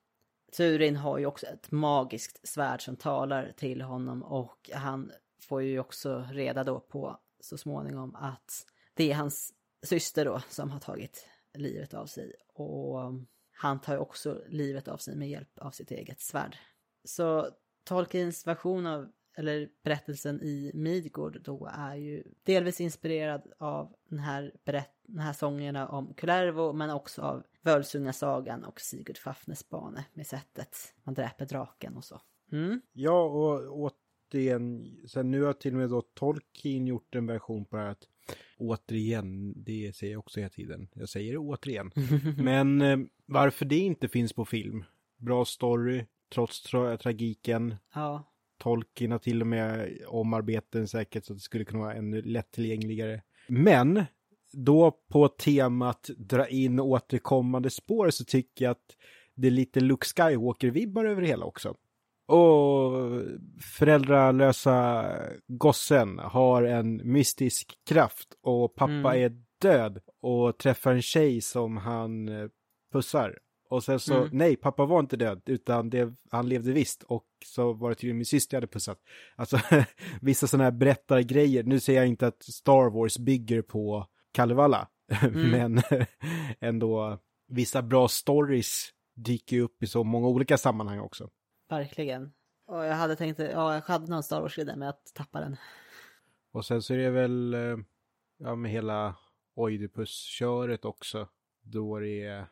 Turin har ju också ett magiskt svärd som talar till honom och han får ju också reda då på så småningom att det är hans syster då som har tagit livet av sig. Och han tar ju också livet av sig med hjälp av sitt eget svärd. Så Tolkiens version av, eller berättelsen i Midgård då är ju delvis inspirerad av den här, berätt, den här sångerna om Kullervo men också av Völsungasagan och Sigurd Fafnes bane med sättet man dräper draken och så. Mm. Ja, och återigen, sen nu har till och med då Tolkien gjort en version på det här att återigen, det säger jag också hela tiden. Jag säger det återigen. Men eh, varför det inte finns på film? Bra story, trots tra tragiken. Ja. Tolkien har till och med omarbeten säkert så att det skulle kunna vara ännu lättillgängligare. Men då på temat dra in återkommande spår så tycker jag att det är lite Luke Skywalker-vibbar över det hela också. Och föräldralösa gossen har en mystisk kraft och pappa mm. är död och träffar en tjej som han pussar. Och sen så, mm. nej, pappa var inte död, utan det, han levde visst. Och så var det tydligen min syster jag hade pussat. Alltså, vissa sådana här berättargrejer. Nu säger jag inte att Star Wars bygger på Kalevala, mm. men ändå vissa bra stories dyker upp i så många olika sammanhang också. Verkligen. Och jag hade tänkt, ja, jag hade någon Star Wars-grej med att tappa den. Och sen så är det väl, eh, ja med hela Oidipus-köret också. Då det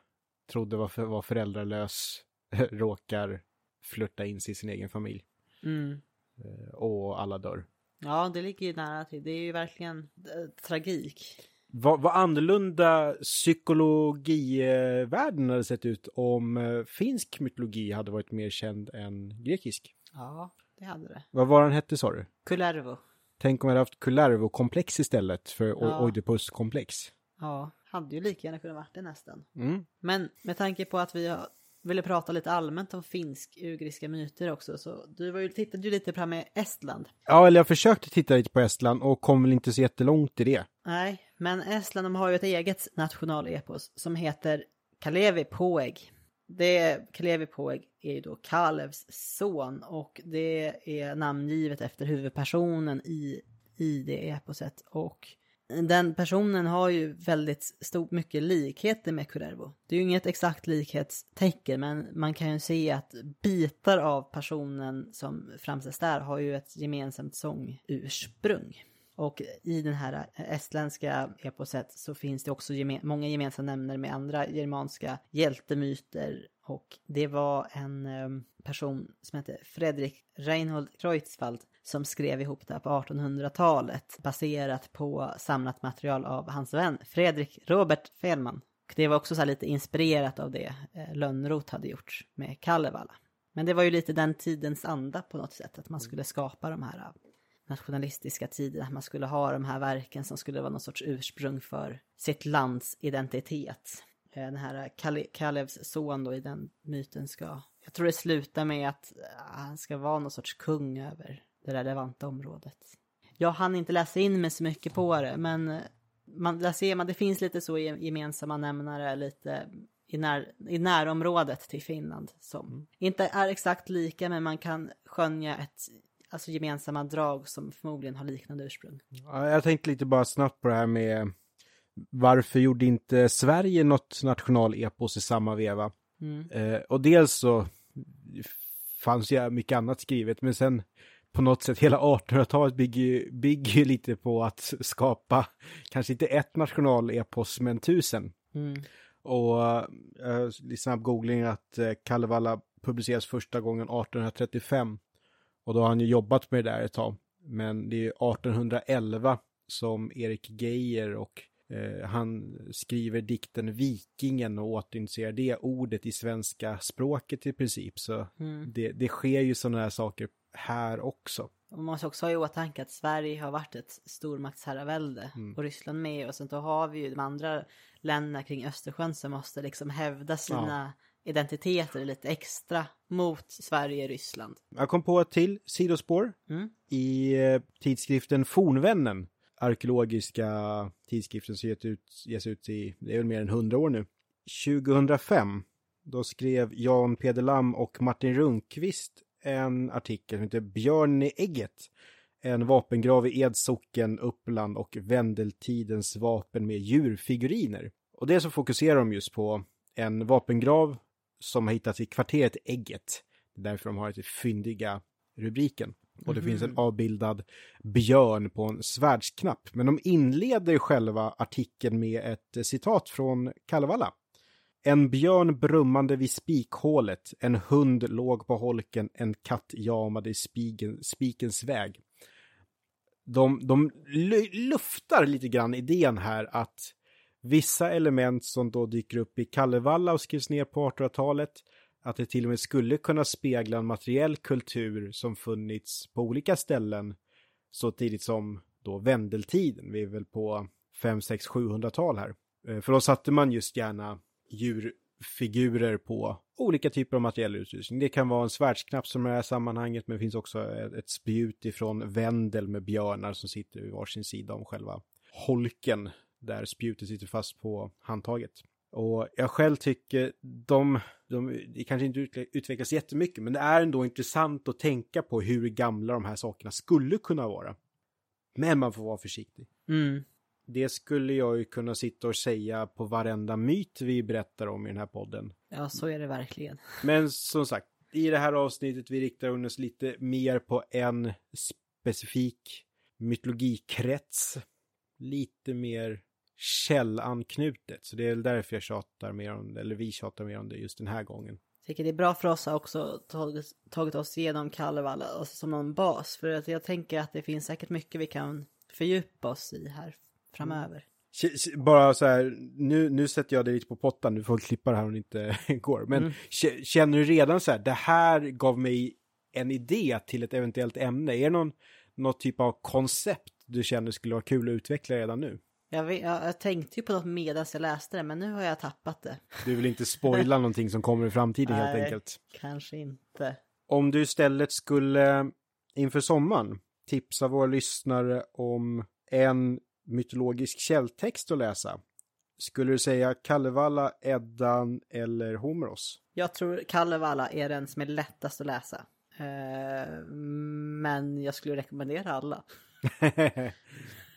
trodde var, för, var föräldralös, råkar flörta in sig i sin egen familj. Mm. Eh, och alla dör. Ja, det ligger ju nära till. Det är ju verkligen äh, tragik. Vad, vad annorlunda psykologivärlden hade sett ut om eh, finsk mytologi hade varit mer känd än grekisk. Ja, det hade det. Vad var den hette sa du? Kullervo. Tänk om vi hade haft Kullervo-komplex istället för Ja. Oidipus-komplex. Ja, hade ju lika gärna kunnat varit det nästan. Mm. Men med tanke på att vi ville prata lite allmänt om finsk-ugriska myter också, så du var ju, tittade ju lite på med Estland. Ja, eller jag försökte titta lite på Estland och kom väl inte så jättelångt i det. Nej, men Estland de har ju ett eget nationalepos som heter Kalevi Poeg. Det, Kalevi Poeg är ju då Kalevs son och det är namngivet efter huvudpersonen i, i det eposet. Och den personen har ju väldigt stort, mycket likheter med Curervo. Det är ju inget exakt likhetstecken men man kan ju se att bitar av personen som framställs där har ju ett gemensamt sångursprung. Och i den här eh, estländska eposet så finns det också geme- många gemensamma nämner med andra germanska hjältemyter. Och det var en eh, person som hette Fredrik Reinhold Kreutzwald som skrev ihop det här på 1800-talet baserat på samlat material av hans vän Fredrik Robert Felman. Och det var också lite inspirerat av det eh, Lönnroth hade gjort med Kalevala. Men det var ju lite den tidens anda på något sätt, att man skulle skapa de här eh, nationalistiska tiderna, att man skulle ha de här verken som skulle vara någon sorts ursprung för sitt lands identitet. Eh, Den här Kale- Kalevs son då i den myten ska, jag tror det slutar med att han ska vara någon sorts kung över det relevanta området. Jag hann inte läsa in mig så mycket på det, men eh, man, där ser man, det finns lite så ge- gemensamma nämnare lite i, när, i närområdet till Finland som inte är exakt lika, men man kan skönja ett alltså gemensamma drag som förmodligen har liknande ursprung. Ja, Jag tänkte lite bara snabbt på det här med varför gjorde inte Sverige något nationalepos i samma veva? Mm. Eh, och dels så fanns ju mycket annat skrivet, men sen på något sätt hela 1800-talet bygger, bygger lite på att skapa, kanske inte ett nationalepos, men tusen. Mm. Och uh, snabb googling att uh, Kalevala publiceras första gången 1835. Och då har han ju jobbat med det där ett tag. Men det är 1811 som Erik Geijer och eh, han skriver dikten Vikingen och återintroducerar det ordet i svenska språket i princip. Så Mm. det, det sker ju sådana här saker här också. Man måste också ha i åtanke att Sverige har varit ett stormaktsherravälde och Ryssland med och sen då har vi ju de andra länderna kring Östersjön som måste liksom hävda sina identiteter lite extra mot Sverige och Ryssland. Jag kom på ett till sidospår. Mm. i eh, tidskriften Fornvännen, arkeologiska tidskriften som ges ut, ges ut i, det är väl mer än 100 år nu. 2005, då skrev Jan Peder Lam och Martin Rundqvist en artikel som heter Björn i ägget. En vapengrav i Edsocken, Uppland och Vendeltidens vapen med djurfiguriner. Och det så fokuserar de just på en vapengrav som har hittats i kvarteret Ägget. Därför de har lite fyndiga rubriken. Och det finns en avbildad björn på en svärdsknapp. Men de inleder själva artikeln med ett citat från Kalevala. En björn brummande vid spikhålet, en hund låg på holken, en katt jamade i spiken, spikens väg. De, de luftar lite grann idén här att vissa element som då dyker upp i Kallevalla och skrivs ner på 1800-talet att det till och med skulle kunna spegla en materiell kultur som funnits på olika ställen så tidigt som då Vendeltiden. Vi är väl på 5, 6, 700-tal här. Eh, för då satte man just gärna djurfigurer på olika typer av materiell utrustning. Det kan vara en svärdsknapp som är i det här sammanhanget, men det finns också ett spjut ifrån Vendel med björnar som sitter vid varsin sida om själva holken där spjutet sitter fast på handtaget. Och jag själv tycker de, de det kanske inte utvecklas jättemycket, men det är ändå intressant att tänka på hur gamla de här sakerna skulle kunna vara. Men man får vara försiktig. Mm. Det skulle jag ju kunna sitta och säga på varenda myt vi berättar om i den här podden. Ja, så är det verkligen. Men som sagt, i det här avsnittet vi riktar oss lite mer på en specifik mytologikrets. Lite mer källanknutet. Så det är väl därför jag tjatar mer om det, eller vi tjatar mer om det just den här gången. Jag tycker det är bra för oss att också tagit, tagit oss igenom Kalevala alltså som någon bas. För att jag tänker att det finns säkert mycket vi kan fördjupa oss i här framöver. K- Bara så här, nu, nu sätter jag dig lite på pottan, du får klippa det här om det inte går. Men Mm. känner du redan så här, det här gav mig en idé till ett eventuellt ämne? Är det någon, något typ av koncept du känner skulle vara kul att utveckla redan nu? Jag, vet, jag, jag tänkte ju på något medan jag läste det, men nu har jag tappat det. Du vill inte spoila någonting som kommer i framtiden helt Nej. enkelt. Kanske inte. Om du istället skulle inför sommaren tipsa våra lyssnare om en mytologisk källtext att läsa. Skulle du säga Kalevala, Eddan eller Homeros? Jag tror Kalevala är den som är lättast att läsa. Eh, men jag skulle rekommendera alla.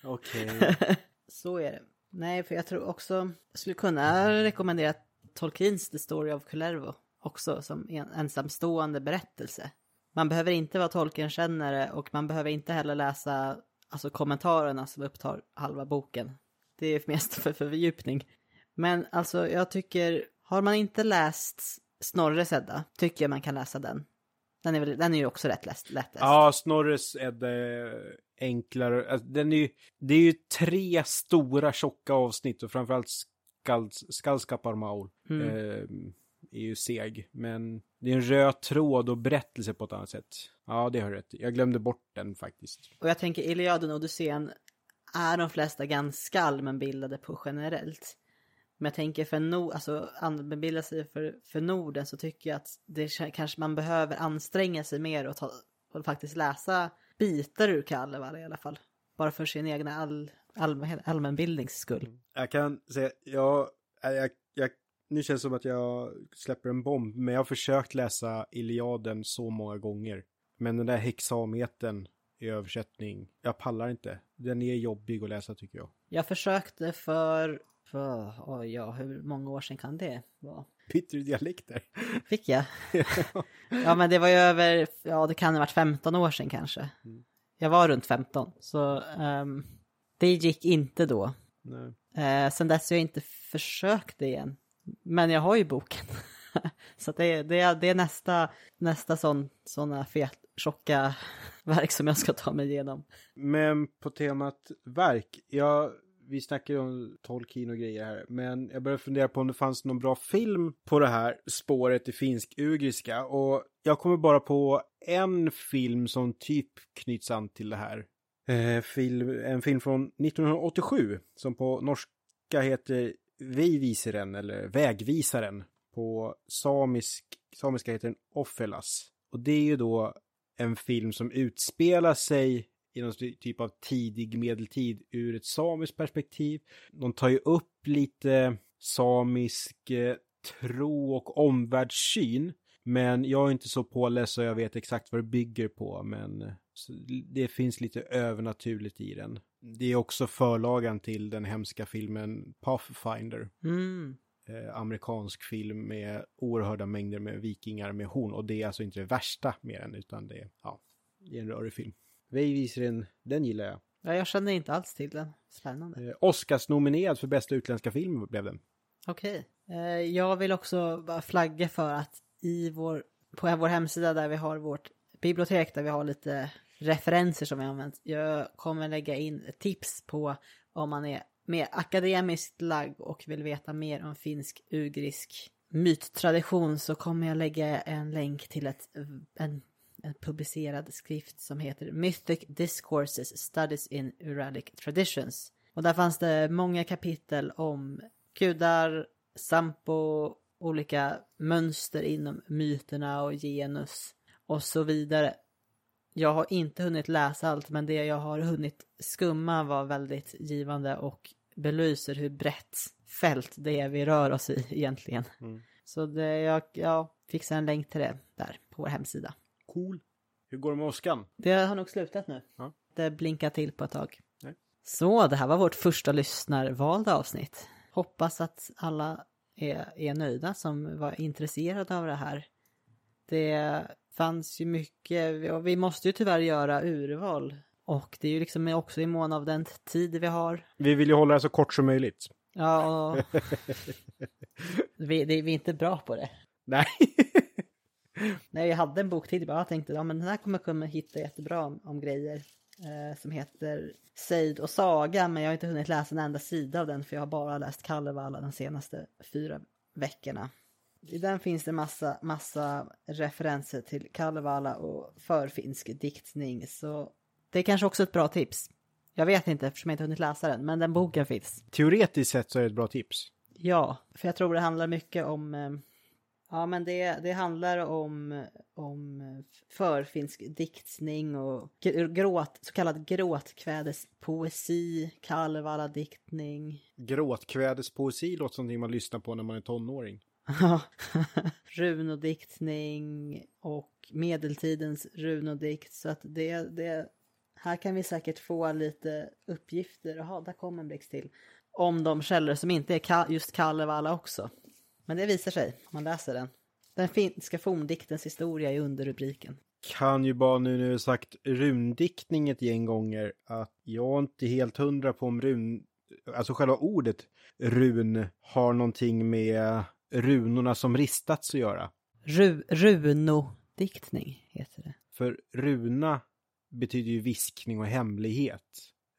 Okej. Så är det. Nej, för jag tror också, jag skulle kunna rekommendera Tolkiens The Story of Kullervo också som en ensamstående berättelse. Man behöver inte vara Tolkien-kännare och man behöver inte heller läsa alltså kommentarerna som upptar halva boken. Det är mest för fördjupning. Men alltså jag tycker, har man inte läst Snorres Edda, tycker jag man kan läsa den. Den är, väl, den är ju också rätt läst, lättläst. Ja, Snorres är det enklare. Alltså, den är ju, det är ju tre stora tjocka avsnitt och framförallt Skallskaparmaul Mm. eh, är ju seg. Men det är en röd tråd och berättelse på ett annat sätt. Ja, det har du rätt. Jag glömde bort den faktiskt. Och jag tänker Iliaden och Odysseen är de flesta ganska allmänbildade på generellt. Men jag tänker för Nord, alltså allmänbilda sig för, för Norden så tycker jag att det kanske man behöver anstränga sig mer och, ta, och faktiskt läsa bitar ur Kalevala i alla fall. Bara för sin egna all, allmän, allmänbildnings skull. Jag kan säga, ja, jag, jag, nu känns det som att jag släpper en bomb, men jag har försökt läsa Iliaden så många gånger. Men den där hexametern i översättning, jag pallar inte. Den är jobbig att läsa tycker jag. Jag försökte för, för oj ja, hur många år sedan kan det vara? Byter du dialekter? Fick jag? ja men det var ju över, ja det kan ha varit 15 år sedan kanske. Mm. Jag var runt 15, så ehm, det gick inte då. Nej. Eh, sen dess har jag inte försökt det igen. Men jag har ju boken. så det, är- det, det är nästa, nästa sån, såna fet, tjocka verk som jag ska ta mig igenom. Men på temat verk, jag, vi snackar ju om Tolkien och grejer här, men jag började fundera på om det fanns någon bra film på det här spåret i finsk-ugriska och jag kommer bara på en film som typ knyts an till det här. Eh, film, en film från 1987 som på norska heter Veiviseren eller Vägvisaren. På samisk, samiska heter den Offelas. Och det är ju då en film som utspelar sig i någon typ av tidig medeltid ur ett samiskt perspektiv. De tar ju upp lite samisk eh, tro och omvärldssyn. Men jag är inte så påläst så jag vet exakt vad det bygger på. Men eh, det finns lite övernaturligt i den. Det är också förlagan till den hemska filmen Pathfinder. Mm. Eh, amerikansk film med oerhörda mängder med vikingar med horn. Och det är alltså inte det värsta med den utan det är, ja, det är en rörig film. Vejvisaren, den gillar jag. Ja, jag känner inte alls till den. Spännande. Eh, Oscars-nominerad för bästa utländska film blev den. Okej. Eh, jag vill också bara flagga för att i vår, på vår hemsida där vi har vårt bibliotek där vi har lite referenser som vi använt. Jag kommer lägga in tips på om man är mer akademiskt lagd och vill veta mer om finsk-ugrisk myttradition så kommer jag lägga en länk till ett, en, en publicerad skrift som heter Mythic Discourses Studies in Uralic Traditions. Och där fanns det många kapitel om gudar, sampo, olika mönster inom myterna och genus och så vidare. Jag har inte hunnit läsa allt men det jag har hunnit skumma var väldigt givande och belyser hur brett fält det är vi rör oss i egentligen. Mm. Så det, jag, jag fixar en länk till det där på vår hemsida. Cool. Hur går det med åskan? Det har nog slutat nu. Ja. Det blinkar till på ett tag. Nej. Så det här var vårt första lyssnarvalda avsnitt. Hoppas att alla är, är nöjda som var intresserade av det här. Det fanns ju mycket, och vi måste ju tyvärr göra urval. Och det är ju liksom också i mån av den tid vi har. Vi vill ju hålla det så kort som möjligt. Ja, och vi, det, vi är inte bra på det. Nej. När jag hade en boktitel, jag tänkte ja men den här kommer jag kunna hitta jättebra om, om grejer. Eh, som heter Seid och Saga, men jag har inte hunnit läsa en enda sida av den för jag har bara läst Kalevala de senaste fyra veckorna. I den finns det massa, massa referenser till Kalevala och förfinsk diktning, så det är kanske också ett bra tips. Jag vet inte eftersom jag inte hunnit läsa den, men den boken finns. Teoretiskt sett så är det ett bra tips. Ja, för jag tror det handlar mycket om... eh, Ja, men det, det handlar om, om förfinsk diktning och gr- gråt, så kallad gråtkvädespoesi, Kalevala diktning. Gråtkvädespoesi låter som någonting man lyssnar på när man är tonåring. Runodiktning och medeltidens runodikt. Så att det, det, här kan vi säkert få lite uppgifter. Jaha, där kom en blixt till. Om de källor som inte är just Kalevala också. Men det visar sig om man läser den. Den finska forndiktens historia i underrubriken. Kan ju bara nu när jag sagt rundiktning ett gäng gånger att jag är inte helt hundra på om run, alltså själva ordet run har någonting med runorna som ristats att göra. Ru, runodiktning heter det. För runa betyder ju viskning och hemlighet.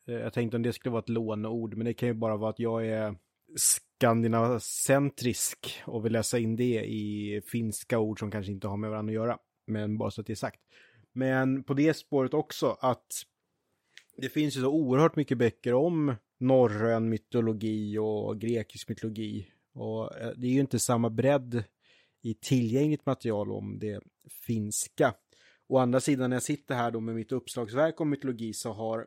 Eh, Jag tänkte om det skulle vara ett låneord, men det kan ju bara vara att jag är skandinacentrisk och vill läsa in det i finska ord som kanske inte har med varandra att göra. Men bara så att det är sagt. Men på det spåret också att det finns ju så oerhört mycket böcker om norrön mytologi och grekisk mytologi. Och eh, det är ju inte samma bredd i tillgängligt material om det finska. Å andra sidan när jag sitter här då med mitt uppslagsverk om mytologi så har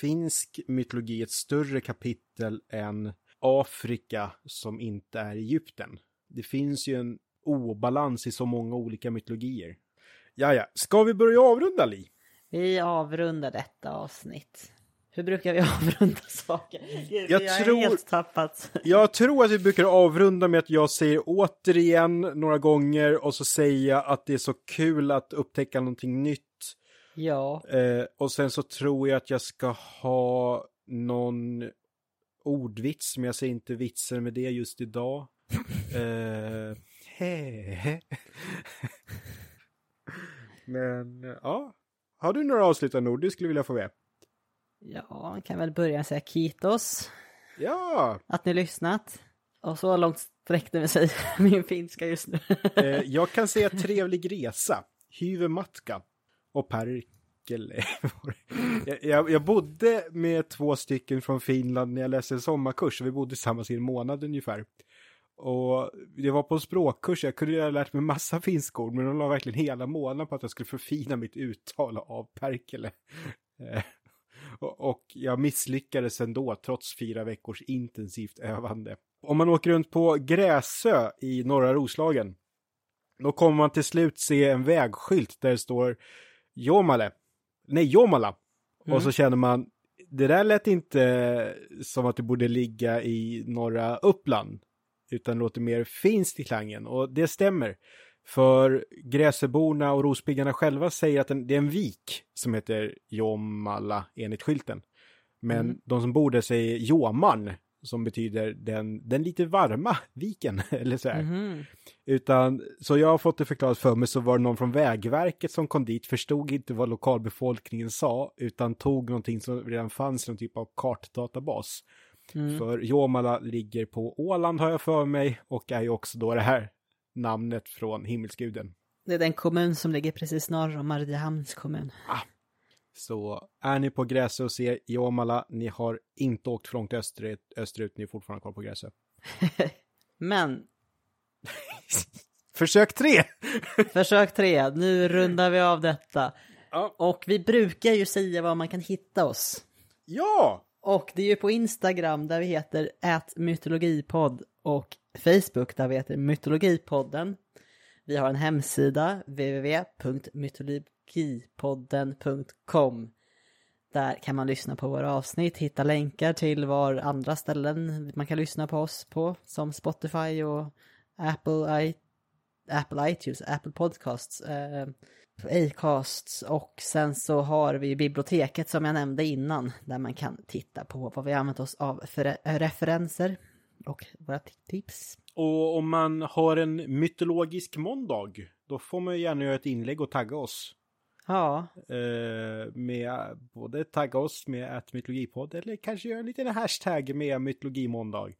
finsk mytologi ett större kapitel än Afrika som inte är Egypten. Det finns ju en obalans i så många olika mytologier. Ja, ja, ska vi börja avrunda Li? Vi avrundar detta avsnitt. Hur brukar vi avrunda saker? Jag jag är tror- helt tappat. Jag tror att vi brukar avrunda med att jag säger återigen några gånger och så säger jag att det är så kul att upptäcka någonting nytt. Ja, Eh, och sen så tror jag att jag ska ha någon ordvits, men jag säger inte vitser med det just idag. eh, he. men ja, har du några avslutande ord du skulle vilja få med? Ja, man kan väl börja säga kitos. Ja, Att ni lyssnat. Och så långt sträckte mig sig min finska just nu. eh, jag kan säga trevlig resa, hyvematka och perkele. jag, jag, jag bodde med två stycken från Finland när jag läste en sommarkurs. Vi bodde tillsammans i en månad ungefär. Och det var på en språkkurs, jag kunde ha lärt mig massa finska ord, men de la verkligen hela månaden på att jag skulle förfina mitt uttal av perkele. Och, jag misslyckades ändå, trots fyra veckors intensivt övande. Om man åker runt på Gräsö i norra Roslagen, då kommer man till slut se en vägskylt där det står Jomale. Nej, Jomala. Och så känner man, det där lät inte som att det borde ligga i norra Uppland. Utan låter mer finskt i klangen. Och det stämmer. För Gräseborna och Rospiggarna själva säger att den, det är en vik som heter Jomala enligt skylten. Men Mm. de som bor där säger Joman, som betyder den, den lite varma viken. Eller så här. Mhm. Utan, så jag har fått det förklarat för mig så var det någon från Vägverket som kom dit, förstod inte vad lokalbefolkningen sa, utan tog någonting som redan fanns i någon typ av kartdatabas. Mm. För Jomala ligger på Åland har jag för mig, och är ju också då det här namnet från himmelsguden. Det är den kommun som ligger precis norr om Mariehamns kommun. Så är ni på Gräsö och ser Jomala, ni har inte åkt för långt österut, österut ni är fortfarande kvar på Gräsö. Men Försök tre! försök tre, nu rundar vi av detta. Ja. Och vi brukar ju säga var man kan hitta oss. ja! Och det är ju på Instagram där vi heter mytologipodd och Facebook där vi heter mytologipodden. Vi har en hemsida www.mytologipodden.com Där kan man lyssna på våra avsnitt, hitta länkar till var andra ställen man kan lyssna på oss på som Spotify och Apple, I, Apple iTunes, Apple Podcasts, eh, Acasts och sen så har vi biblioteket som jag nämnde innan där man kan titta på vad vi har använt oss av för referenser och våra tips. Och om man har en mytologisk måndag, då får man gärna göra ett inlägg och tagga oss. Ja, Eh, med både tagga oss med att mytologipodd eller kanske göra en liten hashtag med mytologimåndag.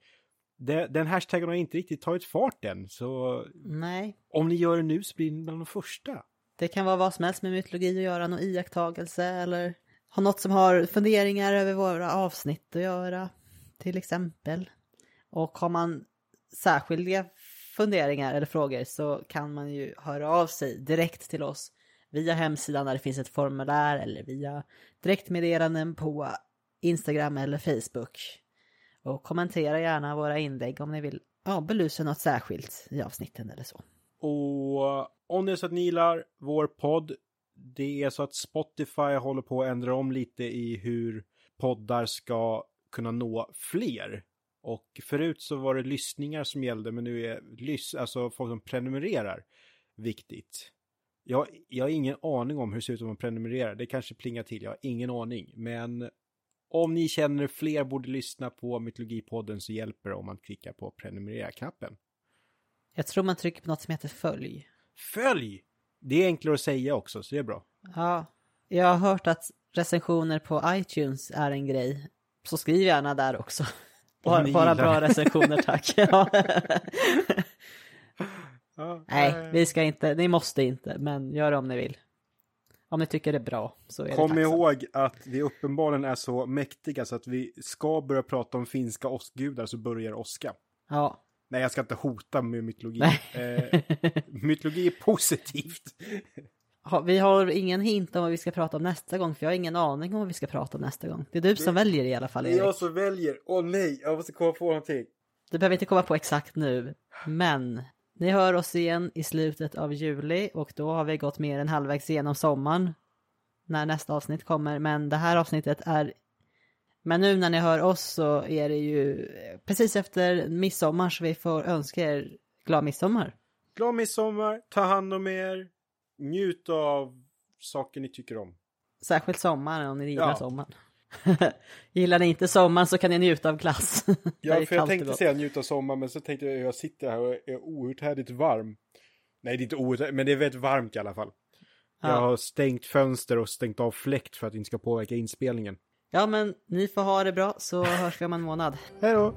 Det, den hashtaggen har inte riktigt tagit fart än, så nej. om ni gör det nu så blir ni bland de första. Det kan vara vad som helst med mytologi att göra, någon iakttagelse eller ha något som har funderingar över våra avsnitt att göra, till exempel. Och har man särskilda funderingar eller frågor så kan man ju höra av sig direkt till oss via hemsidan där det finns ett formulär eller via direktmeddelanden på Instagram eller Facebook. Och kommentera gärna våra inlägg om ni vill ja, belysa något särskilt i avsnitten eller så. Och om det är så att ni gillar vår podd, det är så att Spotify håller på att ändra om lite i hur poddar ska kunna nå fler. Och förut så var det lyssningar som gällde, men nu är lys alltså folk som prenumererar viktigt. Jag, jag har ingen aning om hur det ser ut om man prenumererar. Det kanske plingar till, jag har ingen aning. Men om ni känner fler borde lyssna på Mytologipodden så hjälper det om man klickar på prenumerera-knappen. Jag tror man trycker på något som heter följ. Följ! Det är enklare att säga också, så det är bra. Ja, jag har hört att recensioner på iTunes är en grej. Så skriv gärna där också. Bara, bara bra det. recensioner, tack. Ja. Nej, eh, vi ska inte, ni måste inte, men gör det om ni vill. Om ni tycker det är bra så är det Kom tacksamt. ihåg att vi uppenbarligen är så mäktiga så att vi ska börja prata om finska åskgudar så börjar åska. Ja. Nej, jag ska inte hota med mytologi. Eh, mytologi är positivt. Vi har ingen hint om vad vi ska prata om nästa gång, för jag har ingen aning om vad vi ska prata om nästa gång. Det är du som väljer i alla fall, Det är jag Erik. som väljer. Åh nej, jag måste komma på någonting. Du behöver inte komma på exakt nu, men ni hör oss igen i slutet av juli och då har vi gått mer än halvvägs igenom sommaren när nästa avsnitt kommer. Men det här avsnittet är... Men nu när ni hör oss så är det ju precis efter midsommar så vi får önska er glad midsommar. Glad midsommar, ta hand om er, njut av saker ni tycker om. Särskilt sommaren om ni gillar Ja. sommaren. gillar ni inte sommaren så kan ni njuta av glass. Ja, för jag tänkte säga njut av sommaren, men så tänkte jag jag sitter här och är outhärdligt varm. Nej, det är inte outhärdligt, men det är väldigt varmt i alla fall. Jag Ja. har stängt fönster och stängt av fläkt för att det inte ska påverka inspelningen. ja, men ni får ha det bra så hörs vi om en månad. Hej då!